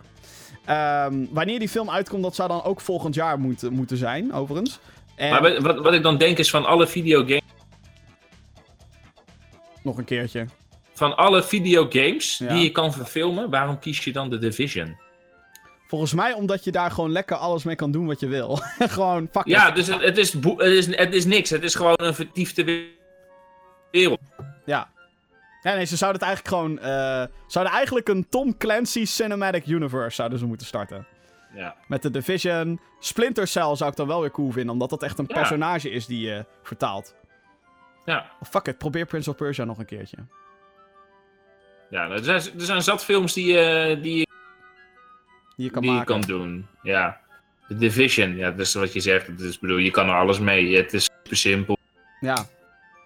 Speaker 1: Ehm, wanneer die film uitkomt, dat zou dan ook volgend jaar moeten, moeten zijn, overigens. En
Speaker 2: Maar wat- wat, ik dan denk is van alle videogames.
Speaker 1: nog een keertje.
Speaker 2: Van alle videogames
Speaker 1: Ja.
Speaker 2: die je kan verfilmen, waarom kies je dan de Division?
Speaker 1: Volgens mij omdat je daar gewoon lekker alles mee kan doen wat je wil. gewoon, fuck it.
Speaker 2: Ja, dus het, het, is, het, is, het is niks. Het is gewoon een vertiefde we- wereld.
Speaker 1: Ja. Ja, nee, ze zouden het eigenlijk gewoon... eh, zouden eigenlijk een Tom Clancy Cinematic Universe zouden ze moeten starten.
Speaker 2: Ja.
Speaker 1: Met de Division. Splinter Cell zou ik dan wel weer cool vinden, omdat dat echt een
Speaker 2: Ja.
Speaker 1: personage is die je vertaalt.
Speaker 2: Ja.
Speaker 1: Oh, fuck it, probeer Prince of Persia nog een keertje.
Speaker 2: Ja, er zijn, er zijn zat films die, je- die, je-
Speaker 1: Die je kan
Speaker 2: die je
Speaker 1: maken.
Speaker 2: kan doen. Ja. De Division, ja, dat is wat je zegt. Dus, bedoel, je kan er alles mee. Het is super simpel.
Speaker 1: Ja.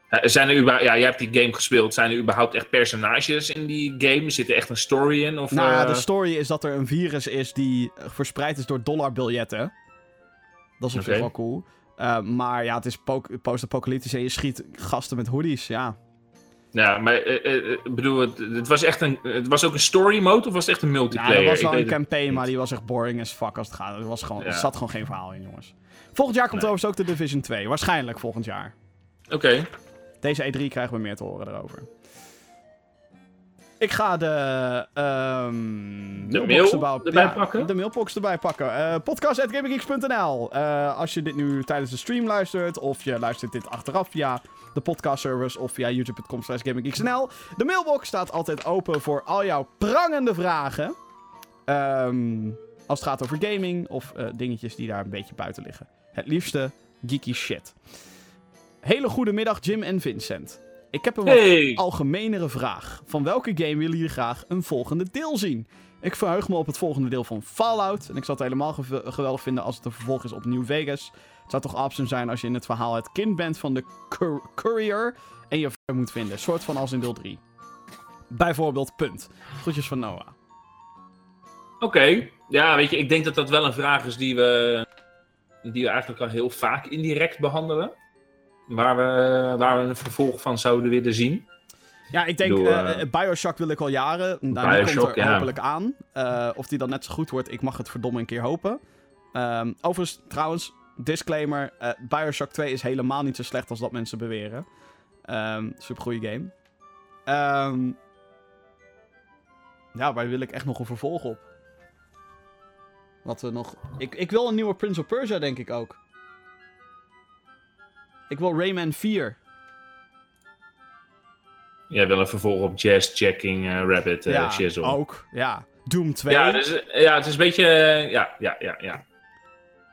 Speaker 2: Eh, Zijn er überhaupt, ja, jij hebt die game gespeeld. Zijn er überhaupt echt personages in die game? Zit er echt een story in? Of,
Speaker 1: Nou ja,
Speaker 2: eh,
Speaker 1: de story is dat er een virus is die verspreid is door dollarbiljetten. Dat is op zich wel cool. Eh, maar ja, het is po- post-apocalyptisch en je schiet gasten met hoodies, ja.
Speaker 2: Ja, maar ik bedoel, het, het was echt een. Het was ook een story mode of was het echt een
Speaker 1: Ja,
Speaker 2: multiplayer?
Speaker 1: er was
Speaker 2: Ik
Speaker 1: wel een campaign, maar die was echt boring as fuck als het gaat. Er, was gewoon, er
Speaker 2: Ja.
Speaker 1: zat gewoon geen verhaal in, jongens. Volgend jaar komt
Speaker 2: Nee.
Speaker 1: overigens ook de Division 2. Waarschijnlijk volgend jaar.
Speaker 2: Oké.
Speaker 1: Deze E3 krijgen we meer te horen erover. Ik ga de, ehm mailbox
Speaker 2: mail
Speaker 1: erbij, ja,
Speaker 2: pakken?
Speaker 1: De mailbox erbij pakken. Podcast.gaminggeeks.nl Eh, Als je dit nu tijdens de stream luistert, of je luistert dit achteraf via de podcastservice of via youtube.com slash. De mailbox staat altijd open voor al jouw prangende vragen. Ehm, als het gaat over gaming of eh, dingetjes die daar een beetje buiten liggen. Het liefste geeky shit. Hele goede middag, Jim en Vincent. Ik heb een wat algemenere vraag. Van welke game willen jullie graag een volgende deel zien? Ik verheug me op het volgende deel van Fallout. En ik zou het helemaal geweldig vinden als het een vervolg is op New Vegas. Het zou toch awesome zijn als je in het verhaal het kind bent van de cour- courier en je moet vinden. Soort van als in deel 3. Bijvoorbeeld, punt. Groetjes van Noah.
Speaker 2: Oké. Ja, weet je, ik denk dat dat wel een vraag is die we, die we eigenlijk al heel vaak indirect behandelen. Waar we, waar we een vervolg van zouden willen zien.
Speaker 1: Ja, ik denk,
Speaker 2: Doe,
Speaker 1: eh,
Speaker 2: eh,
Speaker 1: Bioshock wil ik al jaren. Nou, die
Speaker 2: Bioshock,
Speaker 1: komt er
Speaker 2: ja.
Speaker 1: hopelijk aan. Eh, of die dan net zo goed wordt, ik mag het verdomme een keer hopen. Ehm, overigens, trouwens, disclaimer. eh, Bioshock 2 is helemaal niet zo slecht als dat mensen beweren. Ehm super goede game. Ehm, ja, waar wil ik echt nog een vervolg op? Wat we nog... Ik, ik wil een nieuwe Prince of Persia, denk ik ook. Ik wil Rayman 4.
Speaker 2: Jij wil een vervolg op Jazz Jacking eh, Rabbit eh
Speaker 1: ja,
Speaker 2: Shizzle.
Speaker 1: ook. Ja. Doom 2.
Speaker 2: Ja, dus, eh, ja, het is een beetje... ja, ja, ja, ja.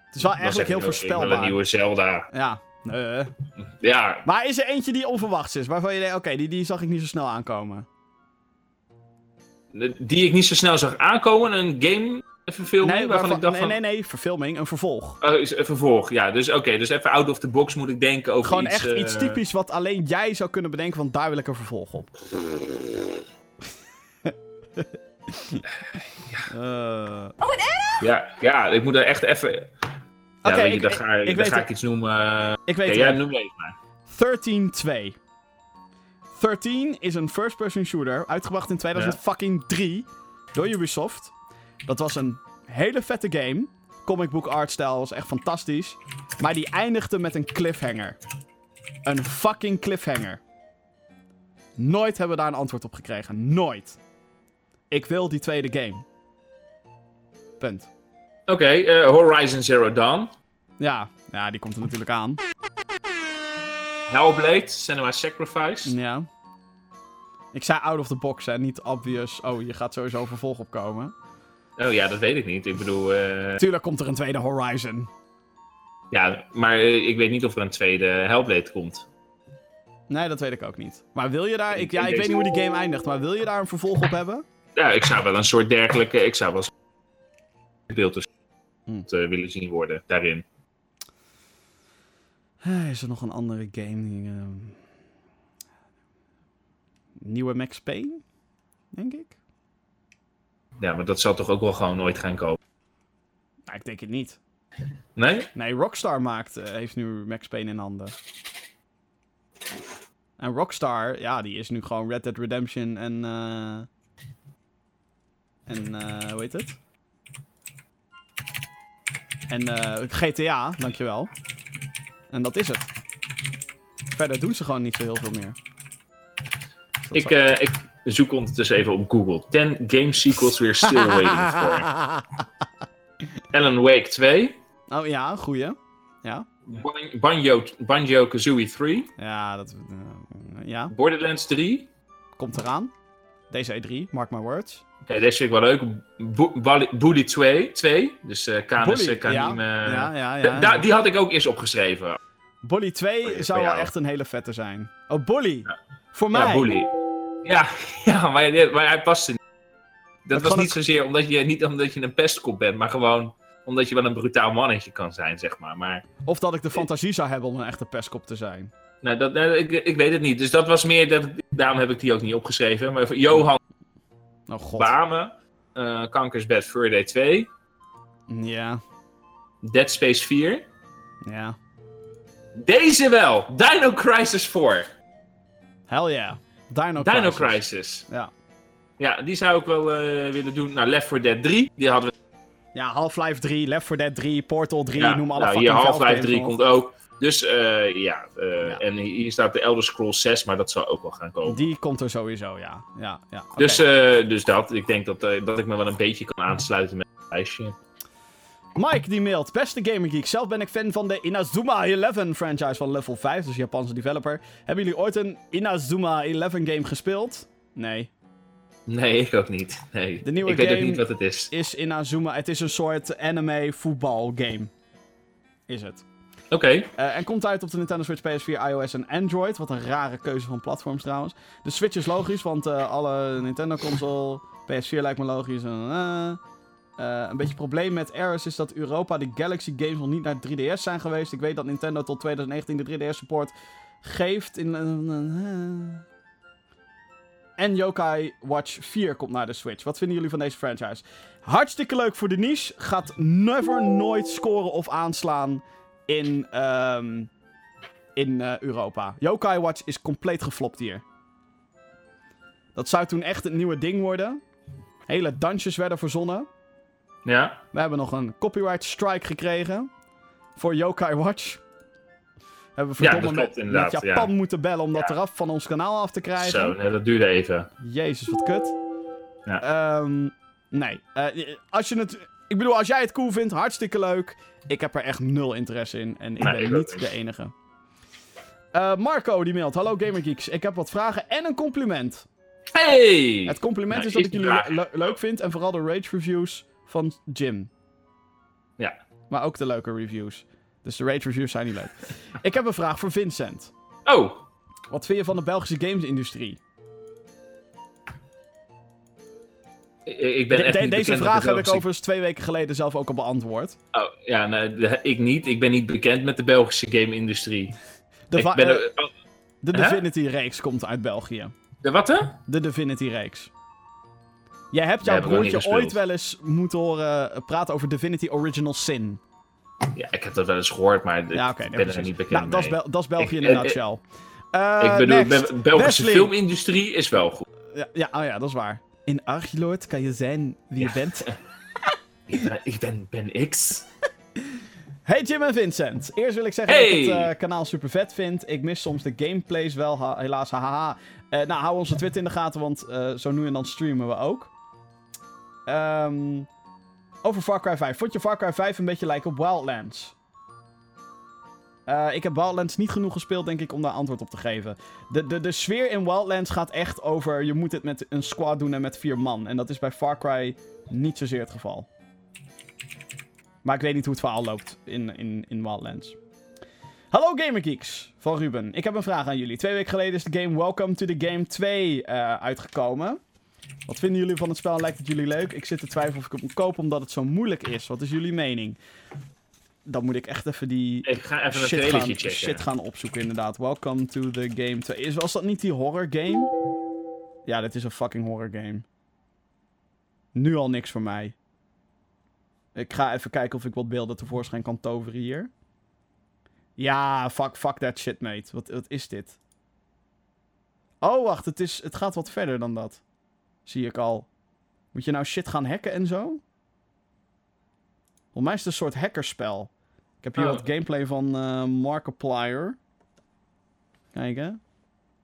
Speaker 1: Het is wel eigenlijk heel
Speaker 2: ik wil
Speaker 1: voorspelbaar.
Speaker 2: een nieuwe Zelda.
Speaker 1: Ja.
Speaker 2: Ja,
Speaker 1: Maar is er eentje die onverwachts is? Waarvan je denkt, oké, die, die zag ik niet zo snel aankomen.
Speaker 2: die ik niet zo snel zag aankomen. Een game verfilming waarvan,
Speaker 1: waarvan-
Speaker 2: ik dacht
Speaker 1: nee,
Speaker 2: van...
Speaker 1: nee, nee, verfilming, een vervolg.
Speaker 2: Oh, is een vervolg, ja. Dus oké, dus even out of the box moet ik denken over
Speaker 1: Gewoon
Speaker 2: iets...
Speaker 1: echt
Speaker 2: eh,
Speaker 1: iets typisch wat alleen jij zou kunnen bedenken, want daar wil ik een vervolg op. Eh,
Speaker 2: Ja, ja, ik moet er echt even... Ja, weet je,
Speaker 1: ik-
Speaker 2: dan ga,
Speaker 1: ik
Speaker 2: ga ik iets noemen... eh,
Speaker 1: ik weet het wel.
Speaker 2: noem even maar.
Speaker 1: 13-2. 13 is een first-person shooter, uitgebracht in 2003 door Ubisoft. Dat was een hele vette game. Comic book artstyle was echt fantastisch. Maar die eindigde met een cliffhanger. Een fucking cliffhanger. Nooit hebben we daar een antwoord op gekregen. Nooit. Ik wil die tweede game. Punt.
Speaker 2: Oké, eh, Horizon Zero Dawn.
Speaker 1: Ja, ja, die komt er natuurlijk aan.
Speaker 2: Hellblade, Cinema Sacrifice.
Speaker 1: Ja. Ik zei out of the box, hè. Niet obvious. Oh, je gaat sowieso vervolg opkomen.
Speaker 2: Oh ja, dat weet ik niet. Ik bedoel, eh,
Speaker 1: Tuurlijk komt er een tweede Horizon.
Speaker 2: ja, maar eh, ik weet niet of er een tweede Hellblade komt.
Speaker 1: Nee, dat weet ik ook niet. Maar wil je daar... Ik, ja, ik weet niet hoe die game eindigt, maar wil je daar een vervolg op hebben?
Speaker 2: Ja, ik zou wel een soort dergelijke, ik zou wel een beeld
Speaker 1: Hmm.
Speaker 2: eh, willen zien worden daarin.
Speaker 1: Is er nog een andere game die... Nieuwe Max Payne? denk ik.
Speaker 2: Ja, maar dat zal toch ook wel gewoon nooit gaan komen?
Speaker 1: Nou, ik denk het niet.
Speaker 2: Nee?
Speaker 1: Nee, Rockstar maakt, eh, heeft nu Max Payne in handen. En Rockstar, ja, die is nu gewoon Red Dead Redemption en... eh en, eh hoe heet het? En GTA, dankjewel. En dat is het. Verder doen ze gewoon niet zo heel veel meer.
Speaker 2: Ik, eh, ik zoek ondertussen even op Google. 10 game sequels we're still waiting for. Alan Wake 2.
Speaker 1: oh ja, goeie. Ja,
Speaker 2: Ban- Banjo, Banjo Kazooie 3.
Speaker 1: ja, dat, eh, ja,
Speaker 2: Borderlands 3.
Speaker 1: komt eraan. Deze E3, mark my words.
Speaker 2: Oké, deze vind ik wel leuk. Bully 2, 2. Dus eh Canis,
Speaker 1: Bully,
Speaker 2: eh, Kanim.
Speaker 1: ja, ja, ja,
Speaker 2: die had ik ook eerst opgeschreven.
Speaker 1: Bolly 2
Speaker 2: Voor je-
Speaker 1: zou wel echt een hele vette zijn. Oh, Bolly.
Speaker 2: Ja.
Speaker 1: Voor mij.
Speaker 2: Ja, Bully. Ja, ja maar, hij- maar hij paste niet. Dat was niet zozeer omdat je, niet omdat je een pestkop bent, maar gewoon omdat je wel een brutaal mannetje kan zijn, zeg maar. Maar
Speaker 1: Of dat ik de fantasie zou hebben om een echte pestkop te zijn.
Speaker 2: nou, dat, nou, ik, ik weet het niet. Dus dat was meer, dat, daarom heb ik die ook niet opgeschreven. Maar voor Johan
Speaker 1: Oh god.
Speaker 2: Bame, Kankers Bad Fur Day 2,
Speaker 1: Ja,
Speaker 2: Dead Space 4.
Speaker 1: ja.
Speaker 2: Deze wel! Dino Crisis 4.
Speaker 1: Hell yeah. Dino,
Speaker 2: Dino
Speaker 1: Crisis.
Speaker 2: Crisis.
Speaker 1: Ja.
Speaker 2: Ja, die zou ik wel eh, willen doen. Nou, Left 4 Dead 3, die hadden we.
Speaker 1: Ja, Half-Life 3, Left 4 Dead 3, Portal 3,
Speaker 2: ja,
Speaker 1: noem alle
Speaker 2: nou, hier
Speaker 1: fucking
Speaker 2: Half-Life
Speaker 1: Valve
Speaker 2: 3
Speaker 1: games
Speaker 2: komt ook. Dus eh, ja, eh,
Speaker 1: Ja.
Speaker 2: en hier staat de Elder Scrolls 6, maar dat zal ook wel gaan komen.
Speaker 1: Die komt er sowieso, ja. ja, ja.
Speaker 2: Dus, dus dat, ik denk dat, dat ik me wel een beetje kan aansluiten met het lijstje.
Speaker 1: Mike die mailt. Beste Gamer Geek, zelf ben ik fan van de Inazuma 11 franchise van Level 5, dus Japanse developer. Hebben jullie ooit een Inazuma 11 game gespeeld? Nee.
Speaker 2: Nee, ik ook niet. Nee.
Speaker 1: De nieuwe
Speaker 2: ik weet ook niet wat het is.
Speaker 1: Is Inazuma, het is een soort anime voetbal game. Is het.
Speaker 2: Oké,
Speaker 1: Eh, en komt uit op de Nintendo Switch, PS4, iOS en Android. Wat een rare keuze van platforms trouwens. De Switch is logisch, want eh, alle Nintendo console, PS4 lijkt me logisch. en, eh, eh, een beetje probleem met errors is dat Europa de Galaxy games nog niet naar 3DS zijn geweest. Ik weet dat Nintendo tot 2019 de 3DS support geeft. In, eh, en Yokai Watch 4 komt naar de Switch. Wat vinden jullie van deze franchise? Hartstikke leuk voor de niche. Gaat never nooit scoren of aanslaan in, ehm, in eh, Europa. Yokai Watch is compleet geflopt hier. Dat zou toen echt het nieuwe ding worden. Hele dansjes werden verzonnen.
Speaker 2: Ja.
Speaker 1: We hebben nog een copyright strike gekregen. Voor Yokai Watch. Hebben we
Speaker 2: Ja,
Speaker 1: verdomme
Speaker 2: klopt
Speaker 1: met,
Speaker 2: ja.
Speaker 1: Japan moeten bellen om dat
Speaker 2: Ja.
Speaker 1: eraf van ons kanaal af te krijgen.
Speaker 2: Zo, nee, dat duurde even.
Speaker 1: Jezus, wat kut.
Speaker 2: Ja.
Speaker 1: Ehm, nee. Eh, als je het... Ik bedoel, als jij het cool vindt, hartstikke leuk. Ik heb er echt nul interesse in. En ik
Speaker 2: Nee,
Speaker 1: ben
Speaker 2: ik
Speaker 1: niet de enige. Eh, Marco, die mailt. Hallo Gamergeeks. Ik heb wat vragen en een compliment.
Speaker 2: Hey!
Speaker 1: Het compliment
Speaker 2: Nou,
Speaker 1: is dat ik jullie le- leuk vind. En vooral de rage reviews van Jim.
Speaker 2: Ja.
Speaker 1: Maar ook de leuke reviews. Dus de rage reviews zijn niet leuk. ik heb een vraag voor Vincent.
Speaker 2: Oh,
Speaker 1: Wat vind je van de Belgische gamesindustrie?
Speaker 2: ik, ben
Speaker 1: De-
Speaker 2: echt
Speaker 1: de-
Speaker 2: niet
Speaker 1: deze vraag
Speaker 2: de
Speaker 1: heb ik overigens twee weken geleden zelf ook al beantwoord.
Speaker 2: Oh, ja, nee, ik niet. Ik ben niet bekend met de Belgische game-industrie.
Speaker 1: De,
Speaker 2: ben
Speaker 1: eh,
Speaker 2: oh,
Speaker 1: de? Divinity-reeks komt uit België.
Speaker 2: de wat hè?
Speaker 1: De Divinity-reeks. Jij hebt jouw broertje ooit wel eens moeten horen eh, praten over Divinity Original Sin.
Speaker 2: Ja, ik heb dat wel eens gehoord, maar ik
Speaker 1: Ja,
Speaker 2: ben er niet bekend
Speaker 1: Nou, dat is,
Speaker 2: mee.
Speaker 1: Bel- dat is België in een
Speaker 2: eh,
Speaker 1: nutshell. Eh,
Speaker 2: ik bedoel, de Belgische
Speaker 1: Wesley.
Speaker 2: filmindustrie is wel goed.
Speaker 1: Ja, ja, oh ja, dat is waar. In Archiloord kan je zijn wie je bent.
Speaker 2: Ik ben, ik ben, ben X.
Speaker 1: Hey Jim en Vincent. Eerst wil ik zeggen
Speaker 2: Hey.
Speaker 1: dat ik het eh, kanaal super vet vind. Ik mis soms de gameplays wel, ha- helaas, hahaha. Eh, nou, hou onze Twitter in de gaten, want eh, zo nu en dan streamen we ook. Ehm, over Far Cry 5. Vond je Far Cry 5 een beetje lijken op Wildlands? Eh, ik heb Wildlands niet genoeg gespeeld, denk ik, om daar antwoord op te geven. De, de, de sfeer in Wildlands gaat echt over... je moet het met een squad doen en met vier man. En dat is bij Far Cry niet zozeer het geval. Maar ik weet niet hoe het verhaal loopt in, in, in Wildlands. Hallo Gamergeeks, van Ruben. Ik heb een vraag aan jullie. Twee weken geleden is de game Welcome to the Game 2 eh, uitgekomen. Wat vinden jullie van het spel? Lijkt het jullie leuk? Ik zit te twijfelen of ik het moet kopen omdat het zo moeilijk is. Wat is jullie mening? Dan moet ik echt even die
Speaker 2: Ik ga even een
Speaker 1: shit gaan,
Speaker 2: checken.
Speaker 1: shit gaan opzoeken inderdaad. Welcome to the Game 2. Is, was dat niet die horror game? Ja, dit is een fucking horror game. Nu al niks voor mij. Ik ga even kijken of ik wat beelden tevoorschijn kan toveren hier. Ja, fuck, fuck that shit, mate. Wat, wat is dit? Oh, wacht, het, is, het gaat wat verder dan dat. Zie ik al. Moet je nou shit gaan hacken en zo? Volgens mij is het een soort hackerspel. Ik heb hier
Speaker 2: Oh.
Speaker 1: wat gameplay van eh Markiplier. Kijken.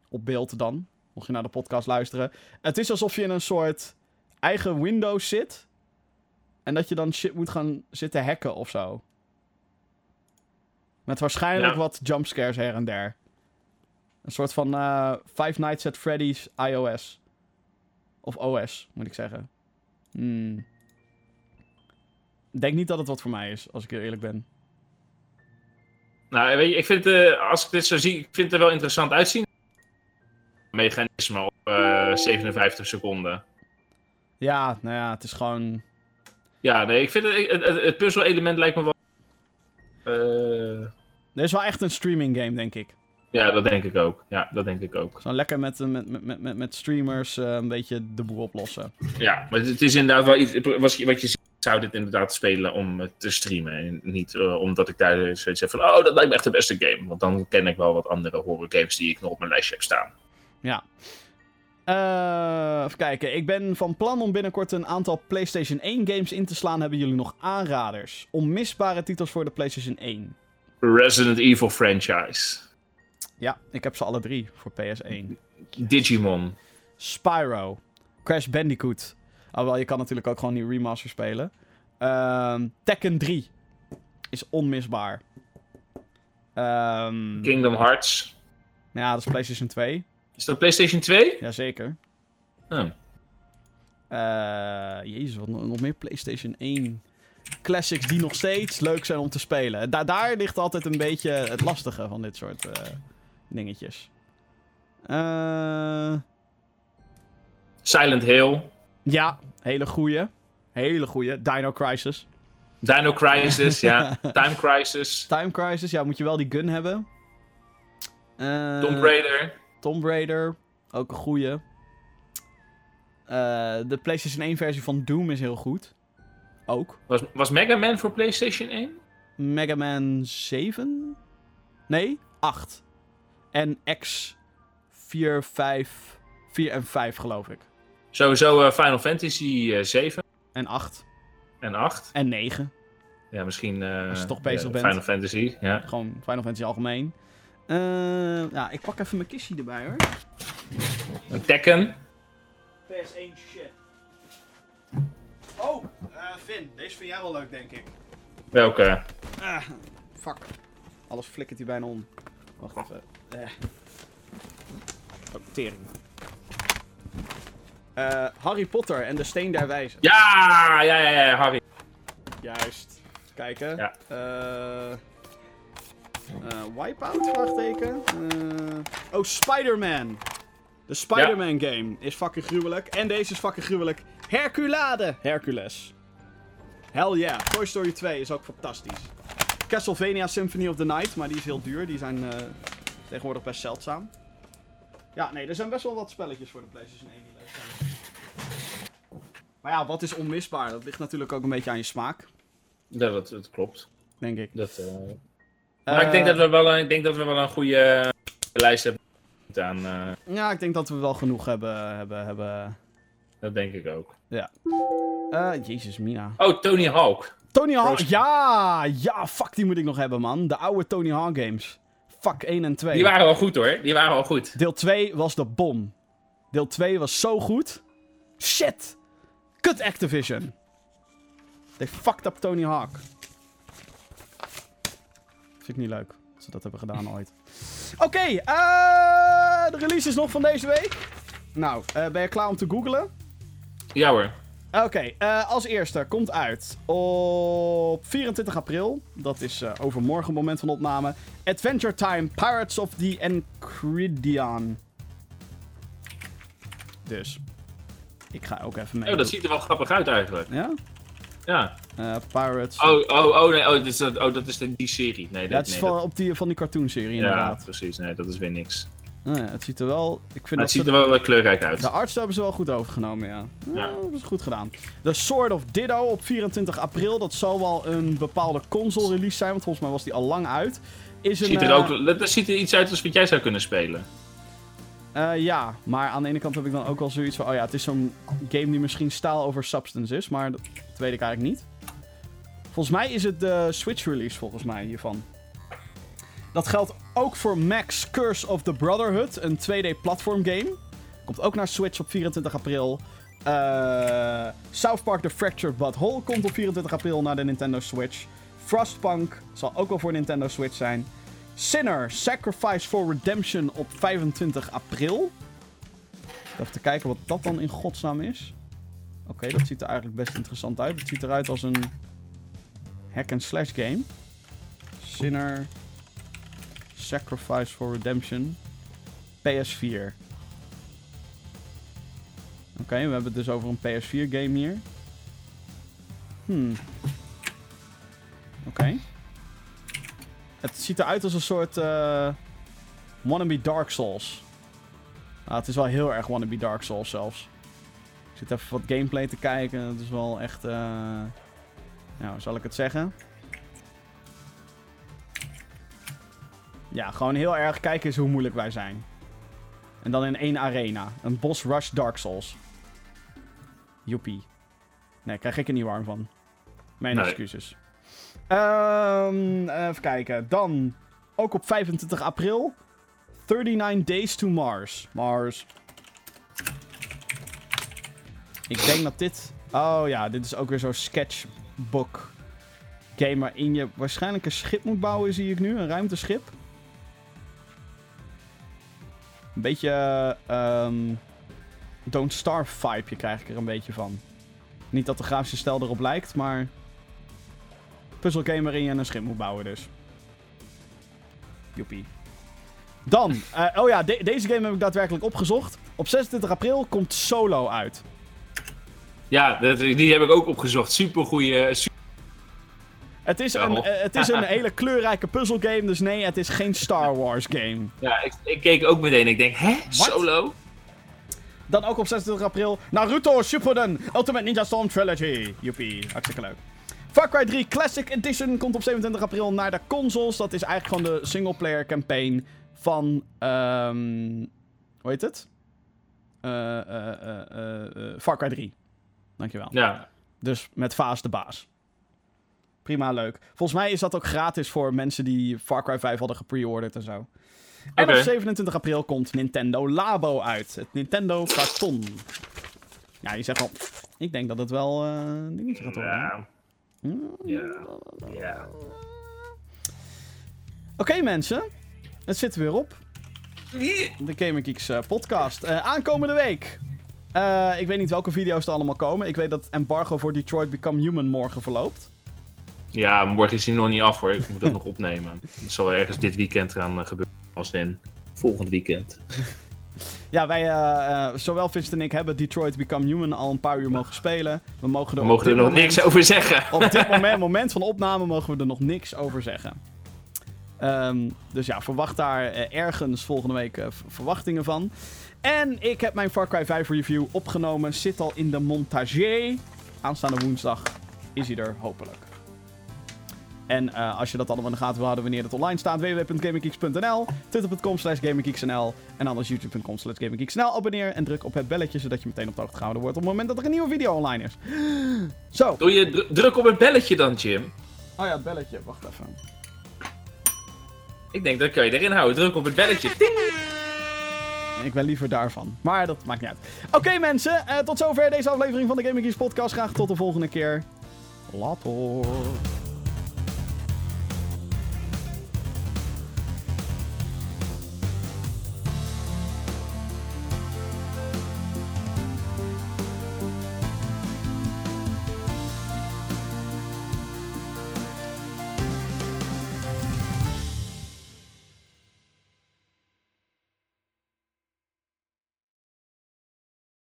Speaker 1: Op beeld dan. Mocht je naar de podcast luisteren. Het is alsof je in een soort eigen Windows zit. En dat je dan shit moet gaan zitten hacken of zo. Met waarschijnlijk
Speaker 2: Ja.
Speaker 1: wat jumpscares her en der. Een soort van eh Five Nights at Freddy's iOS. Of OS, moet ik zeggen. Hmm. Ik denk niet dat het wat voor mij is, als ik heel eerlijk ben.
Speaker 2: Nou, weet je, ik vind, eh, als ik dit zo zie, ik vind het er wel interessant uitzien. Mechanisme op eh, 57 seconden.
Speaker 1: Ja, nou ja, het is gewoon...
Speaker 2: Ja, nee, ik vind het, het, puzzel-element lijkt me wel. Eh,
Speaker 1: Dit is wel echt een streaming game, denk ik.
Speaker 2: Ja, dat denk ik ook. Ja, dat denk ik ook.
Speaker 1: Zo lekker met, met, met, met, met, streamers eh, een beetje de boel oplossen.
Speaker 2: Ja, maar het is inderdaad wel iets. was- Wat je ziet, zou dit inderdaad spelen om te streamen. En niet eh, omdat ik daar zoiets heb van. Oh, dat lijkt me echt de beste game. Want dan ken ik wel wat andere horror games die ik nog op mijn lijstje heb staan.
Speaker 1: Ja. Eh, even kijken. Ik ben van plan om binnenkort een aantal PlayStation 1 games in te slaan. Hebben jullie nog aanraders? Onmisbare titels voor de PlayStation 1.
Speaker 2: Resident Evil franchise.
Speaker 1: Ja, ik heb ze alle drie voor PS1.
Speaker 2: Digimon.
Speaker 1: Spyro. Crash Bandicoot. Alhoewel, je kan natuurlijk ook gewoon die remaster spelen. Ehm, Tekken 3 is onmisbaar. Ehm
Speaker 2: Kingdom Hearts.
Speaker 1: ja, dat is PlayStation 2.
Speaker 2: Is dat PlayStation 2?
Speaker 1: Jazeker.
Speaker 2: Oh.
Speaker 1: Eh jezus, wat nog meer PlayStation 1 classics die nog steeds leuk zijn om te spelen. Da daar ligt altijd een beetje het lastige van dit soort eh, dingetjes. Eh
Speaker 2: Silent Hill.
Speaker 1: ja, hele goeie. Hele goeie. Dino Crisis.
Speaker 2: Dino Crisis, ja. Time Crisis.
Speaker 1: Time Crisis, ja, moet je wel die gun hebben. Eh,
Speaker 2: Tomb Raider.
Speaker 1: Tomb Raider, ook een goeie. Eh, de PlayStation 1 versie van Doom is heel goed. Ook.
Speaker 2: Was, was Mega Man voor PlayStation 1?
Speaker 1: Mega Man 7? Nee, 8. En X 4, 5, 4 en 5 geloof ik.
Speaker 2: Sowieso eh, Final Fantasy eh, 7
Speaker 1: En 8.
Speaker 2: en 8.
Speaker 1: En 9.
Speaker 2: Ja, misschien. eh,
Speaker 1: Als je toch bezig bent.
Speaker 2: Final Fantasy, ja.
Speaker 1: Gewoon Final Fantasy algemeen. Eh, ja, ik pak even mijn kistje erbij hoor.
Speaker 2: Een Tekken.
Speaker 1: PS1 shit. Oh, eh Finn, deze vind jij wel leuk denk ik.
Speaker 2: Welke?
Speaker 1: Ah, fuck. Alles flikkert hier bijna om. Wacht even. Eh. Oh, tering. Eh, Harry Potter en de Steen der Wijzen.
Speaker 2: Ja, ja, ja, ja, Harry.
Speaker 1: Juist. Even kijken.
Speaker 2: Ja.
Speaker 1: Eh, eh, Wipeout? Vraagteken. Eh, oh, Spider-Man. De Spider-Man game is fucking gruwelijk. En deze is fucking gruwelijk. Herculade. Hercules. Hell yeah. Toy Story 2 is ook fantastisch. Castlevania Symphony of the Night, maar die is heel duur. Die zijn eh, tegenwoordig best zeldzaam. Ja, nee, er zijn best wel wat spelletjes voor de PlayStation 1 die leuk zijn. Maar ja, wat is onmisbaar? Dat ligt natuurlijk ook een beetje aan je smaak,
Speaker 2: Ja, dat, dat klopt.
Speaker 1: denk ik.
Speaker 2: Dat, eh, Maar ik denk dat we wel een, ik denk dat we wel een goede eh, lijst hebben aan. eh,
Speaker 1: Ja, ik denk dat we wel genoeg hebben. hebben, hebben...
Speaker 2: dat denk ik ook.
Speaker 1: Eh, Jezus, Mina.
Speaker 2: Oh, Tony Hawk.
Speaker 1: Tony Hawk. Ja, ja, fuck, die moet ik nog hebben, man. De oude Tony Hawk games. Fuck 1 en 2.
Speaker 2: Die waren wel goed hoor. Die waren wel goed.
Speaker 1: Deel 2 was de bom. Deel 2 was zo goed. Shit. Kut Activision. They fucked up Tony Hawk. Vind ik niet leuk. Dat ze dat hebben gedaan ooit. Oké, eh, de release is nog van deze week. Nou, eh, ben je klaar om te googlen?
Speaker 2: Ja hoor.
Speaker 1: Oké, eh, als eerste komt uit op 24 april. Dat is eh, overmorgen moment van opname. Adventure Time Pirates of the Enchiridion. Dus. Ik ga ook even mee.
Speaker 2: Oh, dat ziet er wel grappig uit eigenlijk.
Speaker 1: Ja?
Speaker 2: Ja.
Speaker 1: Eh, Pirates.
Speaker 2: Oh, oh, oh, nee, oh, dat is, oh, dat is die serie. Nee,
Speaker 1: ja,
Speaker 2: dat,
Speaker 1: het is
Speaker 2: nee,
Speaker 1: van,
Speaker 2: dat-
Speaker 1: op die, van die cartoonserie
Speaker 2: ja,
Speaker 1: inderdaad.
Speaker 2: precies. Nee, dat is weer niks.
Speaker 1: Nou ja, het ziet er wel... Ik vind
Speaker 2: Maar het
Speaker 1: dat
Speaker 2: ziet er wel eh, kleurrijk uit.
Speaker 1: De arts hebben ze wel goed overgenomen, ja. Ja,
Speaker 2: Ja.
Speaker 1: dat is goed gedaan. The Sword of Ditto op 24 april. Dat zal wel een bepaalde console release zijn, want volgens mij was die al lang uit. Is een,
Speaker 2: Ziet er
Speaker 1: eh,
Speaker 2: ook, dat ziet er iets uit als wat jij zou kunnen spelen.
Speaker 1: eh, ja, maar aan de ene kant heb ik dan ook wel zoiets van... Oh ja, het is zo'n game die misschien staal over substance is, maar dat, dat weet ik eigenlijk niet. Volgens mij is het de Switch release, volgens mij, hiervan. Dat geldt ook voor Max Curse of the Brotherhood, een 2D platform game. Komt ook naar Switch op 24 april. Eh, South Park The Fractured But Whole komt op 24 april naar de Nintendo Switch. Frostpunk zal ook wel voor Nintendo Switch zijn. Sinner, Sacrifice for Redemption op 25 april. Even te kijken wat dat dan in godsnaam is. Oké, dat ziet er eigenlijk best interessant uit. Het ziet eruit als een hack-and-slash game. Sinner, Sacrifice for Redemption, PS4. Oké, we hebben het dus over een PS4 game hier. Hmm. Oké. Het ziet eruit als een soort eh wannabe Dark Souls. Ah, het is wel heel erg wannabe Dark Souls zelfs. Ik zit even wat gameplay te kijken. Het is wel echt... eh nou, zal ik het zeggen? Ja, gewoon heel erg kijken eens hoe moeilijk wij zijn. En dan in één arena. Een boss rush Dark Souls. Joepie. Nee, krijg ik er niet warm van. Mijn
Speaker 2: Nee.
Speaker 1: excuses. Ehm, even kijken. Dan, ook op 25 april. 39 Days to Mars. Mars. Ik denk dat dit... Oh ja, dit is ook weer zo'n sketchbook game waarin je waarschijnlijk een schip moet bouwen, zie ik nu. Een ruimteschip. Een beetje... ehm Don't Starve vibe krijg ik er een beetje van. Niet dat de grafische stijl erop lijkt, maar... Puzzelgame waarin je een schip moet bouwen dus. Joepie. Dan, eh, oh ja, de- deze game heb ik daadwerkelijk opgezocht. Op 26 april komt Solo uit.
Speaker 2: Ja, die heb ik ook opgezocht. Super goede.
Speaker 1: Het is, een, eh, het is een hele kleurrijke puzzelgame, dus nee, het is geen Star Wars game.
Speaker 2: Ja, ik, ik keek ook meteen. Ik denk, hè? Solo?
Speaker 1: Dan ook op 26 april Naruto Shippuden Ultimate Ninja Storm Trilogy. Joepie, hartstikke leuk. Far Cry 3 Classic Edition komt op 27 april naar de consoles. Dat is eigenlijk gewoon de singleplayer campaign van... ehm hoe heet het? Eh, Far Cry 3. Dankjewel.
Speaker 2: Ja.
Speaker 1: Dus met Vaas de baas. Prima, leuk. Volgens mij is dat ook gratis voor mensen die Far Cry 5 hadden gepreorderd en zo. En op 27 april komt Nintendo Labo uit. Het Nintendo karton. Ja, je zegt al... Ik denk dat het wel eh, een dingetje gaat worden.
Speaker 2: Ja.
Speaker 1: Hmm.
Speaker 2: Ja. Ja.
Speaker 1: Oké mensen, het zit er weer op. De Gaming Geeks eh, podcast. Eh, aankomende week. Ik weet niet welke video's er allemaal komen. Ik weet dat embargo voor Detroit Become Human morgen verloopt.
Speaker 2: Ja, morgen is hij nog niet af hoor. Ik moet dat nog opnemen. Het zal ergens dit weekend gaan eh, gebeuren. Als in volgend weekend.
Speaker 1: Ja, wij, eh, eh, zowel Vincent en ik, hebben Detroit Become Human al een paar uur mogen spelen. We mogen er,
Speaker 2: We mogen er nog
Speaker 1: moment-
Speaker 2: niks over zeggen.
Speaker 1: Op dit moment, moment van opname mogen we er nog niks over zeggen. Ehm, dus ja, verwacht daar ergens volgende week verwachtingen van. En ik heb mijn Far Cry 5 review opgenomen. Zit al in de montage. Aanstaande woensdag is hij er hopelijk. En eh, als je dat allemaal in de gaten wil houden wanneer het online staat, www.gaminggeeks.nl, twitter.com slash gaminggeeksnl en anders youtube.com slash gaminggeeksnl. Abonneer en druk op het belletje, zodat je meteen op de hoogte gehouden wordt op het moment dat er een nieuwe video online is. Zo.
Speaker 2: Doe je dru- druk op het belletje dan, Jim.
Speaker 1: Oh ja, het belletje. Wacht even.
Speaker 2: Ik denk dat kan je erin houden. Druk op het belletje.
Speaker 1: Ik ben liever daarvan. Maar dat maakt niet uit. Oké mensen, eh, tot zover deze aflevering van de Gaming Geeks podcast. Graag tot de volgende keer. Later.